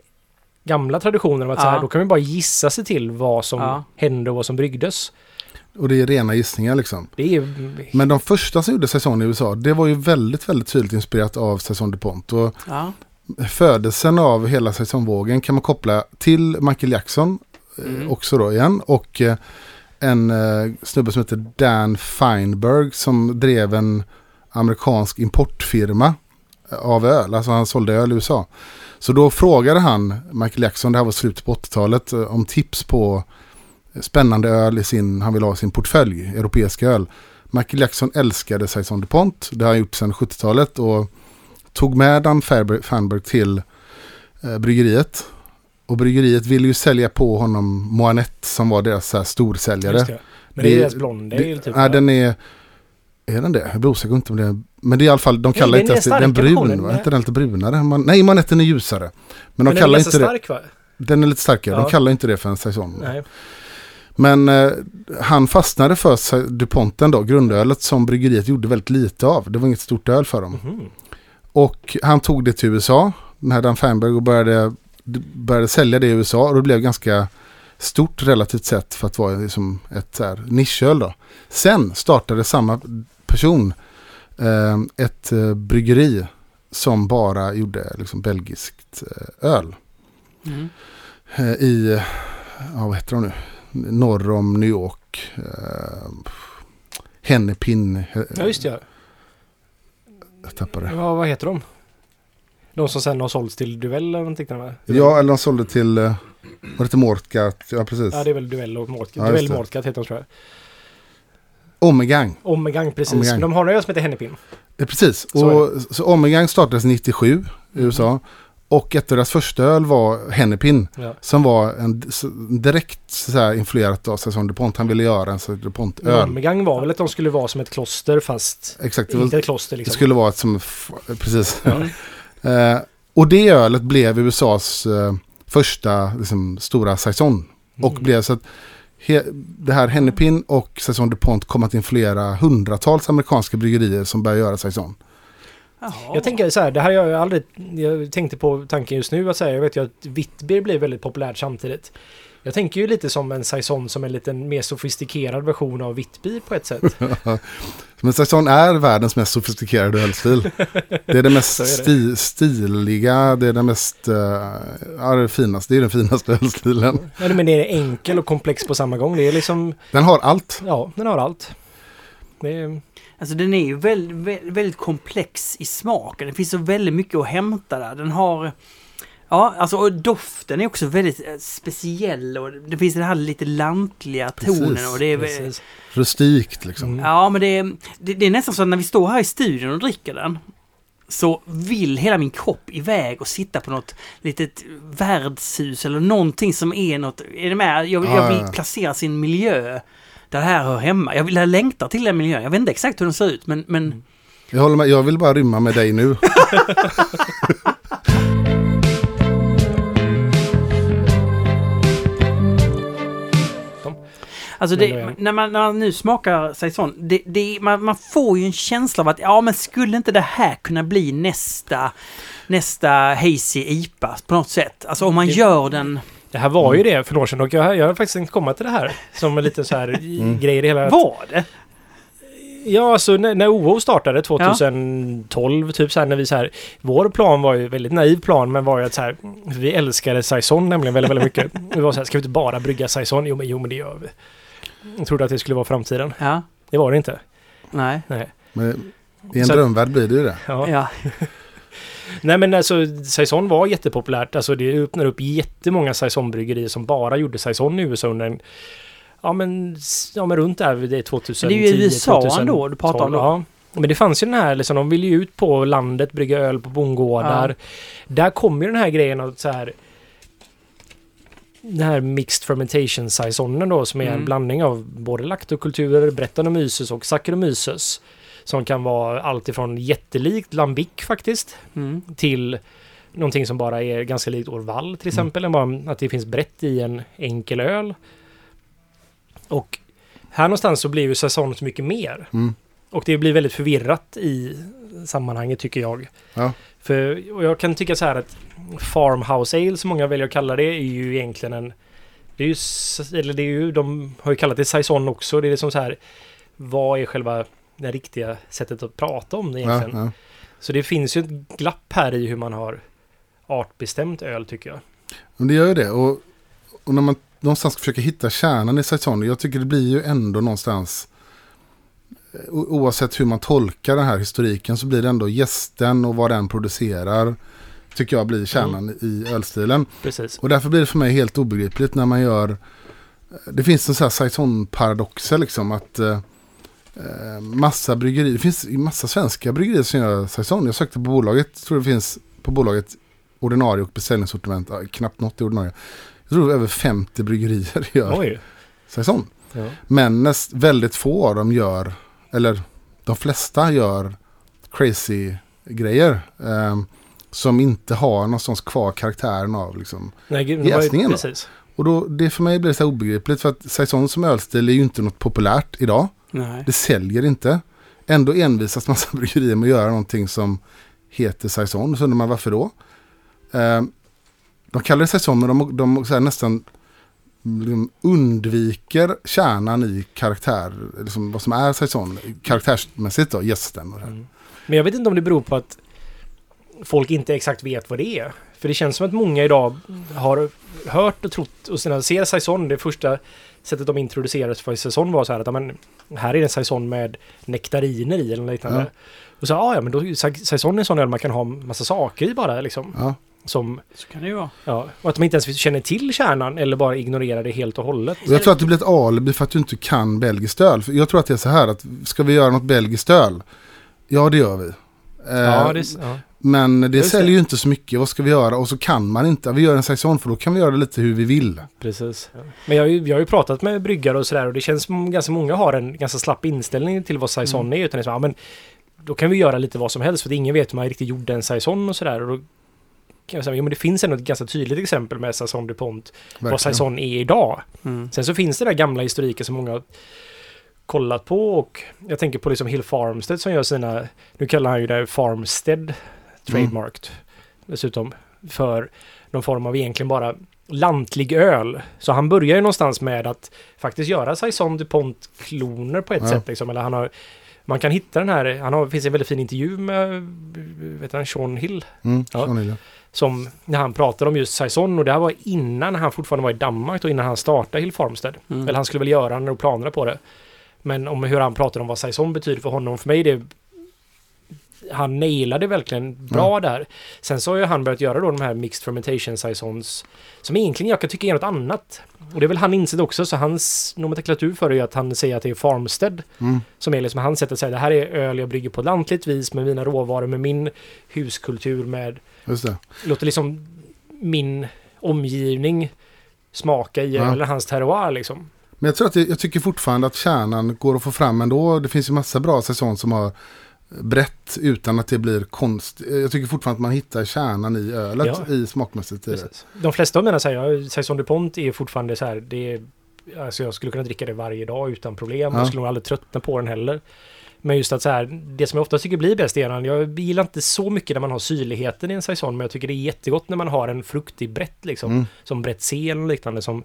Speaker 2: gamla traditionen om att så
Speaker 1: Ja.
Speaker 2: här, då kan vi bara gissa sig till vad som
Speaker 1: Ja.
Speaker 2: hände och vad som bryggdes.
Speaker 4: Och det är rena gissningar liksom.
Speaker 2: Är
Speaker 4: Men de första som gjorde säsong i USA, det var ju väldigt, väldigt tydligt inspirerat av Saison DuPont. Och
Speaker 1: Ja.
Speaker 4: födelsen av hela säsongvågen kan man koppla till Michael Jackson eh,
Speaker 1: Mm.
Speaker 4: också då igen. Och eh, en eh, snubbe som heter Dan Feinberg som drev en amerikansk importfirma av öl. Alltså han sålde öl i USA. Så då frågade han Michael Jackson, det här var slutet på 80-talet, eh, om tips på spännande öl i sin, han ville ha sin portfölj, europeisk öl. Michael Jackson älskade Saison DuPont, det har han gjort sedan 70-talet och tog med Dan Feinberg till eh, bryggeriet. Och bryggeriet ville ju sälja på honom Moanette som var deras så här, storsäljare.
Speaker 2: det. Men det,
Speaker 4: Det-
Speaker 2: är deras blond ale
Speaker 4: Det,
Speaker 2: typ.
Speaker 4: nej, den är... Är den det? Jag blir osäker inte om det är... Men det är i alla fall, de kallar inte ens det, den brun va? inte den lite brunare? Man, nej, Moanetten är ljusare. Men de
Speaker 2: Men är
Speaker 4: kallar inte det...
Speaker 2: stark va?
Speaker 4: Den är lite starkare,
Speaker 2: Ja.
Speaker 4: de kallar inte det för en säsong.
Speaker 2: Nej.
Speaker 4: Men eh, han fastnade för DuPonten då, grundölet som bryggeriet gjorde väldigt lite av. Det var inget stort öl för dem.
Speaker 2: Mhm.
Speaker 4: Och han tog det till USA, den här Dan Feinberg, och började, började sälja det i USA. Och det blev ganska stort relativt sett för att vara liksom ett så här nischöl då. Sen startade samma person eh, ett eh, bryggeri som bara gjorde liksom belgiskt eh, öl.
Speaker 1: Mm.
Speaker 4: Eh, I, ja vad heter de nu, norr om New York. Eh, Hennepin. eh,
Speaker 2: Ja, just det.
Speaker 4: Jag tappade.
Speaker 2: Ja, vad heter de? De som sen har sålts till Duell eller någonting där?
Speaker 4: Ja, eller de sålde till, eh, vad heter Mortgat? Ja, precis.
Speaker 2: Ja, det är väl Duell och Mortgat.
Speaker 4: Ja, just
Speaker 2: Duell
Speaker 4: det.
Speaker 2: Mortgat heter de tror jag.
Speaker 4: Omegang.
Speaker 2: Omegang, precis.
Speaker 4: Omegang.
Speaker 2: Men de har en öl som heter Hennepin.
Speaker 4: Ja, precis.
Speaker 2: Så
Speaker 4: och, så Omegang startades 97 i USA. Och ett av deras första öl var Hennepin.
Speaker 2: Ja.
Speaker 4: Som var en, direkt så här, influerat av Saison DuPont. Han ville göra en Saison DuPont-öl.
Speaker 2: Omegang var väl att de skulle vara som ett kloster fast
Speaker 4: Exakt. Det, var,
Speaker 2: inte ett kloster
Speaker 4: det
Speaker 2: liksom.
Speaker 4: skulle vara ett som... Precis.
Speaker 2: Ja.
Speaker 4: Eh, och det ölet blev USAs eh, första liksom, stora Saison. Och
Speaker 2: Mm.
Speaker 4: blev så att he, det här Hennepin och Saison DuPont kom att influera hundratals amerikanska bryggerier som började göra Saison.
Speaker 1: Jaha.
Speaker 2: Jag tänker så här, det här har jag aldrig... Jag tänkte på tanken just nu att säga, jag vet ju att Vittbier blir väldigt populärt samtidigt. Jag tänker ju lite som en Saison som en lite mer sofistikerad version av Vittbier på ett sätt.
Speaker 4: Men Saison är världens mest sofistikerade ölstil. Det är det mest
Speaker 2: är det.
Speaker 4: sti, stiliga, det är det mest, eh, ja det finaste, det är den finaste ölstilen.
Speaker 2: Ja, men det är enkel och komplex på samma gång. Det är liksom,
Speaker 4: Den har allt.
Speaker 2: ja, den har allt. Det är,
Speaker 1: Alltså den är ju väldigt, väldigt, komplex i smaken. Det finns så väldigt mycket att hämta där. Den har... Ja, alltså och doften är också väldigt eh, speciell och det finns den här lite lantliga tonen
Speaker 4: Precis,
Speaker 1: och det är...
Speaker 2: precis.
Speaker 4: Rustikt liksom.
Speaker 2: Mm.
Speaker 1: Ja, men det är, det, det är nästan så att när vi står här i studion och dricker den så vill hela min kropp iväg och sitta på något litet värdshus eller någonting som är något... Är det med? Jag, jag
Speaker 4: ja,
Speaker 1: vill placera sin miljö där det här hör hemma. Jag vill jag längtar till den miljön. Jag vet inte exakt hur den ser ut men... men
Speaker 4: Jag håller med, jag vill bara rymma med dig nu.
Speaker 1: Alltså det, när, man, när man nu smakar saison, det, det, man, man får ju en känsla av att ja men skulle inte det här kunna bli nästa, nästa hazy IPA på något sätt? Alltså om man
Speaker 2: Det-
Speaker 1: gör den...
Speaker 2: Det här var
Speaker 4: Mm.
Speaker 2: ju det för några år sedan och jag, jag har faktiskt tänkt komma till det här som en liten så här
Speaker 4: Mm.
Speaker 2: grej i det hela.
Speaker 1: Var det?
Speaker 2: Ja, alltså när, när OO startade 2012, typ så här när vi så här... Vår plan var ju väldigt naiv plan, men var ju att så här... Vi älskade Saison nämligen väldigt, väldigt mycket. Vi var så här, ska vi inte bara brygga Saison? Jo, men, jo, men det gör vi. Jag trodde att det skulle vara framtiden.
Speaker 1: Ja.
Speaker 2: Det var det inte.
Speaker 1: Nej.
Speaker 2: Nej.
Speaker 4: Men I en
Speaker 2: Så-
Speaker 4: drömvärld blir det ju det.
Speaker 2: Ja.
Speaker 1: Ja.
Speaker 2: Nej men alltså Saison var jättepopulärt. Alltså det öppnar upp jättemånga Saison-bryggerier som bara gjorde Saison i USA under en... Ja men, ja, men runt där det 2010
Speaker 1: Men det är ju USA
Speaker 2: 2012.
Speaker 1: ändå du pratar om då.
Speaker 2: Ja. Men det fanns ju den här, liksom, de ville ju ut på landet, brygga öl på bondgårdar. Där kom ju den här grejen att så här... Den här mixed fermentation saisonen då som är en
Speaker 1: Mm.
Speaker 2: blandning av både laktokulturer, Brettanomyces och Saccharomyces. Som kan vara allt ifrån jättelikt lambic faktiskt
Speaker 1: Mm.
Speaker 2: till någonting som bara är ganska likt Orval till
Speaker 4: Mm.
Speaker 2: exempel. än Bara att det finns brett i en enkel öl. Och här någonstans så blir ju säsongen så mycket mer.
Speaker 4: Mm.
Speaker 2: Och det blir väldigt förvirrat i sammanhanget tycker jag.
Speaker 4: Ja.
Speaker 2: För, och jag kan tycka så här att Farmhouse Ale som många väljer att kalla det är ju egentligen en... Det är ju, eller det är ju, de har ju kallat det saison också. Det är liksom så här, vad är själva det riktiga sättet att prata om det
Speaker 4: Ja,
Speaker 2: egentligen?
Speaker 4: ja.
Speaker 2: Så det finns ju ett glapp här i hur man har artbestämt öl tycker jag.
Speaker 4: Men det gör ju det. Och, och när man någonstans försöker hitta kärnan i Saison, jag tycker det blir ju ändå någonstans, eh, oavsett hur man tolkar den här historiken, så blir det ändå gästen och vad den producerar, tycker jag blir kärnan i ölstilen.
Speaker 2: Precis.
Speaker 4: Och därför blir det för mig helt obegripligt när man gör, det finns en sån här Saison-paradoxer liksom, att eh, massa bryggerier, det finns massa svenska bryggerier som gör Saison. Jag sökte på bolaget, tror det finns på bolaget ordinarie och beställningssortiment, ja, knappt något i ordinarie. Jag tror över 50 bryggerier gör
Speaker 2: Oj.
Speaker 4: Saison.
Speaker 2: Ja.
Speaker 4: Men näst, väldigt få av dem gör, eller de flesta gör crazy grejer. Eh, som inte har någonstans kvar karaktären av liksom.
Speaker 2: Nej, ju-
Speaker 4: Jäsningen?
Speaker 2: Precis.
Speaker 4: Och då, det för mig blir det så obegripligt för att Saison som ölstil är ju inte något populärt idag.
Speaker 1: Nej.
Speaker 4: Det säljer inte. Ändå envisas massa bryggerier med att göra någonting som heter Saison. Så undrar man varför då? Eh, de kallar det Saison men de, de här nästan liksom undviker kärnan i karaktär, liksom vad som är saison, karaktärsmässigt då, gästen. Och.
Speaker 2: Mm. Men jag vet inte om det beror på att folk inte exakt vet vad det är. För det känns som att många idag har hört och trott och sen ser saison, det första sättet de introducerades för saison var så här att men, här är det en saison med nektariner i eller något liknande.
Speaker 4: Ja.
Speaker 2: Och så ah, ja men då saison är en sån öl man kan ha massa saker i bara liksom.
Speaker 4: Ja.
Speaker 2: Som,
Speaker 1: Så kan det ju vara.
Speaker 2: ja, och att de inte ens känner till kärnan eller bara ignorerar det helt och hållet.
Speaker 4: Jag tror att det blir ett alibi för att du inte kan belgiskt öl. För jag tror att det är så här att ska vi göra något belgiskt öl? Ja, det gör vi. Eh,
Speaker 2: Ja, det, ja.
Speaker 4: Men det
Speaker 2: Just
Speaker 4: säljer
Speaker 2: det.
Speaker 4: ju inte så mycket. Vad ska vi göra? Och så kan man inte. Vi gör en saison för då kan vi göra det lite hur vi vill.
Speaker 2: Precis. Men jag, har ju- jag har ju pratat med bryggare och sådär och det känns som ganska många har en ganska slapp inställning till vad saison är. Utan det är så, ja, men då kan vi göra lite vad som helst för ingen vet hur man riktigt gjorde en saison och sådär. Och då kan jag säga, ja, men det finns ändå ett ganska tydligt exempel med Saison DuPont, vad
Speaker 4: Verkligen.
Speaker 2: saison är idag.
Speaker 1: Mm.
Speaker 2: Sen så finns det där gamla historiken som många har kollat på och jag tänker på liksom Hill Farmstead som gör sina, nu kallar han ju det Farmstead trademarked dessutom för någon form av egentligen bara lantlig öl. Så han börjar ju någonstans med att faktiskt göra Saison DuPont kloner på ett
Speaker 4: Ja.
Speaker 2: sätt liksom. Eller han har, man kan hitta den här, han har, det finns en väldigt fin intervju med, vet han, Sean Hill
Speaker 4: Mm,
Speaker 2: Ja.
Speaker 4: sån är det.
Speaker 2: som när han pratade om just Saison och det här var innan han fortfarande var i Danmark och innan han startade Hill Farmstead.
Speaker 1: Mm.
Speaker 2: Eller han skulle väl göra, han hade planerna på det. Men om hur han pratade om vad Saison betyder för honom, för mig det han nailade verkligen bra där. Sen så har ju han börjat göra då de här mixed fermentation saisons som egentligen jag kan tycka är något annat. Och det är väl han insett också, så hans nomenklatur för det är att han säger att det är Farmstead
Speaker 4: Mm.
Speaker 2: som är liksom hans sätt att säga det här är öl jag brygger på lantligt vis med mina råvaror, med min huskultur, med
Speaker 4: Just det.
Speaker 2: låter liksom min omgivning smaka i
Speaker 4: Ja.
Speaker 2: eller hans terroir liksom.
Speaker 4: Men jag, tror att det, jag tycker fortfarande att kärnan går att få fram ändå. Det finns ju massa bra säsong som har brett utan att det blir konst. Jag tycker fortfarande att man hittar kärnan i ölet
Speaker 2: Ja.
Speaker 4: i smakmässigt i.
Speaker 2: De flesta av mina säger, Saison DuPont är fortfarande så här, det är, alltså jag skulle kunna dricka det varje dag utan problem.
Speaker 4: Ja.
Speaker 2: Jag skulle nog aldrig tröttna på den heller. Men just att så här, det som jag ofta tycker blir bäst i den, jag gillar inte så mycket när man har syrligheten i en saison, men jag tycker det är jättegott när man har en fruktig brett liksom.
Speaker 4: Mm.
Speaker 2: Som bretzel och liknande som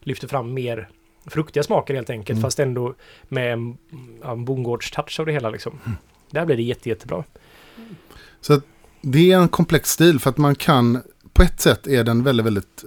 Speaker 2: lyfter fram mer fruktiga smaker helt enkelt,
Speaker 4: Mm.
Speaker 2: fast ändå med en, en bondgårdstouch av det hela liksom. Där blir det jätte, jättebra.
Speaker 4: Så det är en komplex stil för att man kan, på ett sätt är den väldigt, väldigt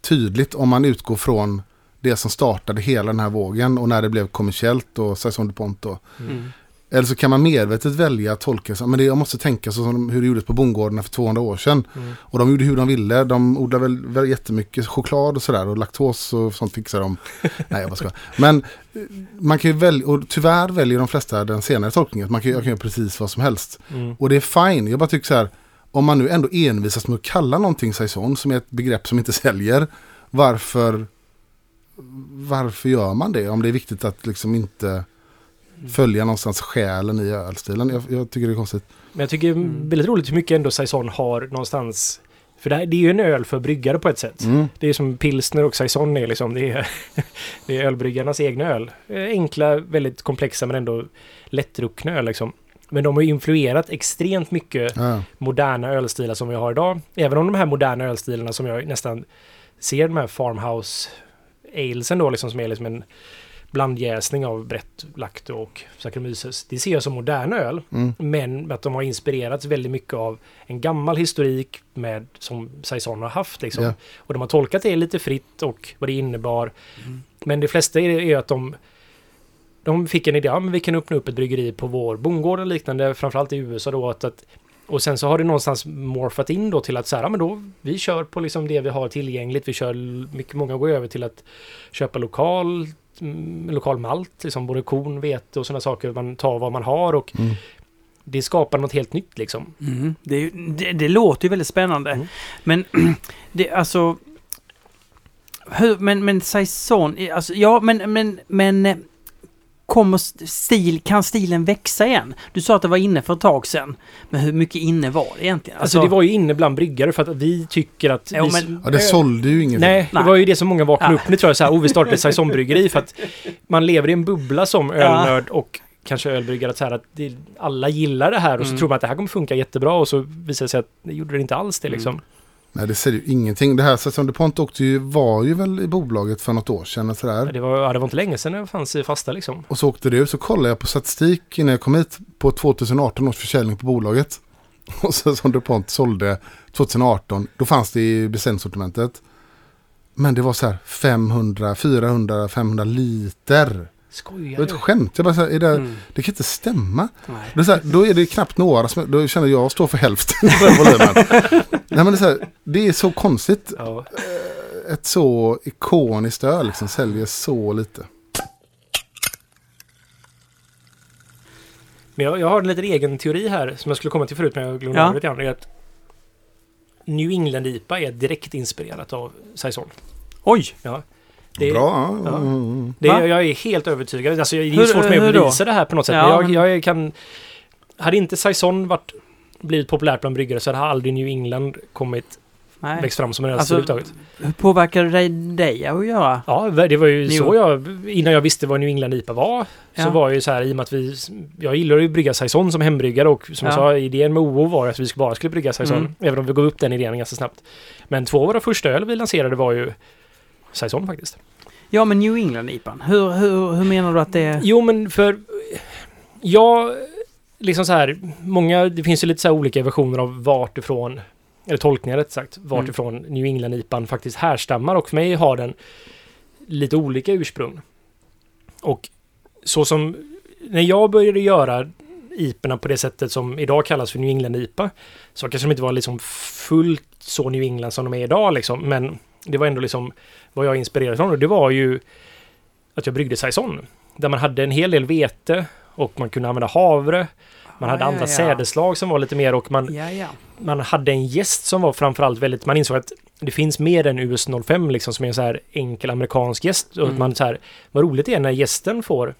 Speaker 4: tydligt om man utgår från det som startade hela den här vågen och när det blev kommersiellt och Saison DuPont då.
Speaker 1: Mm.
Speaker 4: Eller så kan man medvetet välja att tolka så, men det, jag måste tänka så som hur det gjordes på bondgårdarna för 200 år sedan.
Speaker 2: Mm.
Speaker 4: Och de gjorde hur de ville. De odlade väl, väl jättemycket choklad och sådär. Och laktos och sånt fixar de. Nej, jag bara ska. Men eh, man kan ju välja, och tyvärr väljer de flesta den senare tolkningen. Att man kan, jag kan göra precis vad som helst.
Speaker 2: Mm.
Speaker 4: Och det är fine. Jag bara tycker så här. Om man nu ändå envisas med att kalla någonting saison, som är ett begrepp som inte säljer. Varför, varför gör man det? Om det är viktigt att liksom inte följa någonstans själen i ölstilen. Jag, jag tycker det är konstigt.
Speaker 2: Men jag tycker det är väldigt roligt hur mycket ändå Saison har någonstans. För det, här, det är ju en öl för bryggare på ett sätt.
Speaker 4: Mm.
Speaker 2: Det är som pilsner och Saison är liksom. Det är, det är ölbryggarnas egna öl. Eh, Enkla, väldigt komplexa men ändå lättdruckna öl liksom. Men de har ju influerat extremt mycket
Speaker 4: Ja.
Speaker 2: moderna ölstilar som vi har idag. Även om de här moderna ölstilarna som jag nästan ser de här farmhouse alesen då liksom som är liksom en blandjäsning av brett lacto och Saccharomyces. Det ser jag som modern öl.
Speaker 4: Mm.
Speaker 2: Men att de har inspirerats väldigt mycket av en gammal historik med, som Saison har haft. Liksom.
Speaker 4: Ja.
Speaker 2: Och de har tolkat det lite fritt och vad det innebar. Men det flesta är, är att de, de fick en idé, ja, men vi kan öppna upp ett bryggeri på vår bondgård och liknande, framförallt i USA då. Att, att, och sen så har det någonstans morfat in då till att så här, ja, men då, vi kör på liksom det vi har tillgängligt. Vi kör, mycket, många går över till att köpa lokal, mm, lokal malt, liksom både korn, vete och sådana saker. Man tar vad man har och
Speaker 4: Mm.
Speaker 2: det skapar något helt nytt liksom.
Speaker 1: Mm. Det, det, det låter ju väldigt spännande.
Speaker 2: Mm.
Speaker 1: Men det alltså... Hur, men, men saison, alltså ja men, men, men... Kommer stil, kan stilen växa igen? Du sa att det var inne för ett tag sedan. Men hur mycket inne var det egentligen?
Speaker 2: Alltså, det var ju inne bland bryggare för att vi tycker att...
Speaker 1: Jo,
Speaker 2: vi,
Speaker 1: men-
Speaker 4: Ja, det sålde ju ingenting.
Speaker 2: Nej, det
Speaker 1: Nej.
Speaker 2: var ju det som många vaknade
Speaker 1: Ja.
Speaker 2: upp med tror jag. Så här, oh, vi startade ett saisonbryggeri för att man lever i en bubbla som ölnörd och kanske ölbryggare. Att, så här, att det, alla gillar det här och så
Speaker 1: Mm.
Speaker 2: tror man att det här kommer funka jättebra och så visar det sig att det gjorde det inte alls det
Speaker 1: Mm.
Speaker 4: Nej, det säger ju ingenting. Det här Saison DuPont åkte ju, var ju väl i bolaget för något år sedan sådär.
Speaker 2: Det var, ja, det var inte länge sedan det fanns i fasta liksom.
Speaker 4: Och så åkte ut, så kollade jag på statistik innan jag kom hit på 2018 års försäljning på bolaget. Och så som DuPont sålde 2018, då fanns det i beställningssortimentet. Men det var så här 500, 400, 500 liter. Det
Speaker 2: Skojar
Speaker 4: var ett skämt. Jag bara så här, är det,
Speaker 1: Mm.
Speaker 4: det kan inte stämma.
Speaker 1: Nej.
Speaker 4: Det är så här, då är det knappt några som, då känner jag står för hälften av den volymen. Nej men det är så här, det är så konstigt.
Speaker 2: Ja.
Speaker 4: Ett så ikoniskt öl liksom säljer så lite.
Speaker 2: Men jag, jag har en liten egen teori här som jag skulle komma till förut men jag glömde
Speaker 1: Ja.
Speaker 2: lite grann. Det är att New England-IPA är direkt inspirerat av Saison.
Speaker 1: Oj!
Speaker 2: Det,
Speaker 4: Bra.
Speaker 2: ja.
Speaker 4: Mm.
Speaker 2: Det,
Speaker 1: Va?
Speaker 2: jag är helt övertygad. Alltså, det är
Speaker 1: Hur-
Speaker 2: svårt för mig att bevisa det här på något sätt.
Speaker 1: Ja,
Speaker 2: jag, jag kan... Hade inte Saison varit, blivit populärt bland bryggare så hade aldrig New England kommit,
Speaker 1: Nej.
Speaker 2: växt fram som en
Speaker 1: Alltså,
Speaker 2: överhuvudtaget.
Speaker 1: Hur påverkade det dig att göra?
Speaker 2: Ja, det var ju
Speaker 1: New-
Speaker 2: så jag... Innan jag visste vad New England IPA var
Speaker 1: Ja.
Speaker 2: så var jag ju så här i och med att vi... Jag gillar ju att brygga Saison som hembryggare och som jag
Speaker 1: Ja.
Speaker 2: sa, idén med OO var att vi bara skulle brygga Saison.
Speaker 1: Mm.
Speaker 2: Även om vi gav upp den idén ganska snabbt. Men två av våra första öl vi lanserade var ju Saison faktiskt.
Speaker 1: Ja, men New England-IPan. Hur, hur, hur menar du att det är?
Speaker 2: Jo, men för... Jag... Liksom så här, många... Det finns ju lite så här olika versioner av vart ifrån... Eller tolkningar rätt sagt. Vart
Speaker 1: Mm.
Speaker 2: ifrån New England-IPan faktiskt härstammar. Och för mig har den lite olika ursprung. Och så som... När jag började göra IPorna på det sättet som idag kallas för New England-IPA. Så kanske de inte var liksom fullt så New England som de är idag liksom. Men det var ändå liksom vad jag inspirerades. Och det var ju att jag bryggde saison. Där man hade en hel del vete och man kunde använda havre. Man hade
Speaker 1: Ja,
Speaker 2: andra
Speaker 1: ja, ja.
Speaker 2: sädeslag som var lite mer och man,
Speaker 1: Ja,
Speaker 2: man hade en gäst som var framförallt väldigt, man insåg att det finns mer än US 05 liksom som är en så här enkel amerikansk gäst. Och
Speaker 1: Mm.
Speaker 2: att man så här, vad roligt det är när gästen får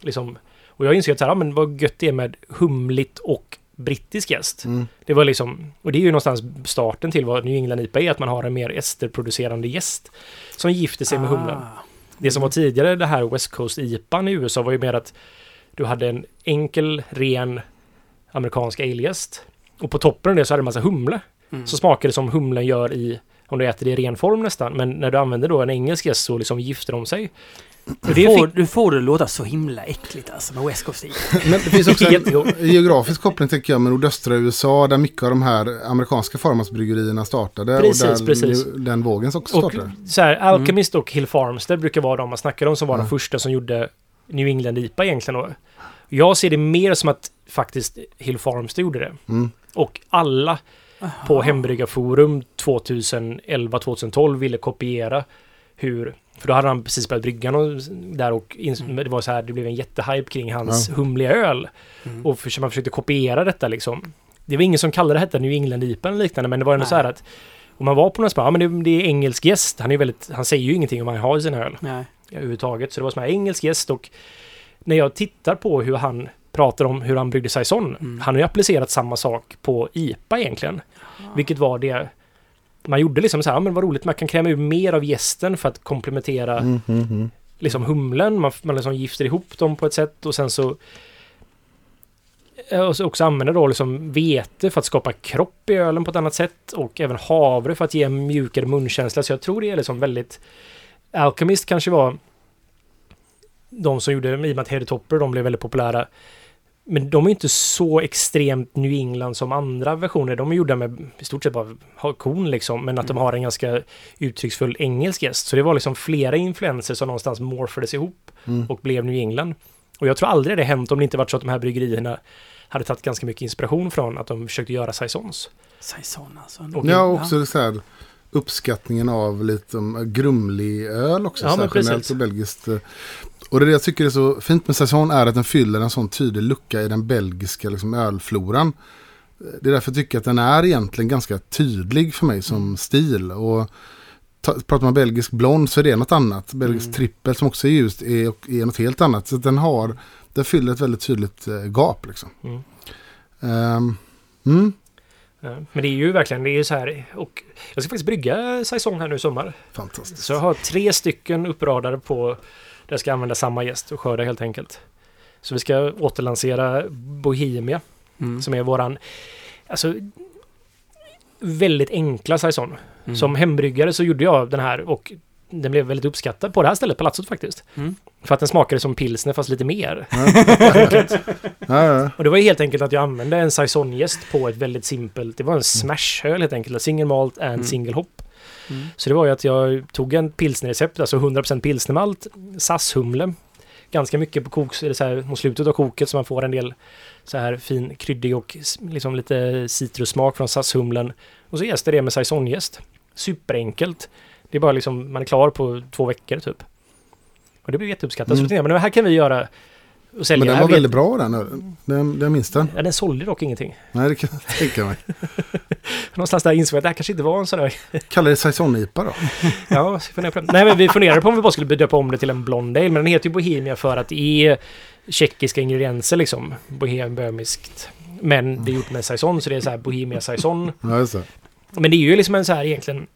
Speaker 2: liksom, och jag insåg att så här, ja, men vad gött det är med humligt och brittisk gäst.
Speaker 4: Mm.
Speaker 2: Det var liksom, och det är ju någonstans starten till vad New England IPA är, att man har en mer esterproducerande gäst som gifter sig med humlen.
Speaker 1: Ah.
Speaker 2: Det som var tidigare, det här West Coast IPAn i USA, var ju mer att du hade en enkel, ren amerikansk ale-gäst. Och på toppen av det så hade du en massa humle.
Speaker 1: Mm.
Speaker 2: Så smakade det som humlen gör i, om du äter det i ren form nästan. Men när du använder då en engelsk gäst så liksom gifter de sig. Och
Speaker 1: Du
Speaker 2: det
Speaker 1: får, du får det låta så himla äckligt alltså med West Coast.
Speaker 4: Men det finns också en geografisk koppling tänker jag med nordöstra USA där mycket av de här amerikanska farmarsbryggerierna startade.
Speaker 2: Precis,
Speaker 4: och där
Speaker 2: precis.
Speaker 4: den vågen också
Speaker 2: och
Speaker 4: startade.
Speaker 2: så här, Alchemist och Hill Farmstead brukar vara de man snackar om som var de
Speaker 4: Ja.
Speaker 2: första som gjorde New England IPA egentligen då. Jag ser det mer som att faktiskt Hill Farmstead gjorde det.
Speaker 4: Mm.
Speaker 2: Och alla på Hembryggarforum 2011-2012 ville kopiera hur... För då hade han precis börjat brygga någon där och
Speaker 1: Mm.
Speaker 2: det var så här, det blev en jättehype kring hans
Speaker 4: Ja.
Speaker 2: humliga öl.
Speaker 1: Mm.
Speaker 2: Och för, man försökte kopiera detta liksom. Det var ingen som kallade det hette New England IPA eller liknande, men det var ändå
Speaker 1: Nej.
Speaker 2: så här att om man var på någon spa, ja men det, det är engelsk gäst. Han är väldigt, han säger ju ingenting om vad han har i sin öl
Speaker 1: Nej.
Speaker 2: överhuvudtaget. Så det var som en engelsk gäst och när jag tittar på hur han pratar om hur han bryggde saison.
Speaker 1: Mm.
Speaker 2: Han har ju applicerat samma sak på IPA egentligen. Vilket var det man gjorde liksom så här, men vad roligt, man kan kräma ur mer av gästen för att komplementera
Speaker 4: Mm, mm, mm.
Speaker 2: liksom humlen. Man, man liksom gifter ihop dem på ett sätt och sen så eh, och så också använder då liksom vete för att skapa kropp i ölen på ett annat sätt och även havre för att ge en mjukare munkänsla. Så jag tror det är liksom väldigt... Alchemist kanske var de som gjorde, i och med att Heady Topper, de blev väldigt populära. Men de är inte så extremt New England som andra versioner. De är gjorda med i stort sett bara korn liksom, men att de
Speaker 1: Mm.
Speaker 2: har en ganska uttrycksfull engelsk gäst. Så det var liksom flera influenser som någonstans morfades ihop
Speaker 4: Mm.
Speaker 2: och blev New England. Och jag tror aldrig det hänt om det inte varit så att de här bryggerierna hade tagit ganska mycket inspiration från att de försökte göra saisons.
Speaker 1: Saison alltså.
Speaker 2: Och-
Speaker 4: Ja, också så här, uppskattningen av lite um, grumlig öl också.
Speaker 2: Ja,
Speaker 4: och belgiskt. Och det jag tycker är så fint med Saison är att den fyller en sån tydlig lucka i den belgiska liksom, ölfloran. Det är därför jag tycker att den är egentligen ganska tydlig för mig som
Speaker 2: Mm.
Speaker 4: stil. Och ta, pratar man belgisk blond så är det något annat. Belgisk
Speaker 1: Mm.
Speaker 4: trippel som också är ljust är, är något helt annat. Så den har, den fyller ett väldigt tydligt eh, gap liksom.
Speaker 2: Mm.
Speaker 4: Ehm, mm,
Speaker 2: Men det är ju verkligen, det är ju så här, och jag ska faktiskt brygga saison här nu i sommar.
Speaker 4: fantastiskt.
Speaker 2: Så jag har tre stycken uppradade på där jag ska använda samma gäst och skörda helt enkelt. Så vi ska återlansera Bohemia
Speaker 1: Mm.
Speaker 2: som är våran... Alltså... väldigt enkla saison.
Speaker 1: Mm.
Speaker 2: Som hembryggare så gjorde jag den här och den blev väldigt uppskattad på det här stället, Palatsot faktiskt.
Speaker 1: Mm.
Speaker 2: För att den smakade som pilsner fast lite mer. Och det var ju helt enkelt att jag använde en saisonjäst på ett väldigt simpelt, det var en smashöl helt enkelt, single malt and
Speaker 1: Mm.
Speaker 2: single hop.
Speaker 1: Mm.
Speaker 2: Så det var ju att jag tog en pilsnerrecept, alltså 100% pilsnermalt, SAS-humle, ganska mycket på koks, eller så här mot slutet av koket så man får en del så här fin kryddig och liksom lite citrussmak från SAS-humlen. Och så jäste det med saisonjäst. Superenkelt. Det är bara liksom, man är klar på två veckor typ. Och det blev jätteuppskattat.
Speaker 4: Mm.
Speaker 2: Så tänkte jag, men här kan vi göra och sälja.
Speaker 4: Men den var väldigt bra den ölen. Den, den minns den.
Speaker 2: Ja, den sålde dock ingenting.
Speaker 4: Nej, det kan jag tänka mig.
Speaker 2: Någonstans där insåg jag att det här kanske inte var en sån där...
Speaker 4: Kallar det saison-IPA då?
Speaker 2: Ja, på. Nej, men vi funderade på om vi bara skulle döpa om det till en blonde ale, men den heter ju Bohemia för att det är tjeckiska ingredienser liksom. Bohem, böhmiskt. Men det är gjort med saison, så det är så här Bohemia saison.
Speaker 4: Ja, just det.
Speaker 2: Men det är ju liksom en så här egentligen...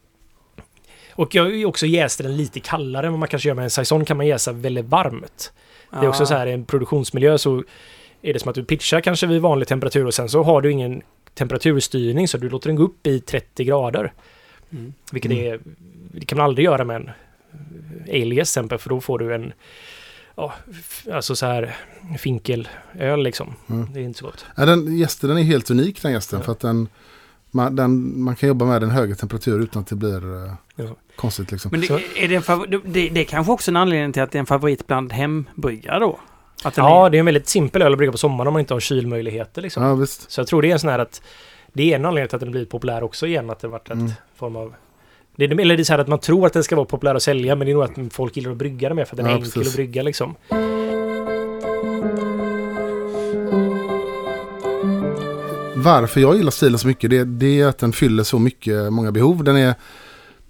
Speaker 2: Och jag också jäst den lite kallare än vad man kanske gör med en saison kan man jäsa väldigt varmt. Det är också så här i en produktionsmiljö så är det som att du pitchar kanske vid vanlig temperatur och sen så har du ingen temperaturstyrning så du låter den gå upp i 30 grader.
Speaker 1: Mm.
Speaker 2: Vilket
Speaker 4: Mm.
Speaker 2: är, det kan man aldrig göra med en alias till exempel för då får du en ja, alltså så här finkelöl liksom.
Speaker 4: Mm.
Speaker 2: Det är inte så gott.
Speaker 4: Ja, den gästen den är helt unik den gästen.
Speaker 2: Ja.
Speaker 4: För att den man, den, man kan jobba med den höga temperatur utan att det blir eh,
Speaker 2: Ja.
Speaker 4: konstigt liksom.
Speaker 1: Men det, är det, en det, det är kanske också en anledning till att det är en favorit bland hembryggare då?
Speaker 2: Ja,
Speaker 1: är,
Speaker 2: det är en väldigt simpel öl att brygga på sommaren om man inte har kylmöjligheter liksom.
Speaker 4: Ja, visst.
Speaker 2: Så jag tror det är en sån här att det är en anledning till att den blivit populär också igen, att det varit ett
Speaker 4: Mm.
Speaker 2: form av det är, eller det är så här att man tror att den ska vara populär att sälja, men det är nog att folk gillar att brygga den mer för att den är
Speaker 4: Ja,
Speaker 2: enkel
Speaker 4: precis.
Speaker 2: att brygga liksom.
Speaker 4: Varför jag gillar stilen så mycket det, det är att den fyller så mycket, många behov. Den är,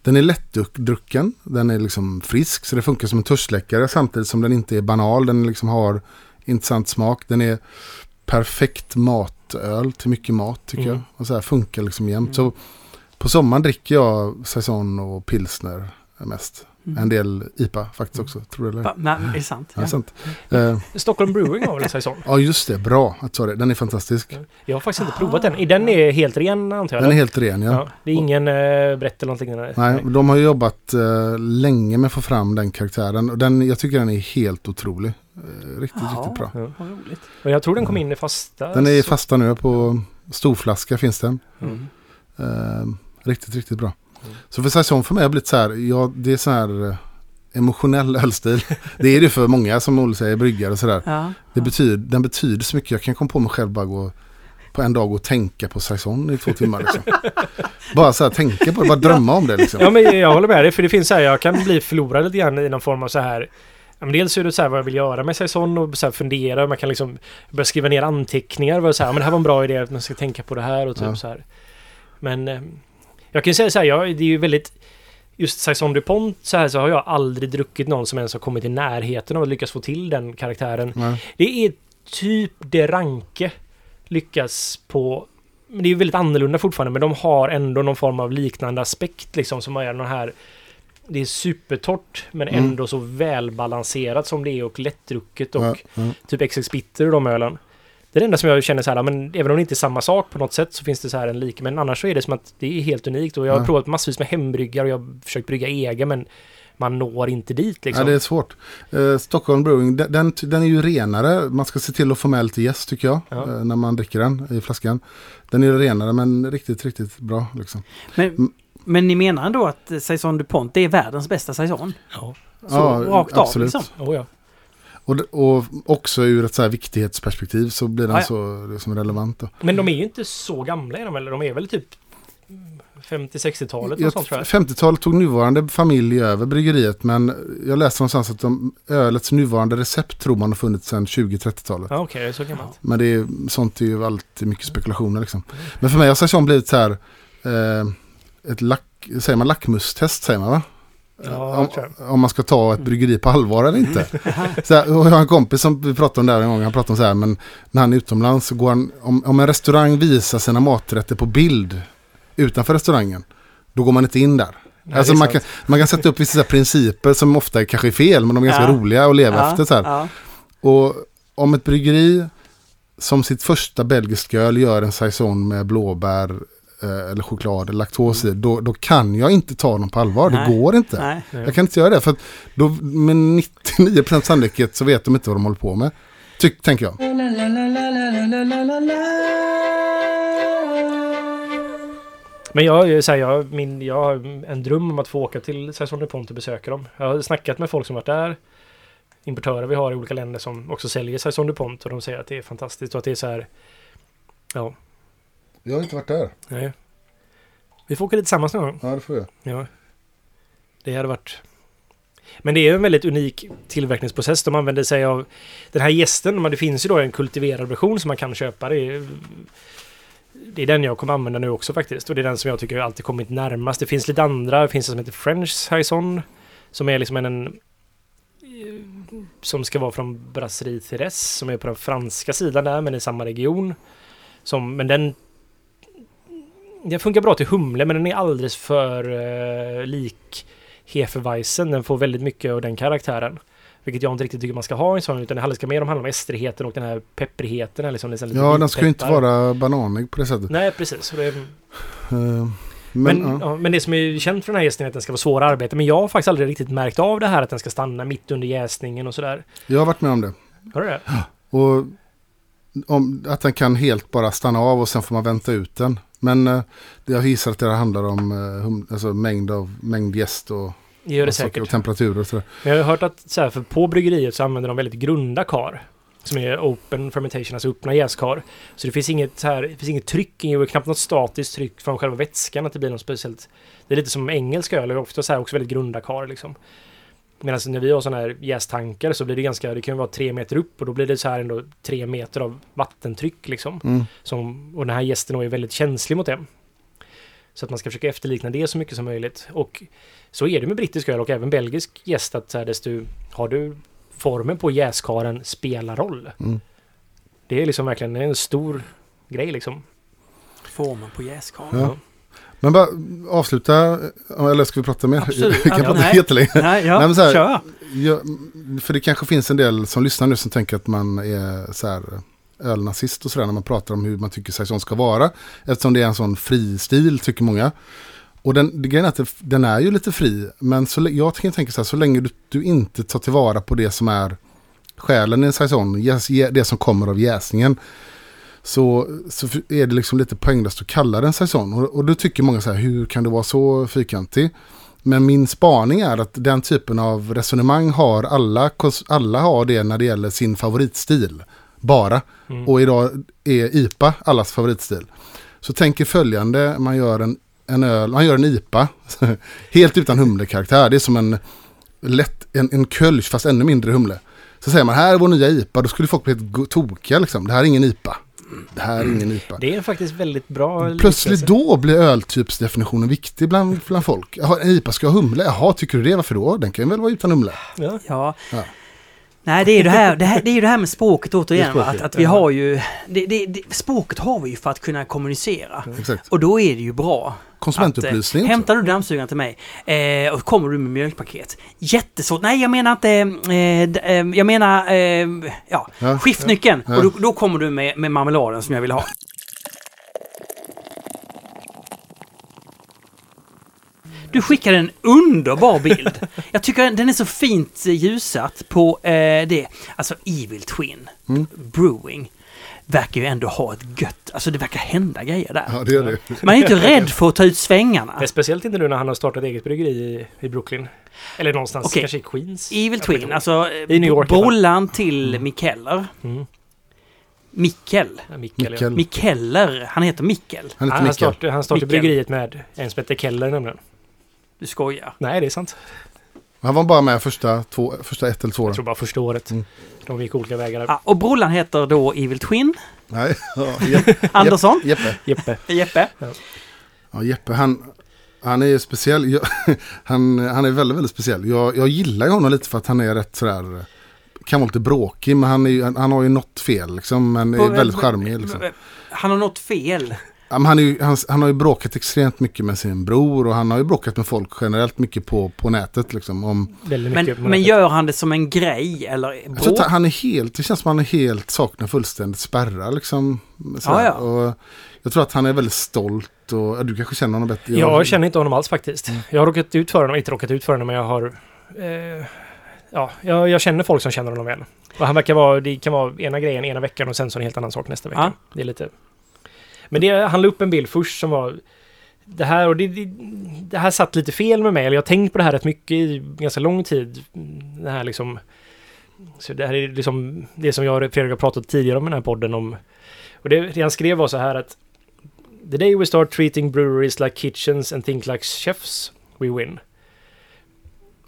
Speaker 4: den är lättdrucken, den är liksom frisk så det funkar som en törstsläckare samtidigt som den inte är banal. Den liksom har intressant smak. Den är perfekt matöl till mycket mat tycker
Speaker 2: Mm.
Speaker 4: jag. Och så här funkar liksom jämt.
Speaker 1: Mm.
Speaker 4: Så på sommaren dricker jag saison och pilsner mest.
Speaker 1: Mm.
Speaker 4: En del IPA faktiskt också, tror du eller?
Speaker 1: Men, är det sant?
Speaker 4: Ja, sant. Eh,
Speaker 2: Stockholm Brewing har väl en saison?
Speaker 4: ja, just det. Bra att du sa det. Den är fantastisk.
Speaker 2: Jag har faktiskt inte provat den. Den är helt ren antar jag?
Speaker 4: Den är helt ren, ja.
Speaker 2: ja. Det är ingen uh, brett eller någonting? Nej.
Speaker 4: Nej, de har jobbat eh, länge med att få fram den karaktären. Och den, jag tycker den är helt otrolig. Riktigt,
Speaker 1: Jaha.
Speaker 4: riktigt bra.
Speaker 2: Ja.
Speaker 1: Roligt.
Speaker 2: Och jag tror den kom in i fasta.
Speaker 4: Den är
Speaker 2: så-
Speaker 4: fasta nu på storflaska finns den.
Speaker 1: Mm.
Speaker 4: Riktigt, riktigt bra.
Speaker 2: Mm.
Speaker 4: Så för säsong för mig har blivit så här, ja det är så här eh, emotionell ölstil. det är det för många som Olle säger, bryggare och sådär.
Speaker 1: Ja.
Speaker 4: Det betyder, den betyder så mycket. Jag kan komma på mig själv bara gå på en dag och tänka på saison i två timmar. Liksom. bara så här tänka på det, bara drömma om det liksom.
Speaker 2: Ja men jag håller med dig för det finns så här, jag kan bli förlorad lite grann i någon form av så här men dels är det så här vad jag vill göra med säsong och så här fundera. Man kan liksom börja skriva ner anteckningar. Vad så här, men det här var en bra idé att man ska tänka på det här och typ
Speaker 4: Ja.
Speaker 2: så här. Men eh, jag kan ju säga så här, jag, det är ju väldigt Just Saison DuPont så här så har jag aldrig druckit någon som ens har kommit i närheten av att lyckas få till den karaktären.
Speaker 4: Nej.
Speaker 2: Det är typ det Ranke lyckas på. Men det är ju väldigt annorlunda fortfarande, men de har ändå någon form av liknande aspekt liksom som är den här. Det är supertorrt men
Speaker 4: Mm.
Speaker 2: ändå så välbalanserat som det är och lättdrucket och
Speaker 4: ja.
Speaker 2: typ XX Bitter och de ölen. Det är det enda som jag känner så här, men även om det inte är samma sak på något sätt så finns det så här en lik. Men annars så är det som att det är helt unikt och jag har
Speaker 4: Ja.
Speaker 2: provat massvis med hembryggar och jag har försökt brygga egen men man når inte dit liksom.
Speaker 4: Ja, det är svårt. Eh, Stockholm Brewing, den, den, är ju renare. Man ska se till att få med lite jäst tycker jag.
Speaker 2: Ja.
Speaker 4: Eh, när man dricker den i flaskan. Den är renare men riktigt, riktigt bra. Liksom.
Speaker 1: Men, men ni menar ändå att eh, Saison DuPont det är världens bästa saison?
Speaker 2: Ja.
Speaker 1: Så rakt av liksom?
Speaker 2: Oh, ja.
Speaker 4: Och, och också ur ett så här viktighetsperspektiv så blir den
Speaker 1: Ja, ja.
Speaker 4: så det är som relevant. Då.
Speaker 2: Men de är ju inte så gamla är de väl? De är väl typ 50-60-talet och
Speaker 4: Jag-
Speaker 2: sånt tror jag.
Speaker 4: 50-talet tog nuvarande familj över bryggeriet men jag läste någonstans att de, ölets nuvarande recept tror man har funnits sedan 20-30-talet.
Speaker 2: Ja, okej, så gammalt.
Speaker 4: Men det är, sånt är ju alltid mycket spekulationer liksom. Men för mig har säsong blivit så här eh, ett lack, säger man lackmustest säger man va?
Speaker 2: Ja,
Speaker 4: om, om man ska ta ett bryggeri på allvar eller inte. så här, och jag har en kompis som vi pratade om det här en gång, han pratade om så här, men när han är utomlands så går han, om, om en restaurang visar sina maträtter på bild utanför restaurangen, då går man inte in där.
Speaker 2: Nej,
Speaker 4: alltså man kan, man kan sätta upp vissa principer som ofta kanske är fel, men de är ganska
Speaker 1: Ja.
Speaker 4: roliga att leva
Speaker 1: Ja,
Speaker 4: efter. Så
Speaker 1: ja.
Speaker 4: Och om ett bryggeri som sitt första belgiska öl gör en saison med blåbär, eller choklad eller laktos i, då, då kan jag inte ta dem på allvar.
Speaker 1: Nej.
Speaker 4: Det går inte.
Speaker 1: Nej.
Speaker 4: Jag kan inte göra det för att då, med 99% sannolikhet så vet de inte vad de håller på med. Tyck, tänker jag.
Speaker 2: Men jag, så här, jag, min, jag har en dröm om att få åka till Saison de Pont och besöka dem. Jag har snackat med folk som varit där. Importörer vi har i olika länder som också säljer Saison de Pont och de säger att det är fantastiskt och att det är så här. Ja,
Speaker 4: Jag har inte varit där.
Speaker 2: nej. Vi får åka dit tillsammans någon gång.
Speaker 4: Ja, det får jag.
Speaker 2: Ja. Det hade varit... Men det är en väldigt unik tillverkningsprocess. De använder sig av den här gästen. Det finns ju då en kultiverad version som man kan köpa. Det är, det är den jag kommer använda nu också faktiskt. Och det är den som jag tycker alltid kommit närmast. Det finns lite andra. Det finns en som heter French Saison. Som är liksom en... en som ska vara från Brasserie Thérèse. Som är på den franska sidan där, men i samma region. Som, men den... Den funkar bra till humle, men den är alldeles för eh, lik Hefeweizen. Den får väldigt mycket av den karaktären. Vilket jag inte riktigt tycker man ska ha i en sån, utan det ska mer om handla om estrigheten och den här pepprigheten. Liksom, liksom lite
Speaker 4: Ja, den ska ju inte vara bananig på det sättet.
Speaker 2: Nej, precis. Det,
Speaker 4: Eh,
Speaker 2: men,
Speaker 4: Men,
Speaker 2: ja.
Speaker 4: ja.
Speaker 2: men det som är känt för den här jäsningen är att den ska vara svår att arbeta. Men jag har faktiskt aldrig riktigt märkt av det här att den ska stanna mitt under jäsningen och sådär.
Speaker 4: jag har varit med om det.
Speaker 2: Har du det?
Speaker 4: Och om, att den kan helt bara stanna av och sen får man vänta ut den. Men eh, jag gissar att det handlar om eh, hum, alltså mängd av mängd gäst och,
Speaker 2: Det gör det
Speaker 4: och,
Speaker 2: säkert.
Speaker 4: och temperatur och sådär.
Speaker 2: Jag har hört att så här, för på bryggeriet så använder de väldigt grunda kar. Som är open fermentation, alltså öppna jäskar. Så det finns inget, så här, det finns inget tryck, inget, knappt något statiskt tryck från själva vätskan att det blir något speciellt. Det är lite som engelska öl, ofta så här också väldigt grunda kar liksom. Medan när vi har sådana här jästankar så blir det ganska, det kan ju vara tre meter upp och då blir det så här ändå tre meter av vattentryck liksom.
Speaker 4: Mm.
Speaker 2: Som, och den här gästen är väldigt känslig mot det. Så att man ska försöka efterlikna det så mycket som möjligt. Och så är det med brittisk öl och även belgisk gäst att så här, desto har du formen på jäskaren spelar roll.
Speaker 4: Mm.
Speaker 2: Det är liksom verkligen en stor grej liksom.
Speaker 1: Formen på jäskaren.
Speaker 4: Ja. Men bara avsluta, eller ska vi prata mer?
Speaker 1: Absolut.
Speaker 4: Vi kan
Speaker 1: Ja,
Speaker 4: prata
Speaker 1: nej.
Speaker 4: jättelänge.
Speaker 1: Nej, ja,
Speaker 4: Nej, men så här-
Speaker 1: kör.
Speaker 4: Ja, för det kanske finns en del som lyssnar nu som tänker att man är så här ölnazist och sådär när man pratar om hur man tycker saison ska vara. Eftersom det är en sån fri stil tycker många. Och den, det grejen är att den är ju lite fri. Men så, jag tänka så här, så länge du, du inte tar tillvara på det som är själen i en saison, det som kommer av jäsningen. Så, så är det liksom lite poänglöst att kalla den saison. Och, och då tycker många så här, hur kan du vara så fyrkantig? Men min spaning är att den typen av resonemang har alla, alla har det när det gäller sin favoritstil. Bara.
Speaker 2: Mm.
Speaker 4: Och idag är IPA allas favoritstil. Så tänker följande, man gör en, en öl, man gör en IPA. helt utan humlekaraktär. Det är som en lätt, en, en kölsch fast ännu mindre humle. Så säger man här är vår nya IPA, då skulle folk bli helt tokiga liksom. Det här är ingen IPA. Det här är ingen IPA.
Speaker 2: Det är faktiskt väldigt bra
Speaker 4: Plötsligt då blir öltypsdefinitionen viktig bland, bland folk. Jaha, en IPA ska ha humle? Jaha, tycker du det? Varför då? Den kan ju väl vara utan humle?
Speaker 2: Ja.
Speaker 1: Ja.
Speaker 4: Ja.
Speaker 1: Nej, det är ju det här, det, här, det är ju det här med språket återigen.
Speaker 2: Språket,
Speaker 1: att, att vi har ju... Det, det, det, språket har vi ju för att kunna kommunicera.
Speaker 4: Exakt.
Speaker 1: Och då är det ju bra.
Speaker 4: Konsumentupplysning
Speaker 1: Att, eh, hämtar du dammsugaren till mig eh, och kommer du med mjölkpaket. Jättesvårt. Nej, jag menar inte... Eh, eh, jag menar... Eh, ja,
Speaker 4: Ja.
Speaker 1: skiftnyckeln.
Speaker 4: Ja.
Speaker 1: Och då, då kommer du med, med marmeladen som jag vill ha. Du skickade en underbar bild. Jag tycker den är så fint ljusat på eh, det. Alltså Evil Twin
Speaker 4: Mm.
Speaker 1: Brewing verkar ju ändå ha ett gött... Alltså det verkar hända grejer där.
Speaker 4: Ja, det är det.
Speaker 1: Man är inte rädd för att ta ut svängarna.
Speaker 2: Men speciellt inte nu när han har startat eget bryggeri i, i Brooklyn. Eller någonstans,
Speaker 1: Okej.
Speaker 2: kanske i Queens.
Speaker 1: Evil Twin, alltså
Speaker 2: I New York
Speaker 1: brollan till Mikkeller.
Speaker 2: ihåg. Mm.
Speaker 1: Mikkel.
Speaker 2: Ja, Mikkel,
Speaker 4: Mikkel.
Speaker 2: ja.
Speaker 1: Han heter Mikkel.
Speaker 4: Han heter
Speaker 2: Han, han startade, han startade
Speaker 1: Mikkel.
Speaker 2: bryggeriet med en som heter Keller nämligen.
Speaker 1: Du skojar.
Speaker 2: Nej, det är sant.
Speaker 4: Han var bara med första, två, första ett eller två
Speaker 2: Jag
Speaker 4: åren.
Speaker 2: tror bara första året.
Speaker 4: Mm.
Speaker 2: De gick olika vägar.
Speaker 1: Ja, och brollan heter då Evil Twin.
Speaker 4: Nej, ja, Jeppe.
Speaker 1: Andersson.
Speaker 4: Jeppe.
Speaker 2: Jeppe.
Speaker 1: Jeppe.
Speaker 4: Ja, Jeppe, han, han är ju speciell. Jag, han, han är väldigt, väldigt speciell. Jag, jag gillar ju honom lite för att han är rätt sådär... Kan vara lite bråkig, men han, är, han, han har ju något fel liksom. Men är väldigt charmig liksom.
Speaker 1: Han har något fel.
Speaker 4: Ja, men han, är ju, han, han har ju bråkat extremt mycket med sin bror och han har ju bråkat med folk generellt mycket på, på nätet. Liksom, om,
Speaker 1: Men,
Speaker 2: på
Speaker 1: men
Speaker 2: nätet.
Speaker 1: gör han det som en grej eller?
Speaker 4: jag att han är helt, det känns som att han är helt saknar fullständigt spärrar. Liksom, sådär.
Speaker 1: Ja.
Speaker 4: Och jag tror att han är väldigt stolt och ja, du kanske känner honom bättre.
Speaker 2: Jag känner inte honom alls faktiskt.
Speaker 1: Mm.
Speaker 2: Jag har råkat ut för honom, inte råkat ut för honom, men jag har... Eh, ja, jag, jag känner folk som känner honom väl. Och han verkar vara, det kan vara ena grejen ena veckan och sen så en helt annan sak nästa vecka.
Speaker 1: Ja.
Speaker 2: Det är lite... Men det, han la upp en bild först som var... Det här, och det, det, det här satt lite fel med mig, eller jag har tänkt på det här rätt mycket i ganska lång tid. Det här liksom... Så det här är liksom det som jag och Fredrik har pratat tidigare om i den här podden om... Och det, det han skrev var så här att The day we start treating breweries like kitchens and think like chefs, we win.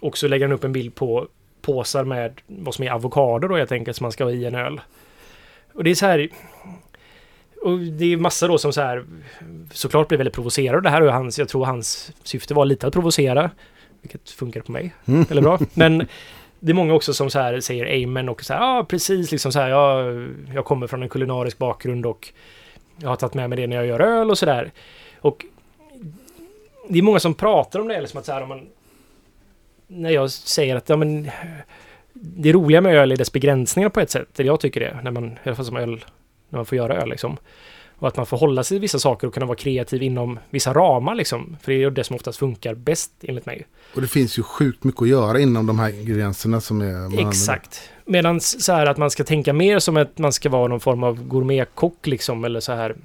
Speaker 2: Och så lägger han upp en bild på påsar med vad som är avokado då helt enkelt som man ska ha i en öl. Och det är så här... Och det är massa då som så här såklart blir väldigt provocerade. Det här är hans, jag tror hans syfte var lite att provocera. Vilket funkar på mig.
Speaker 4: Mm.
Speaker 2: Eller bra. Men det är många också som så här säger amen och så här, ja ah, precis liksom så här, jag, jag kommer från en kulinarisk bakgrund och jag har tagit med mig det när jag gör öl och sådär. Och det är många som pratar om det, liksom att så här, om man, när jag säger att ja, men, det roliga med öl är dess begränsningar på ett sätt. Eller jag tycker det, när man, i alla fall som öl, när man får göra öl liksom. Och att man får hålla sig i vissa saker och kunna vara kreativ inom vissa ramar liksom. För det är det som oftast funkar bäst enligt mig.
Speaker 4: Och det finns ju sjukt mycket att göra inom de här gränserna som är...
Speaker 2: Exakt. Medan så här att man ska tänka mer som att man ska vara någon form av gourmetkock liksom eller så här.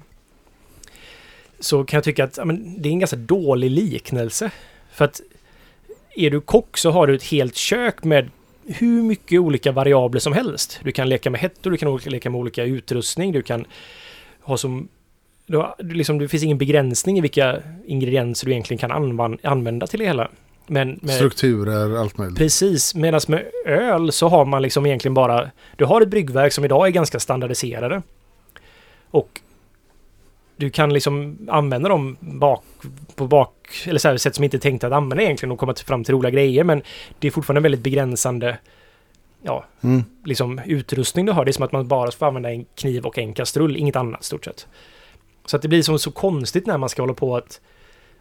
Speaker 2: Så kan jag tycka att ja, men, det är en ganska dålig liknelse. För att är du kock så har du ett helt kök med hur mycket olika variabler som helst. Du kan leka med hettor, du kan leka med olika utrustning, du kan ha som... Du har, liksom, det finns ingen begränsning i vilka ingredienser du egentligen kan anvan- använda till det hela. Men med,
Speaker 4: Strukturer, allt möjligt.
Speaker 2: Precis, medan med öl så har man liksom egentligen bara... Du har ett bryggverk som idag är ganska standardiserade. Och du kan liksom använda dem bak, på bak... Eller så här, sätt som inte är tänkt att använda egentligen och komma till- fram till roliga grejer. Men det är fortfarande väldigt begränsande ja,
Speaker 4: Mm.
Speaker 2: liksom utrustning du har. Det är som att man bara får använda en kniv och en kastrull, inget annat stort sett. Så att det blir som så konstigt när man ska hålla på att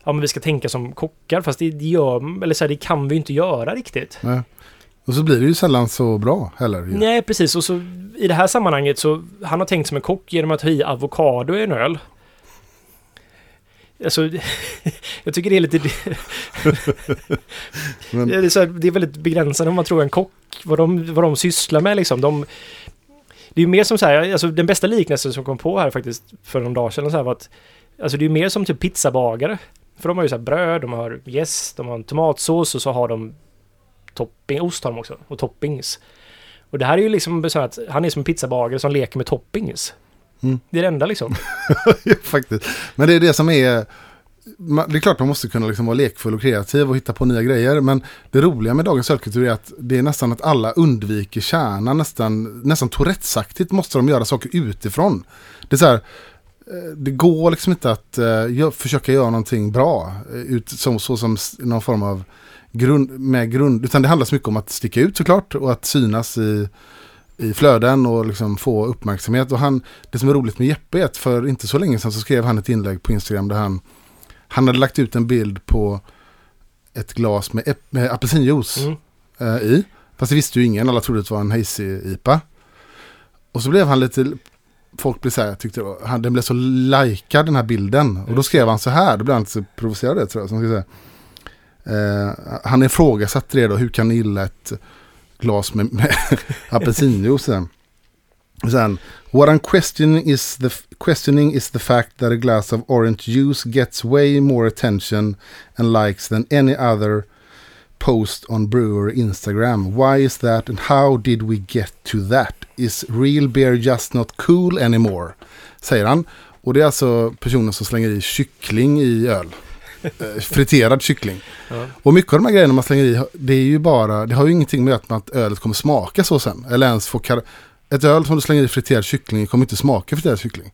Speaker 2: ja, men vi ska tänka som kockar, fast det, gör, eller så här, det kan vi inte göra riktigt.
Speaker 4: Nej. Och så blir det ju sällan så bra heller. ju.
Speaker 2: Nej, precis. Och så i det här sammanhanget så han har tänkt som en kock genom att ha i avokado i en öl. Alltså, jag tycker det är lite...
Speaker 4: Men,
Speaker 2: Det är, så här, det är väldigt begränsande om man tror en kock, vad de, vad de sysslar med liksom. De, det är ju mer som så här, alltså den bästa liknelsen som kom på här faktiskt för någon dag sedan så här var att Alltså det är mer som typ pizzabagare. För de har ju så här bröd, de har jäst, de har en tomatsås och så har de topping, ost har de också, och toppings. Och det här är ju liksom så att han är som en pizzabagare som leker med toppings.
Speaker 4: Mm.
Speaker 2: Det är det enda liksom.
Speaker 4: Faktiskt. Men det är det som är... Det är klart man måste kunna liksom vara lekfull och kreativ och hitta på nya grejer. Men det roliga med dagens ölkultur är att det är nästan att alla undviker kärnan. Nästan, nästan Tourettesaktigt måste de göra saker utifrån. Det är så här, eh, det går liksom inte att gö- försöka göra någonting bra. eh, Ut, som, så som någon form av grund, med grund. Utan det handlar så mycket om att sticka ut såklart och att synas i, i flöden och liksom få uppmärksamhet. Och han, det som är roligt med Jeppe är att för inte så länge sedan så skrev han ett inlägg på Instagram där han, han hade lagt ut en bild på ett glas med, med apelsinjuice
Speaker 2: Mm.
Speaker 4: eh, i. Fast det visste ju ingen, alla trodde det var en hazy-IPA. Och så blev han lite, folk blev så här, tyckte var, han, den blev så likad den här bilden. Och då skrev han så här, då blev han lite provocerad tror jag. Så han, ska säga. Eh, han ifrågasatte det då, hur kan ni gilla ett glas med, med apelsinjuice? sen? Sen, what I'm questioning is, the, questioning is the fact that a glass of orange juice gets way more attention and likes than any other post on brewer Instagram. Why is that and how did we get to that? Is real beer just not cool anymore? Säger han. Och det är alltså personen som slänger i kyckling i öl. Eh, friterad kyckling.
Speaker 2: Ja.
Speaker 4: Och mycket av de här grejerna man slänger i, det är ju bara, det har ju ingenting med att, ölet kommer smaka så sen. Eller ens få kar- Ett öl som du slänger i friterad kyckling kommer inte smaka friterad kyckling.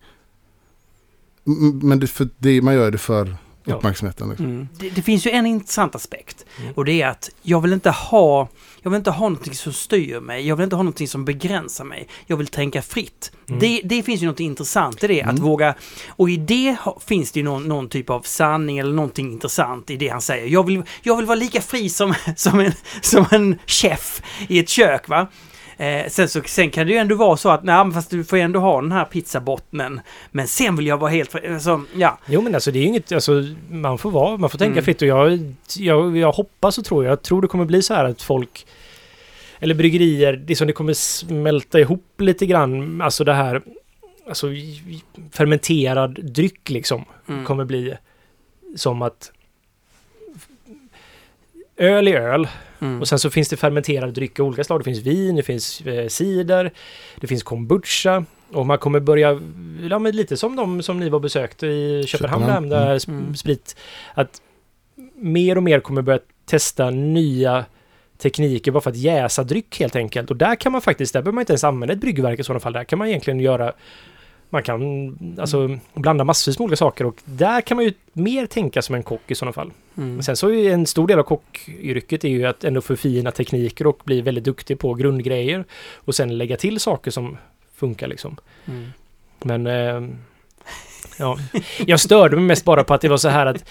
Speaker 4: Men det, för det, man gör det för uppmärksamheten. Liksom.
Speaker 1: Mm. Det, det finns ju en intressant aspekt.
Speaker 2: Mm.
Speaker 1: Och det är att jag vill inte ha jag vill inte ha någonting som styr mig. Jag vill inte ha någonting som begränsar mig. Jag vill tänka fritt.
Speaker 2: Mm.
Speaker 1: Det, det finns ju något intressant i det. Att
Speaker 4: Mm.
Speaker 1: våga... Och i det finns det ju någon, någon typ av sanning eller någonting intressant i det han säger. Jag vill, jag vill vara lika fri som, som, en, som en chef i ett kök. va? Eh, sen, så, sen kan det ju ändå vara så att, nej fast du får ändå ha den här pizzabottnen. Men sen vill jag vara helt. Alltså, ja.
Speaker 2: Jo men alltså det är ju inget, alltså man får vara, man får tänka
Speaker 1: Mm.
Speaker 2: fritt och jag, jag, jag hoppas och tror, jag tror det kommer bli så här att folk eller bryggerier, det som det kommer smälta ihop lite grann, alltså det här alltså fermenterad dryck liksom
Speaker 1: Mm.
Speaker 2: kommer bli som att öl är öl
Speaker 1: Mm.
Speaker 2: och sen så finns det fermenterade drycker av olika slag. Det finns vin, det finns eh, cider, det finns kombucha. Och man kommer börja, ja men lite som de som ni var besökte i Köpenhamn,
Speaker 4: Köpenhamn,
Speaker 2: där
Speaker 1: mm. Mm.
Speaker 2: sprit. Att mer och mer kommer börja testa nya tekniker bara för att jäsa dryck helt enkelt. Och där kan man faktiskt, där behöver man inte ens använda ett bryggverk i sådana fall. Där kan man egentligen göra man kan alltså blanda massvis med olika saker och där kan man ju mer tänka som en kock i sådana fall.
Speaker 1: Mm.
Speaker 2: Sen så är ju en stor del av kockyrket är ju att ändå förfina tekniker och bli väldigt duktig på grundgrejer. Och sen lägga till saker som funkar liksom.
Speaker 1: Mm.
Speaker 2: Men eh, ja, jag störde mig mest bara på att det var så här att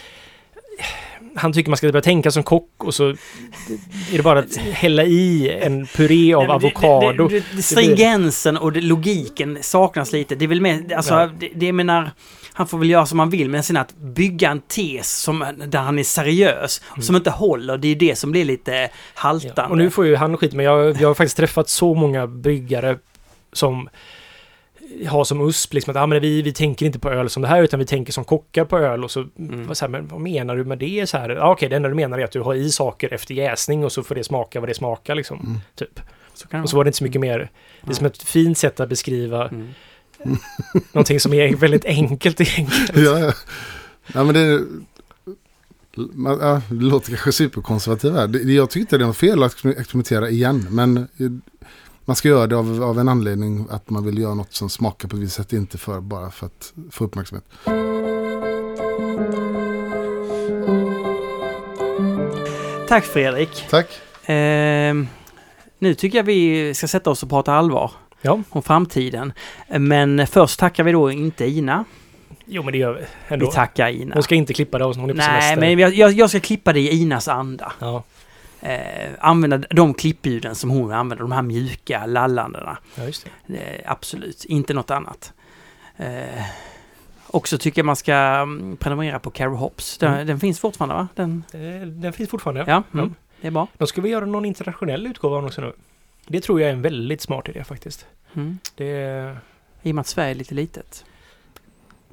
Speaker 2: han tycker man ska börja tänka som kock och så är det bara att hälla i en puré av avokado.
Speaker 1: Det, det, det, stringensen och logiken saknas lite. Det är väl mer, alltså,
Speaker 2: Ja.
Speaker 1: det, det menar, han får väl göra som han vill, men sen att bygga en tes som, där han är seriös, som inte håller, det är ju det som blir lite haltande.
Speaker 2: Mm. Ja, och nu får ju han skit, men jag, jag har faktiskt träffat så många bryggare som har som USP liksom att ah, men vi, vi tänker inte på öl som det här utan vi tänker som kockar på öl och så,
Speaker 1: Mm.
Speaker 2: vad, så här, men vad menar du med det? Så här, ah, Okej, det enda du menar är att du har i saker efter jäsning och så får det smaka vad det smakar liksom.
Speaker 4: Mm.
Speaker 2: Typ.
Speaker 1: så
Speaker 2: Och så var det inte så mycket mer. Det är som ett fint sätt att beskriva
Speaker 1: Mm.
Speaker 2: någonting som är väldigt enkelt egentligen.
Speaker 4: Ja, ja. ja, men det, man, ja, det låter kanske superkonservativ här. Det, jag tyckte det var fel att experimentera igen. Men man ska göra det av, av en anledning att man vill göra något som smakar på ett visst sätt. Inte för, bara för att få uppmärksamhet.
Speaker 1: Tack Fredrik.
Speaker 4: Tack.
Speaker 1: Ehm, nu tycker jag vi ska sätta oss och prata allvar
Speaker 2: Ja,
Speaker 1: om framtiden. Men först tackar vi då inte Ina.
Speaker 2: jo men det gör vi ändå.
Speaker 1: Vi tackar Ina.
Speaker 2: Hon ska inte klippa det, hon är på
Speaker 1: Nej,
Speaker 2: semester.
Speaker 1: men jag, jag jag ska klippa det i Inas anda.
Speaker 2: Ja,
Speaker 1: eh, använda de klippljuden som hon använder, de här mjuka lallandena.
Speaker 2: ja, just det.
Speaker 1: Eh, absolut, inte något annat. Eh, också tycker jag man ska mm, prenumerera på Carol Hops. Den,
Speaker 2: Mm.
Speaker 1: den finns fortfarande va? Den,
Speaker 2: Eh, Den finns fortfarande.
Speaker 1: ja,
Speaker 2: Ja.
Speaker 1: mm, det är bra.
Speaker 2: De ska vi göra någon internationell utgåva av den också nu. Det tror jag är en väldigt smart idé faktiskt.
Speaker 1: Mm.
Speaker 2: Det,
Speaker 1: I och med att Sverige är lite litet.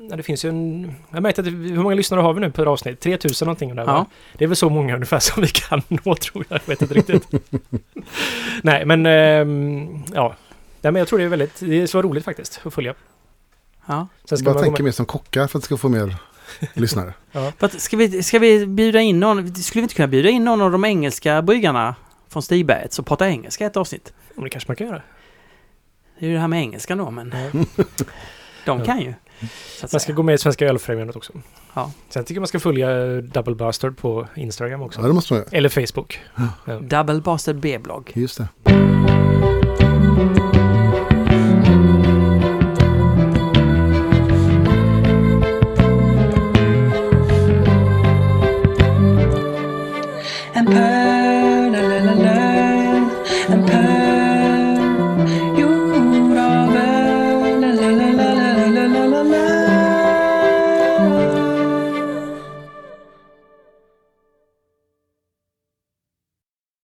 Speaker 2: Ja, det finns ju en... Jag märkte att det- hur många lyssnare har vi nu per avsnitt? 3000 någonting. Där,
Speaker 1: Ja.
Speaker 2: va? Det är väl så många ungefär som vi kan nå tror jag. Jag vet inte riktigt. Nej men ehm, ja. Nej, men jag tror det är väldigt... Det är så roligt faktiskt att följa.
Speaker 1: Ja.
Speaker 2: Sen ska man
Speaker 4: tänka
Speaker 2: med,
Speaker 4: mer som kockar för att det ska få mer lyssnare.
Speaker 1: Att, ska, vi, ska vi bjuda in någon, skulle vi inte kunna bjuda in någon av de engelska bryggarna från Stigberget som pratar engelska i ett avsnitt?
Speaker 2: om det kanske man kan göra.
Speaker 1: Det är ju det här med engelskan då, men
Speaker 2: Ja.
Speaker 1: de
Speaker 2: Ja.
Speaker 1: kan ju.
Speaker 2: Man ska gå med i Svenska Ölfrämjandet också.
Speaker 1: Ja.
Speaker 2: Sen tycker jag man ska följa Double Bastard på Instagram också.
Speaker 4: Ja, det måste man göra.
Speaker 2: Eller Facebook.
Speaker 1: Double Bastard B-blogg.
Speaker 4: Just det.